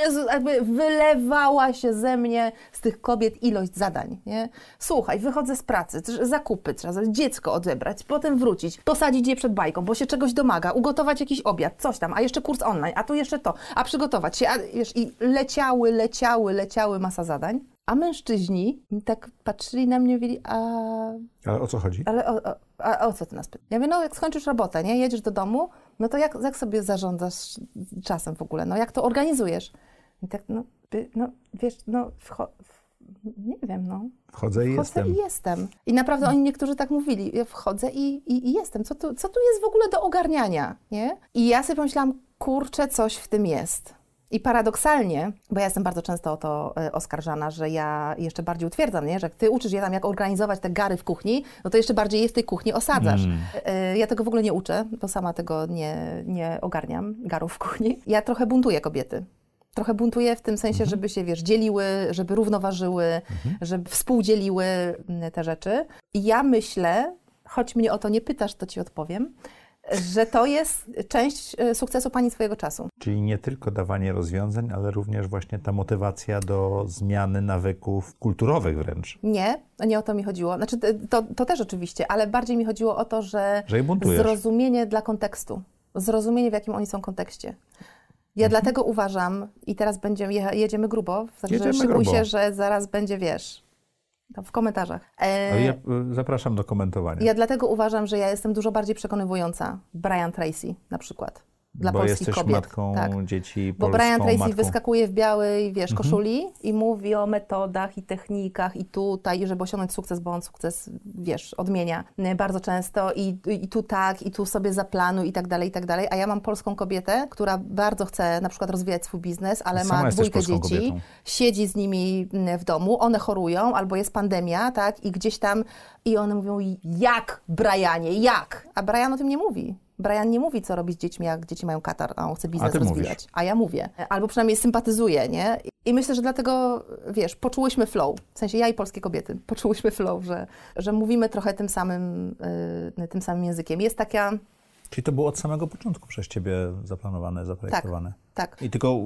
Jezu, jakby wylewała się ze mnie z tych kobiet ilość zadań. Nie? Słuchaj, wychodzę z pracy, zakupy, trzeba dziecko odebrać, potem wrócić, posadzić je przed bajką, bo się czegoś domaga, ugotować jakiś obiad, coś tam, a jeszcze kurs online, a tu jeszcze to, a przygotować się, a wiesz, i leciały, leciały, leciały masa zadań. A mężczyźni tak patrzyli na mnie i mówili, a Ale o co chodzi? ale o, o, a o co ty nas pytasz? Ja mówię, no jak skończysz robotę, nie, jedziesz do domu, no to jak, jak sobie zarządzasz czasem w ogóle? No jak to organizujesz? I tak, no, by- no wiesz, no nie wiem, no. Wchodzę i Wchodzę jestem. i jestem. I naprawdę oni niektórzy tak mówili, ja wchodzę i, i, i jestem. Co tu, co tu jest w ogóle do ogarniania, nie? I ja sobie pomyślałam, kurczę, coś w tym jest. I paradoksalnie, bo ja jestem bardzo często o to e, oskarżana, że ja jeszcze bardziej utwierdzam, nie? że jak ty uczysz je tam, jak organizować te gary w kuchni, no to jeszcze bardziej je w tej kuchni osadzasz. Mm. E, Ja tego w ogóle nie uczę, bo sama tego nie, nie ogarniam, garów w kuchni. Ja trochę buntuję kobiety. Trochę buntuję w tym sensie, żeby się, wiesz, dzieliły, żeby równoważyły, żeby współdzieliły mm, te rzeczy. I ja myślę, choć mnie o to nie pytasz, to ci odpowiem, że to jest część e, sukcesu pani swojego czasu. Czyli nie tylko dawanie rozwiązań, ale również właśnie ta motywacja do zmiany nawyków kulturowych wręcz. Nie, nie o to mi chodziło. Znaczy, to, to też oczywiście, ale bardziej mi chodziło o to, że Że zrozumienie dla kontekstu. Zrozumienie, w jakim oni są kontekście. Ja Mhm. dlatego uważam, i teraz będziemy, jedziemy grubo, także Jedziemy szykuj grubo. się, że zaraz będzie, wiesz, tam w komentarzach. E, Ale ja y, zapraszam do komentowania. ja dlatego uważam, że ja jestem dużo bardziej przekonywująca. Brian Tracy na przykład. Dla bo polskich jesteś kobiet. matką tak. dzieci, Bo Brian Tracy matką. wyskakuje w białej, wiesz, Mhm. koszuli i mówi o metodach i technikach i tutaj, żeby osiągnąć sukces, bo on sukces, wiesz, odmienia bardzo często i, i tu tak, i tu sobie zaplanuj i tak dalej, i tak dalej. A ja mam polską kobietę, która bardzo chce na przykład rozwijać swój biznes, ale Sama ma dwójkę dzieci, kobietą. siedzi z nimi mm, w domu, one chorują, albo jest pandemia, tak, i gdzieś tam, i one mówią, jak, Brianie, jak? A Brian o tym nie mówi. Brian nie mówi, co robić z dziećmi, jak dzieci mają katar, a on chce biznes mówisz. rozwijać. A ja mówię. Albo przynajmniej sympatyzuję, nie? I myślę, że dlatego, wiesz, poczułyśmy flow. W sensie ja i polskie kobiety poczułyśmy flow, że, że mówimy trochę tym samym, y, tym samym językiem. Jest taka, Czyli to było od samego początku przez ciebie zaplanowane, zaprojektowane. tak, I tylko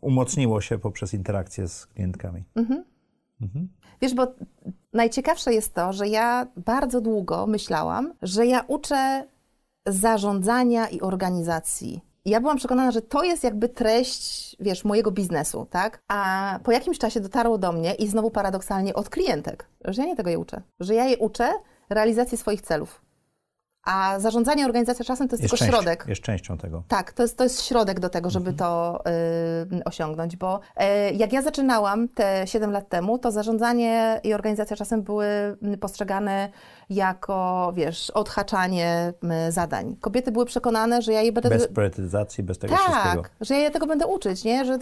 umocniło się poprzez interakcję z klientkami. Wiesz, bo najciekawsze jest to, że ja bardzo długo myślałam, że ja uczę zarządzania i organizacji. Ja byłam przekonana, że to jest jakby treść, wiesz, mojego biznesu, tak? A po jakimś czasie dotarło do mnie i znowu paradoksalnie od klientek, że ja nie tego je uczę. Że ja je uczę realizacji swoich celów. A zarządzanie organizacją czasem to jest, Jest, tylko część, środek. jest częścią tego. Tak, to jest, to jest środek do tego, żeby to y, osiągnąć, bo y, jak ja zaczynałam te 7 lat temu, to zarządzanie i organizacja czasem były postrzegane jako, wiesz, odhaczanie y, zadań. Kobiety były przekonane, że ja je będę... Bez priorytetyzacji, bez tego wszystkiego. tak, że ja je tego będę uczyć, nie? Że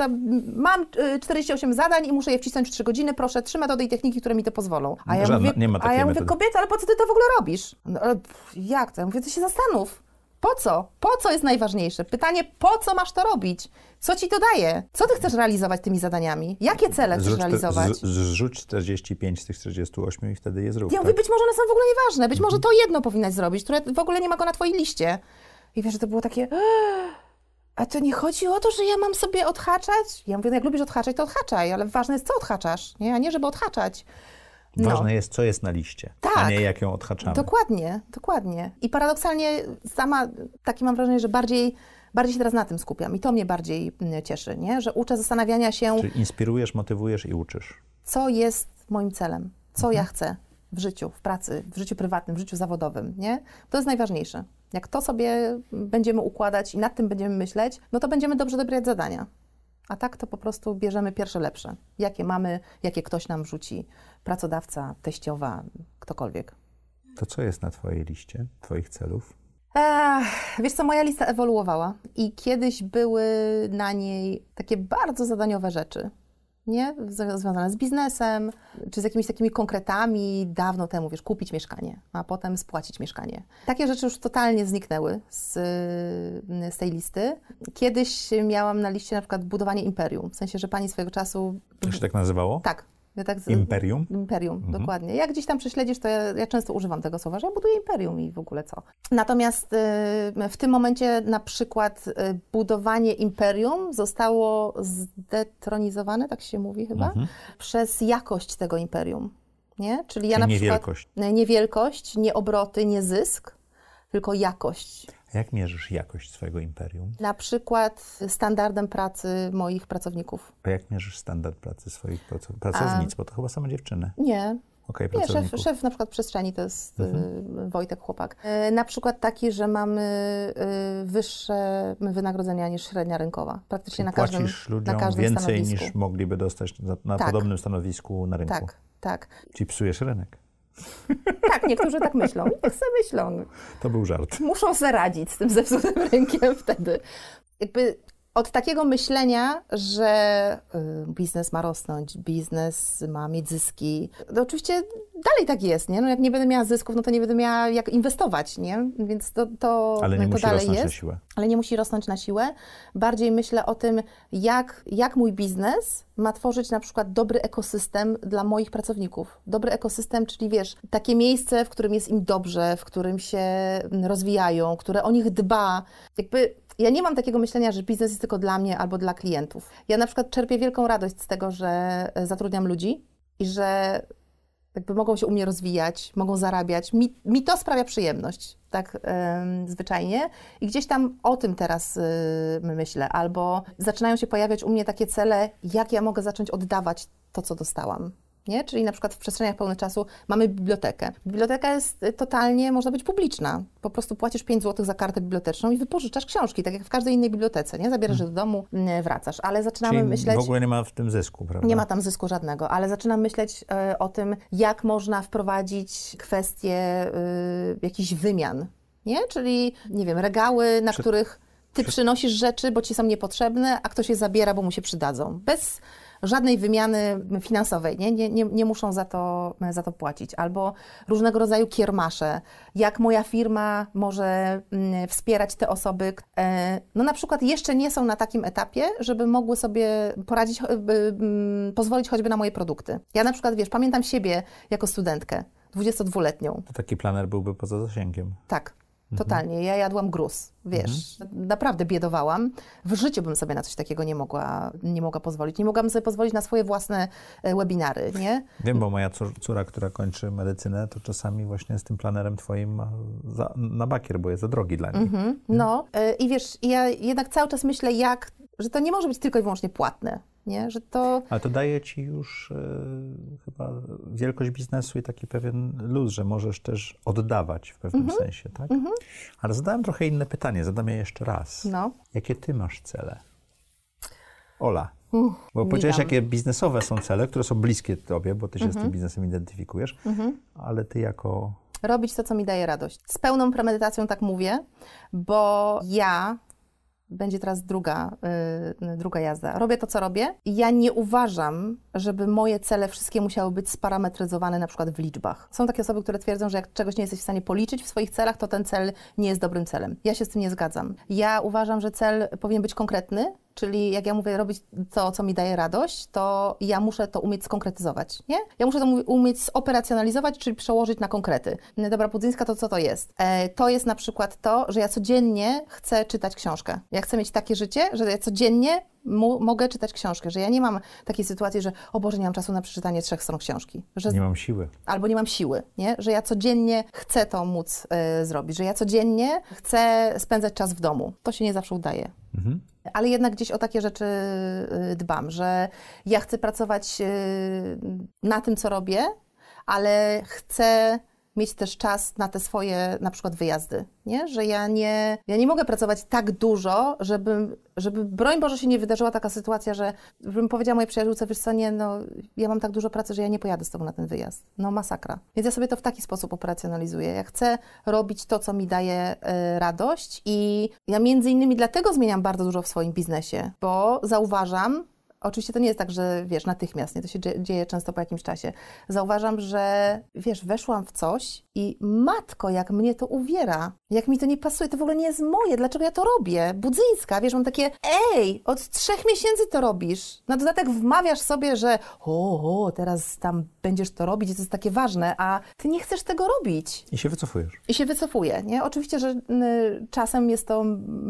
mam y, 48 zadań i muszę je wcisnąć w 3 godziny, proszę, trzy metody i techniki, które mi to pozwolą. A ja Żadna- mówię, nie ma a ja mówię, kobieta, ale po co ty to w ogóle robisz? No, ale jak to? Ja mówię, ty się zastanów. Po co? Po co jest najważniejsze? Pytanie, po co masz to robić? Co ci to daje? Co ty chcesz realizować tymi zadaniami? Jakie cele chcesz Zrzuć, te- realizować? z- zrzuć 45 z tych 48 i wtedy je zrób. Ja tak? mówię, być może one są w ogóle nieważne, być może to jedno powinnaś zrobić, które w ogóle nie ma go na twojej liście. I wiesz, że to było takie... "Eee, A to nie chodzi o to, że ja mam sobie odhaczać? Ja mówię, no jak lubisz odhaczać, to odhaczaj, ale ważne jest, co odhaczasz, nie? a nie, żeby odhaczać. No. Ważne jest, co jest na liście, a Tak. nie jak ją odhaczamy. Dokładnie, dokładnie. I paradoksalnie sama takie mam wrażenie, że bardziej, bardziej się teraz na tym skupiam i to mnie bardziej mm, cieszy, nie? że uczę zastanawiania się, Czyli inspirujesz, motywujesz i uczysz. co jest moim celem, co ja chcę w życiu, w pracy, w życiu prywatnym, w życiu zawodowym. Nie? To jest najważniejsze. Jak to sobie będziemy układać i nad tym będziemy myśleć, no to będziemy dobrze dobierać zadania. A tak to po prostu bierzemy pierwsze lepsze. Jakie mamy, jakie ktoś nam rzuci, pracodawca, teściowa, ktokolwiek. To co jest na twojej liście, twoich celów? Ech, wiesz co, moja lista ewoluowała i kiedyś były na niej takie bardzo zadaniowe rzeczy, nie? Związane z biznesem, czy z jakimiś takimi konkretami dawno temu, wiesz, kupić mieszkanie, a potem spłacić mieszkanie. Takie rzeczy już totalnie zniknęły z, z tej listy. Kiedyś miałam na liście na przykład budowanie imperium, w sensie, że pani swojego czasu... To się tak nazywało? Tak. Ja tak z- Imperium? Imperium, dokładnie. Jak gdzieś tam prześledzisz, to ja, ja często używam tego słowa, że ja buduję imperium i w ogóle co. Natomiast y, w tym momencie na przykład y, budowanie imperium zostało zdetronizowane, tak się mówi chyba, przez jakość tego imperium. Nie? Czyli ja Czyli na nie przykład... wielkość. Nie wielkość, nie obroty, nie zysk, tylko jakość. A Jak mierzysz jakość swojego imperium? Na przykład standardem pracy moich pracowników. A jak mierzysz standard pracy swoich praco- pracownic? Bo to chyba same dziewczyny. Nie, Okej, Nie, szef, szef na przykład przestrzeni to jest y, Wojtek Chłopak. Y, na przykład taki, że mamy y, wyższe wynagrodzenia niż średnia rynkowa. Praktycznie na każdym, Płacisz na ludziom każdym więcej stanowisku. niż mogliby dostać na, na Tak. podobnym stanowisku na rynku. Tak, tak. Czyli psujesz rynek. Tak, niektórzy tak myślą. Niech sobie myślą. To był żart. Muszą sobie radzić z tym zepsutym rynkiem wtedy. Jakby od takiego myślenia, że y, biznes ma rosnąć, biznes ma mieć zyski, to oczywiście dalej tak jest, nie? No jak nie będę miała zysków, no to nie będę miała jak inwestować, nie? Więc to, to, Ale nie to musi dalej rosnąć jest. na siłę. ale nie musi rosnąć na siłę. Bardziej myślę o tym, jak, jak mój biznes ma tworzyć na przykład dobry ekosystem dla moich pracowników. Dobry ekosystem, czyli wiesz, takie miejsce, w którym jest im dobrze, w którym się rozwijają, które o nich dba. Jakby ja nie mam takiego myślenia, że biznes jest tylko dla mnie albo dla klientów. Ja na przykład czerpię wielką radość z tego, że e, zatrudniam ludzi i że jakby mogą się u mnie rozwijać, mogą zarabiać. Mi, mi to sprawia przyjemność, tak zwyczajnie. I gdzieś tam o tym teraz y, myślę. Albo zaczynają się pojawiać u mnie takie cele, jak ja mogę zacząć oddawać to, co dostałam. Nie? Czyli na przykład w przestrzeniach pełnych czasu mamy bibliotekę. Biblioteka jest y, totalnie, można być publiczna. Po prostu płacisz 5 zł za kartę biblioteczną i wypożyczasz książki, tak jak w każdej innej bibliotece. Nie? Zabierasz je do domu, y, wracasz. Ale zaczynamy Czyli myśleć... w ogóle nie ma w tym zysku, prawda? Nie ma tam zysku żadnego, ale zaczynam myśleć e, o tym, jak można wprowadzić kwestię e, jakichś wymian, nie? Czyli, nie wiem, regały, na których ty przynosisz rzeczy, bo ci są niepotrzebne, a ktoś je zabiera, bo mu się przydadzą. Bez żadnej wymiany finansowej, nie? Nie, nie, nie muszą za to, za to płacić. Albo różnego rodzaju kiermasze. Jak moja firma może mm, wspierać te osoby, e, no na przykład jeszcze nie są na takim etapie, żeby mogły sobie poradzić, mm, pozwolić choćby na moje produkty. Ja na przykład, wiesz, pamiętam siebie jako studentkę, 22-letnią. To taki planer byłby poza zasięgiem. Tak, totalnie. Ja jadłam gruz, wiesz, naprawdę biedowałam. W życiu bym sobie na coś takiego nie mogła, nie mogła pozwolić. Nie mogłabym sobie pozwolić na swoje własne e, webinary, nie? Wiem, bo moja cór- córa, która kończy medycynę, to czasami właśnie z tym planerem twoim za, na bakier, bo jest za drogi dla niej. Mhm. No e, i wiesz, ja jednak cały czas myślę, jak, że to nie może być tylko i wyłącznie płatne. Nie? Że to... Ale to daje ci już e, chyba wielkość biznesu i taki pewien luz, że możesz też oddawać w pewnym Mhm. sensie, tak? Ale zadałem trochę inne pytanie, zadam je jeszcze raz. No. Jakie ty masz cele? Ola. Uff, Bo powiedziałeś, jakie biznesowe są cele, które są bliskie tobie, bo ty się z Mhm. tym biznesem identyfikujesz, ale ty jako... robić to, co mi daje radość. Z pełną premedytacją tak mówię, bo ja, będzie teraz druga, y, druga jazda, robię to, co robię ja nie uważam, żeby moje cele wszystkie musiały być sparametryzowane na przykład w liczbach. Są takie osoby, które twierdzą, że jak czegoś nie jesteś w stanie policzyć w swoich celach, to ten cel nie jest dobrym celem. Ja się z tym nie zgadzam. Ja uważam, że cel powinien być konkretny, Czyli jak ja mówię robić to, co mi daje radość, to ja muszę to umieć skonkretyzować, nie? Ja muszę to umieć zoperacjonalizować, czyli przełożyć na konkrety. Dobra Budzyńska, to co to jest? E, to jest na przykład to, że ja codziennie chcę czytać książkę. Ja chcę mieć takie życie, że ja codziennie mogę czytać książkę, że ja nie mam takiej sytuacji, że o Boże, nie mam czasu na przeczytanie trzech stron książki. Że Nie mam siły. albo nie mam siły, nie? że ja codziennie chcę to móc e, zrobić, że ja codziennie chcę spędzać czas w domu. To się nie zawsze udaje. Mhm. Ale jednak gdzieś o takie rzeczy y, dbam, że ja chcę pracować y, na tym, co robię, ale chcę mieć też czas na te swoje na przykład wyjazdy, nie? Że ja nie, ja nie mogę pracować tak dużo, żeby, żeby broń Boże się nie wydarzyła taka sytuacja, że bym powiedziała mojej przyjaciółce, wiesz co, nie, no ja mam tak dużo pracy, że ja nie pojadę z Tobą na ten wyjazd. No masakra. Więc ja sobie to w taki sposób operacjonalizuję. Ja chcę robić to, co mi daje e, radość i ja między innymi dlatego zmieniam bardzo dużo w swoim biznesie, bo zauważam, Oczywiście to nie jest tak, że wiesz, natychmiast, nie? to się dzie- dzieje często po jakimś czasie. Zauważam, że wiesz, weszłam w coś i matko, jak mnie to uwiera, jak mi to nie pasuje, to w ogóle nie jest moje, dlaczego ja to robię? Budzyńska, wiesz, mam takie, ej, od trzech miesięcy to robisz. Na dodatek wmawiasz sobie, że o, o, teraz tam będziesz to robić to jest takie ważne, a ty nie chcesz tego robić. I się wycofujesz. I się wycofuję, nie? Oczywiście, że y, czasem jest to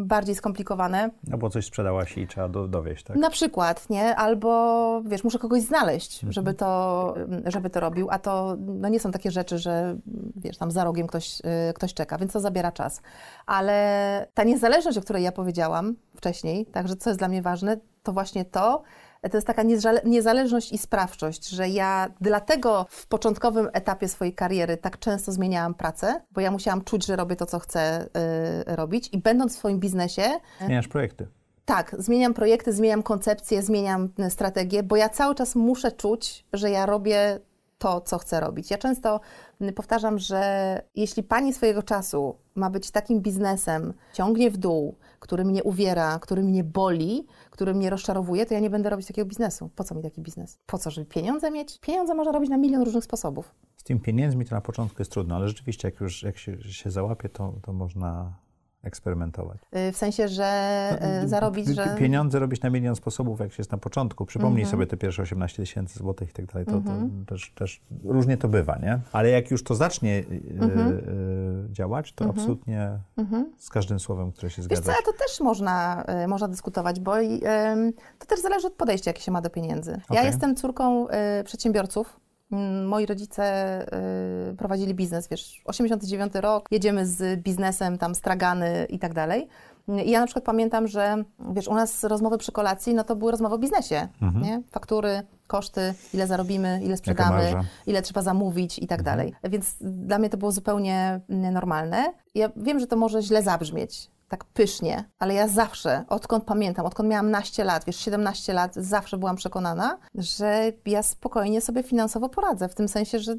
bardziej skomplikowane, No bo coś sprzedałaś i trzeba do, dowieść, tak? na przykład, nie? Albo, wiesz, muszę kogoś znaleźć, żeby to, żeby to robił, a to no nie są takie rzeczy, że, wiesz, tam za rogiem ktoś, y, ktoś czeka, więc to zabiera czas. Ale ta niezależność, o której ja powiedziałam wcześniej, także co jest dla mnie ważne, to właśnie to, to jest taka niezale- niezależność i sprawczość, że ja dlatego w początkowym etapie swojej kariery tak często zmieniałam pracę, bo ja musiałam czuć, że robię to, co chcę y, robić i będąc w swoim biznesie, Zmieniasz projekty. tak, zmieniam projekty, zmieniam koncepcję, zmieniam y, strategię, bo ja cały czas muszę czuć, że ja robię to, co chcę robić. Ja często powtarzam, że jeśli pani swojego czasu ma być takim biznesem, ciągnie w dół, który mnie uwiera, który mnie boli, który mnie rozczarowuje, to ja nie będę robić takiego biznesu. Po co mi taki biznes? Po co, żeby pieniądze mieć? Pieniądze można robić na milion różnych sposobów. Z tymi pieniędzmi to na początku jest trudno, ale rzeczywiście jak już jak się, się załapie, to, to można eksperymentować. Y, W sensie, że y, zarobić, że... Pieniądze robić na milion sposobów, jak się jest na początku. Przypomnij sobie te pierwsze 18 tysięcy złotych i tak dalej. To, to też, też różnie to bywa, nie? Ale jak już to zacznie y, y, działać, to absolutnie z każdym słowem, które się Wiesz co, zgadza. to też można, y, można dyskutować, bo y, to też zależy od podejścia, jakie się ma do pieniędzy. Ja Okej. jestem córką przedsiębiorców. Mm, Moi rodzice y, prowadzili biznes, wiesz, 89 rok, jedziemy z biznesem, tam stragany i tak dalej. I ja na przykład pamiętam, że wiesz, u nas rozmowy przy kolacji, no to były rozmowy o biznesie, nie? Faktury, koszty, ile zarobimy, ile sprzedamy, ile trzeba zamówić i tak dalej. Więc dla mnie to było zupełnie mm, normalne. Ja wiem, że to może źle zabrzmieć, tak pysznie, ale ja zawsze, odkąd pamiętam, odkąd miałam naście lat, wiesz, 17 lat, zawsze byłam przekonana, że ja spokojnie sobie finansowo poradzę, w tym sensie, że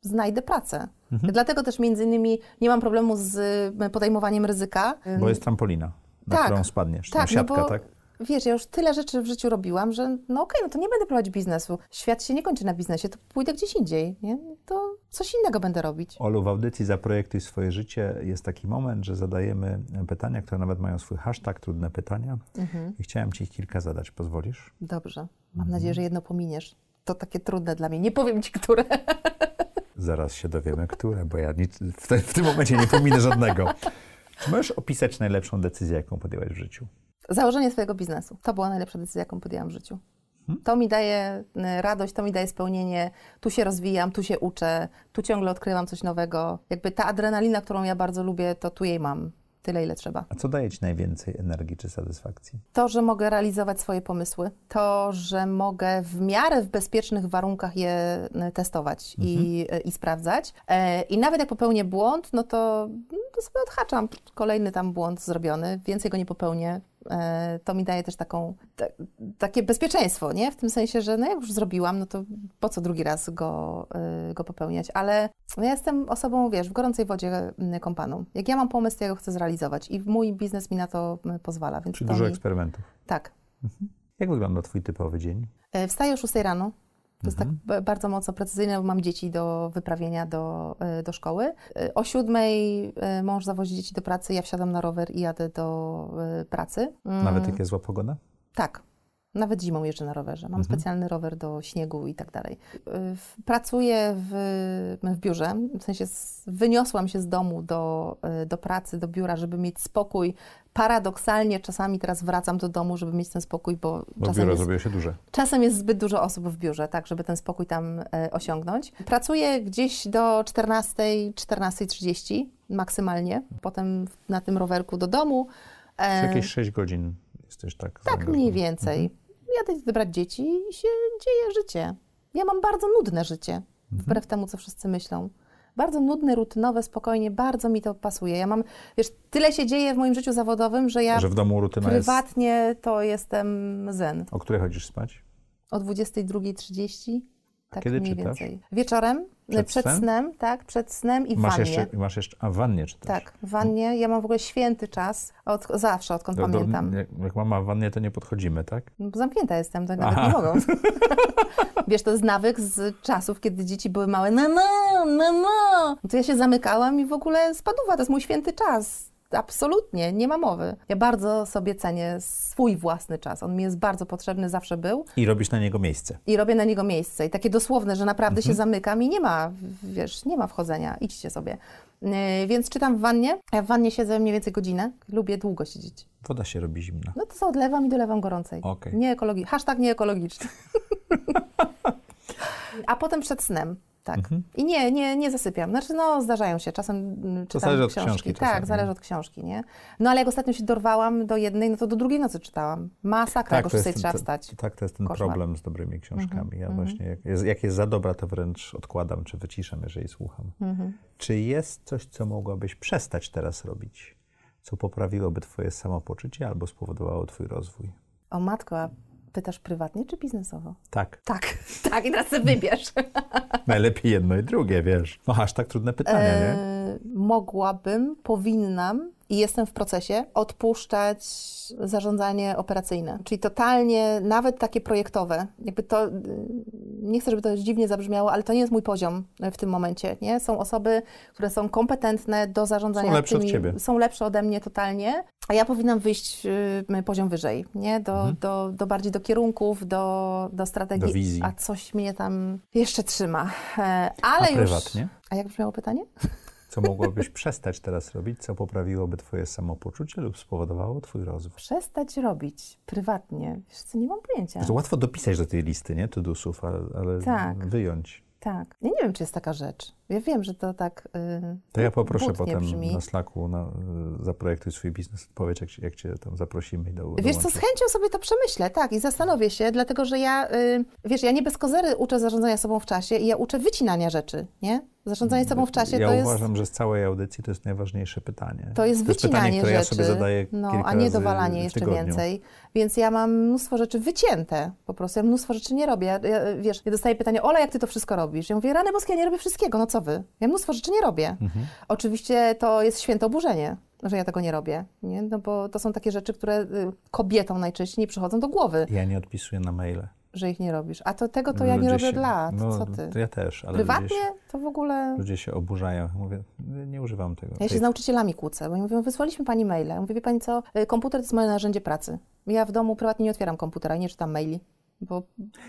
znajdę pracę. Dlatego też między innymi nie mam problemu z y, podejmowaniem ryzyka. Bo jest trampolina, na Tak. którą spadniesz. Tak, siatka, no bo tak? Wiesz, ja już tyle rzeczy w życiu robiłam, że no okej, no to nie będę prowadzić biznesu. Świat się nie kończy na biznesie, to pójdę gdzieś indziej, nie? To coś innego będę robić. Olu, w audycji Zaprojektuj swoje życie jest taki moment, że zadajemy pytania, które nawet mają swój hashtag, trudne pytania. Mhm. I chciałem Ci ich kilka zadać. Pozwolisz? Dobrze. Mam nadzieję, że jedno pominiesz. To takie trudne dla mnie. Nie powiem ci, które. Zaraz się dowiemy, które, bo ja nic, w, te, w tym momencie nie pominę żadnego. Możesz opisać najlepszą decyzję, jaką podjęłaś w życiu? Założenie swojego biznesu. To była najlepsza decyzja, jaką podjęłam w życiu. To mi daje y, radość, to mi daje spełnienie. Tu się rozwijam, tu się uczę, tu ciągle odkrywam coś nowego. Jakby ta adrenalina, którą ja bardzo lubię, to tu jej mam. tyle, ile trzeba. A co daje Ci najwięcej energii czy satysfakcji? To, że mogę realizować swoje pomysły, to, że mogę w miarę w bezpiecznych warunkach je e, testować i, i sprawdzać. E, I nawet jak popełnię błąd, no to, no to sobie odhaczam kolejny tam błąd zrobiony, więcej go nie popełnię. E, To mi daje też taką, ta, takie bezpieczeństwo, nie? W tym sensie, że no jak już zrobiłam, no to po co drugi raz go, e, go popełniać? Ale ja jestem osobą, wiesz, w gorącej wodzie m, kąpaną. Jak ja mam pomysł, to ja go chcę zrealizować i mój biznes mi na to pozwala. Więc Czy to dużo mi... eksperymentów? Tak. Jak wygląda Twój typowy dzień? E, Wstaję o 6 rano. To jest tak Mhm. bardzo mocno precyzyjne, bo mam dzieci do wyprawienia do, e, do szkoły. E, O 7 e, mąż zawozi dzieci do pracy, ja wsiadam na rower i jadę do pracy. Mm, Nawet jak jest zła pogoda? Tak. Nawet zimą jeżdżę na rowerze. Mam Mhm. specjalny rower do śniegu i tak dalej. Y, Pracuję w, w biurze, w sensie z, wyniosłam się z domu do, y, do pracy, do biura, żeby mieć spokój. Paradoksalnie czasami teraz wracam do domu, żeby mieć ten spokój, bo, Bo czasem biuro jest, się duże. czasem jest zbyt dużo osób w biurze, tak, żeby ten spokój tam e, osiągnąć. Pracuję gdzieś do 14, 14.30 maksymalnie. Potem na tym rowerku do domu. E, jakieś 6 godzin jesteś tak tak, mniej więcej. Jadę wybrać dzieci i się dzieje życie. Ja mam bardzo nudne życie, wbrew temu, co wszyscy myślą. Bardzo nudne, rutynowe, spokojnie, bardzo mi to pasuje. Ja mam, wiesz, tyle się dzieje w moim życiu zawodowym, że ja Że w domu rutyna jest... prywatnie to jestem zen. O której chodzisz spać? O 22.30, tak kiedy mniej czytasz? więcej. Wieczorem, Przed przed, snem? snem, tak, przed snem i w Masz wannie. jeszcze, masz jeszcze... A wannie czytasz? Tak, wannie. Ja mam w ogóle święty czas, od, zawsze, odkąd Do, do, pamiętam. jak, jak mama wannie, to nie podchodzimy, tak? No, bo Zamknięta jestem, to nawet Aha. nie mogą. Wiesz, to jest nawyk z czasów, kiedy dzieci były małe. No, no, no, no. To ja się zamykałam i w ogóle spaduwa, to jest mój święty czas. Absolutnie, nie ma mowy. Ja bardzo sobie cenię swój własny czas. On mi jest bardzo potrzebny, zawsze był. I robisz na niego miejsce. I robię na niego miejsce. I takie dosłowne, że naprawdę Mhm. się zamykam i nie ma, wiesz, nie ma wchodzenia. Idźcie sobie. Yy, więc czytam w wannie. Ja w wannie siedzę mniej więcej godzinę. Lubię długo siedzieć. Woda się robi zimna. No to co, odlewam i dolewam gorącej. Okej. Nie ekologi- Hashtag nieekologiczny. A potem przed snem. Tak. I nie, nie, nie zasypiam. Znaczy, no, zdarzają się. Czasem mm, czytam zależy od książki. książki tak, zależy od książki, nie? No ale jak ostatnio się dorwałam do jednej, no to do drugiej nocy czytałam. Masakra, jak o to 6 jest, trzeba to- wstać. Tak, to jest ten Koszmar. problem z dobrymi książkami. Mhm, Ja właśnie, jak jest, jak jest za dobra, to wręcz odkładam, czy wyciszam, jeżeli słucham. Mhm. Czy jest coś, co mogłabyś przestać teraz robić, co poprawiłoby twoje samopoczucie albo spowodowało twój rozwój? O matko, a pytasz prywatnie czy biznesowo? Tak. Tak, tak i teraz sobie wybierz. Najlepiej jedno i drugie, wiesz. No aż tak trudne pytanie, nie? E, mogłabym, powinnam i jestem w procesie odpuszczać zarządzanie operacyjne. Czyli totalnie, nawet takie projektowe. Jakby to, nie chcę, żeby to dziwnie zabrzmiało, ale to nie jest mój poziom w tym momencie. Nie? Są osoby, które są kompetentne do zarządzania Są lepsze od tymi, ciebie. są lepsze ode mnie totalnie, a ja powinnam wyjść y, poziom wyżej, nie? Do, do, do bardziej do kierunków, do, do strategii. Mhm. Do wizji. A coś mnie tam jeszcze trzyma. E, ale A już... prywatnie? A jak brzmiało pytanie? Co mogłabyś przestać teraz robić, co poprawiłoby twoje samopoczucie lub spowodowało twój rozwój? Przestać robić prywatnie. Wiesz co, nie mam pojęcia. To łatwo dopisać do tej listy, nie? To-dusów, ale, ale Tak. wyjąć. Tak. Ja nie wiem, czy jest taka rzecz. Ja wiem, że to tak. Yy, To ja poproszę potem brzmi. na Slacku, na, zaprojektuj swój biznes, odpowiedź, jak, cię- jak cię tam zaprosimy i do Wiesz co, z chęcią sobie to przemyślę, tak, i zastanowię się, dlatego że ja, y, wiesz, ja nie bez kozery uczę zarządzania sobą w czasie i ja uczę wycinania rzeczy, nie? Zarządzanie sobą w czasie ja to jest... uważam, że z całej audycji to jest najważniejsze pytanie. To jest pytanie, wycinanie które ja rzeczy, sobie zadaję no, a nie razy dowalanie jeszcze tygodniu. więcej. Więc ja mam mnóstwo rzeczy wycięte po prostu. Ja mnóstwo rzeczy nie robię. Ja, ja, wiesz, ja dostaję pytanie, Ola, jak ty to wszystko robisz? Ja mówię, rany boskie, ja nie robię wszystkiego, no co wy? Ja mnóstwo rzeczy nie robię. Mhm. Oczywiście to jest święte oburzenie, że ja tego nie robię, nie? No bo to są takie rzeczy, które y, kobietom najczęściej nie przychodzą do głowy, Ja nie odpisuję na maile. Że ich nie robisz. A to tego to ja nie robię się- od lat. No, co ty? To ja też, ale Prywatnie się, to w ogóle... ludzie się oburzają. Mówię, nie, używam tego. Ja się Tej- z nauczycielami kłócę, bo oni mówią, wysłaliśmy pani maile. Mówię, wie pani co, y, komputer to jest moje narzędzie pracy. Ja w domu prywatnie nie otwieram komputera i nie czytam maili, bo.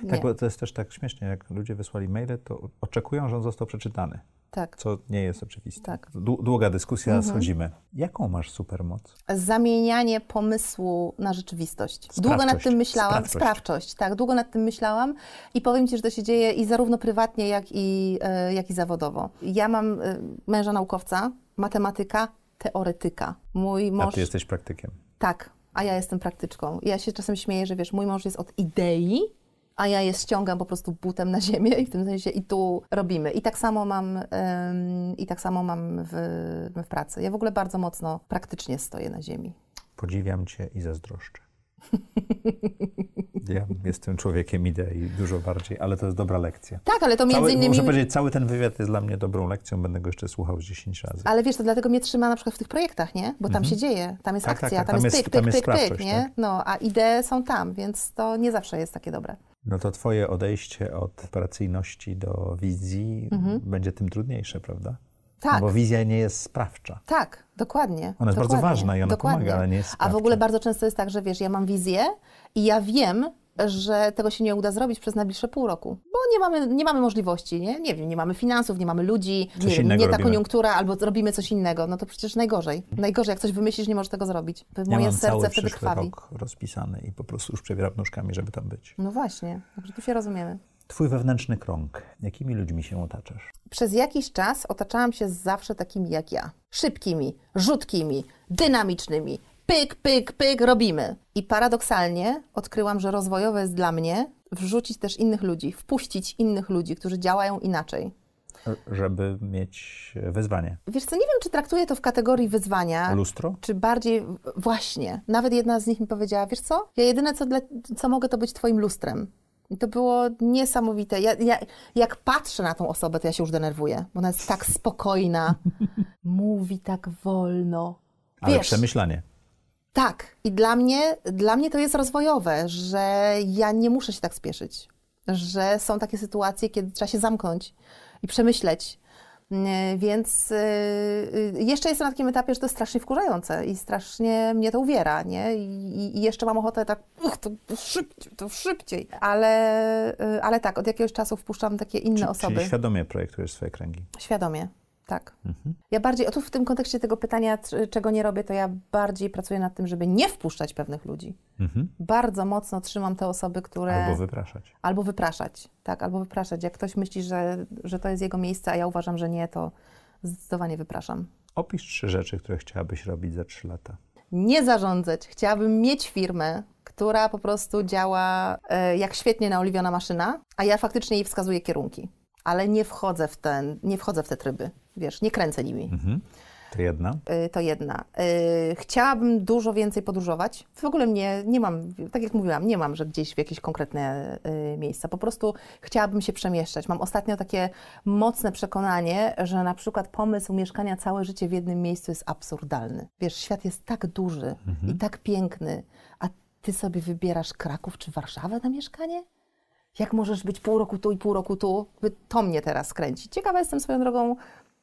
Tak, bo to jest też tak śmiesznie, jak ludzie wysłali maile, to oczekują, że on został przeczytany, tak. co nie jest oczywiste. Tak. Dłu- Długa dyskusja, Mhm. schodzimy. Jaką masz supermoc? Zamienianie pomysłu na rzeczywistość. Długo nad Sprawczość. tym myślałam. Sprawczość. Sprawczość, tak. Długo nad tym myślałam i powiem Ci, że to się dzieje i zarówno prywatnie, jak i, e, jak i zawodowo. Ja mam e, męża naukowca, matematyka, teoretyka. Mój mąż... A ty jesteś praktykiem. Tak, a ja jestem praktyczką. Ja się czasem śmieję, że wiesz, mój mąż jest od idei, a ja je ściągam po prostu butem na ziemię i w tym sensie i tu robimy. I tak samo mam, ym, i tak samo mam w, w pracy. Ja w ogóle bardzo mocno praktycznie stoję na ziemi. Podziwiam cię i zazdroszczę. Ja jestem człowiekiem idei dużo bardziej, ale to jest dobra lekcja. Tak, ale to między Cały, innymi... Muszę powiedzieć, cały ten wywiad jest dla mnie dobrą lekcją, będę go jeszcze słuchał z 10 razy. Ale wiesz, to dlatego mnie trzyma na przykład w tych projektach, nie? Bo tam się dzieje, tam jest Tak, tak, akcja, tak, tam, tam jest jest- pyk, tam pyk, jest pyk, pyk, nie? tak. No, a idee są tam, więc to nie zawsze jest takie dobre. No to twoje odejście od operacyjności do wizji będzie tym trudniejsze, prawda? Tak. No bo wizja nie jest sprawcza. Tak, dokładnie. Ona jest bardzo dokładnie, ważna i ona dokładnie. pomaga, ale nie jest A w sprawcza. ogóle bardzo często jest tak, że wiesz, ja mam wizję i ja wiem, że tego się nie uda zrobić przez najbliższe pół roku, bo nie mamy, nie mamy możliwości, nie? Nie wiem, nie mamy finansów, nie mamy ludzi, Coś nie, wiem, nie ta robimy. koniunktura, albo robimy coś innego, no to przecież najgorzej. Najgorzej, jak coś wymyślisz, nie możesz tego zrobić. Ja Moje mam serce wtedy krwawi. rok rozpisany i po prostu już przebieram nóżkami, żeby tam być. No właśnie, także tu się rozumiemy. Twój wewnętrzny krąg. Jakimi ludźmi się otaczasz? Przez jakiś czas otaczałam się zawsze takimi jak ja. Szybkimi, rzutkimi, dynamicznymi. Pyk, pyk, pyk, robimy. I paradoksalnie odkryłam, że rozwojowe jest dla mnie wrzucić też innych ludzi, wpuścić innych ludzi, którzy działają inaczej. Żeby mieć wyzwanie. Wiesz co, nie wiem, czy traktuję to w kategorii wyzwania, Lustro? czy bardziej właśnie. Nawet jedna z nich mi powiedziała, wiesz co, ja jedyne, co, dla, co mogę, to być twoim lustrem. I to było niesamowite. Ja, ja, jak patrzę na tą osobę, to ja się już denerwuję, bo ona jest tak spokojna, mówi tak wolno. Ale Wiesz, przemyślanie. tak. I dla mnie, dla mnie to jest rozwojowe, że ja nie muszę się tak spieszyć. Że są takie sytuacje, kiedy trzeba się zamknąć i przemyśleć. Nie, Więc y, y, jeszcze jestem na takim etapie, że to jest strasznie wkurzające i strasznie mnie to uwiera, nie? I, jeszcze mam ochotę tak, to szybciej, to szybciej. Ale, ale tak, od jakiegoś czasu wpuszczam takie inne Czy- osoby. Czyli świadomie projektujesz swoje kręgi. Świadomie, tak. Ja bardziej, o tu w tym kontekście tego pytania, czego nie robię, to ja bardziej pracuję nad tym, żeby nie wpuszczać pewnych ludzi. Mhm. Bardzo mocno trzymam te osoby, które... Albo wypraszać. albo wypraszać, tak, albo wypraszać. Jak ktoś myśli, że, że to jest jego miejsce, a ja uważam, że nie, to zdecydowanie wypraszam. Opisz trzy rzeczy, które chciałabyś robić za trzy lata. Nie zarządzać. Chciałabym mieć firmę, która po prostu działa e, jak świetnie naoliwiona maszyna, a ja faktycznie jej wskazuję kierunki. Ale nie wchodzę w, ten, nie wchodzę w te tryby, wiesz, nie kręcę nimi. Mhm. To jedna. Y, to jedna. Y, Chciałabym dużo więcej podróżować. W ogóle mnie nie mam, tak jak mówiłam, nie mam, że gdzieś w jakieś konkretne y, miejsca. Po prostu chciałabym się przemieszczać. Mam ostatnio takie mocne przekonanie, że na przykład pomysł mieszkania całe życie w jednym miejscu jest absurdalny. Wiesz, świat jest tak duży i tak piękny, a ty sobie wybierasz Kraków czy Warszawę na mieszkanie? Jak możesz być pół roku tu i pół roku tu? To mnie teraz kręci. Ciekawa jestem swoją drogą.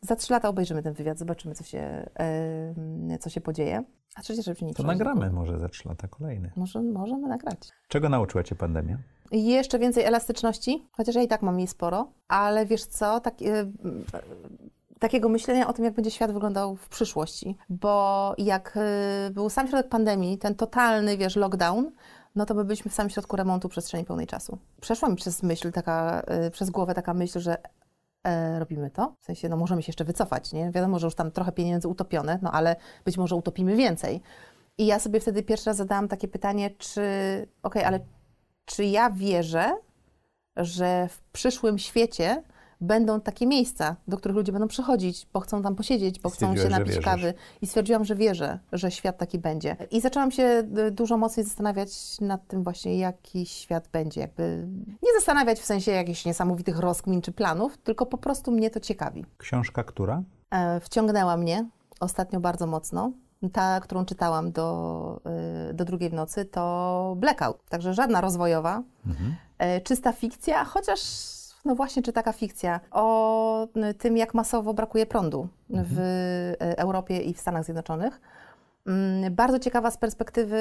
Za trzy lata obejrzymy ten wywiad, zobaczymy, co się, em, co się podzieje. A trzecie, żeby nie To nagramy może za trzy lata kolejny. Może, możemy nagrać. Czego nauczyła cię pandemia? Jeszcze więcej elastyczności, chociaż ja i tak mam jej sporo, ale wiesz co, tak, e, takiego myślenia o tym, jak będzie świat wyglądał w przyszłości. Bo jak e, był sam środek pandemii, ten totalny, wiesz, lockdown, no to my byliśmy w samym środku remontu przestrzeni pełnej czasu. Przeszła mi przez myśl taka, e, przez głowę taka myśl, że robimy to. W sensie, no możemy się jeszcze wycofać, nie? Wiadomo, że już tam trochę pieniędzy utopione, no ale być może utopimy więcej. I ja sobie wtedy pierwszy raz zadałam takie pytanie, czy, okej, ale czy ja wierzę, że w przyszłym świecie będą takie miejsca, do których ludzie będą przychodzić, bo chcą tam posiedzieć, bo chcą się napić kawy. I stwierdziłam, że wierzę, że świat taki będzie. I zaczęłam się y, dużo mocniej zastanawiać nad tym właśnie, jaki świat będzie. Jakby nie zastanawiać w sensie jakichś niesamowitych rozkmin czy planów, tylko po prostu mnie to ciekawi. Książka która? E, wciągnęła mnie ostatnio bardzo mocno. Ta, którą czytałam do, y, do drugiej w nocy, to Blackout. Także żadna rozwojowa, e, czysta fikcja, chociaż no właśnie, czy taka fikcja o y, tym, jak masowo brakuje prądu w y, Europie i w Stanach Zjednoczonych. Mm, Bardzo ciekawa z perspektywy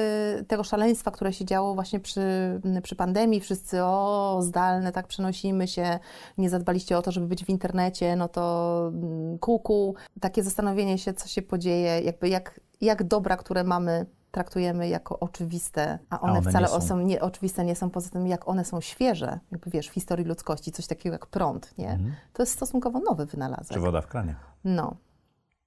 tego szaleństwa, które się działo właśnie przy, przy pandemii. Wszyscy, o, zdalne, tak przenosimy się, nie zadbaliście o to, żeby być w internecie, no to mm, kuku. Takie zastanowienie się, co się podzieje, jakby jak, jak dobra, które mamy, traktujemy jako oczywiste, a one, one nie wcale są. są nie, oczywiste nie są, poza tym jak one są świeże, jakby wiesz, w historii ludzkości, coś takiego jak prąd, nie? To jest stosunkowo nowy wynalazek. Czy woda w kranie? No.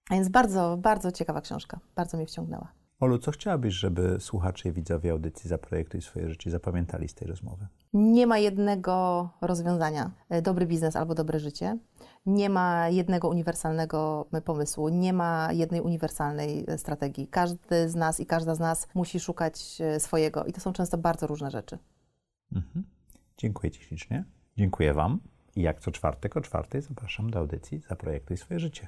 A więc bardzo, bardzo ciekawa książka. Bardzo mnie wciągnęła. Olu, co chciałabyś, żeby słuchacze i widzowie audycji Zaprojektuj swoje życie zapamiętali z tej rozmowy? Nie ma jednego rozwiązania. e, Dobry biznes albo dobre życie. Nie ma jednego uniwersalnego pomysłu. Nie ma jednej uniwersalnej e, strategii. Każdy z nas i każda z nas musi szukać e, swojego. I to są często bardzo różne rzeczy. Mhm. Dziękuję Ci ślicznie. Dziękuję Wam. I jak co czwartek o czwartej zapraszam do audycji Zaprojektuj swoje życie.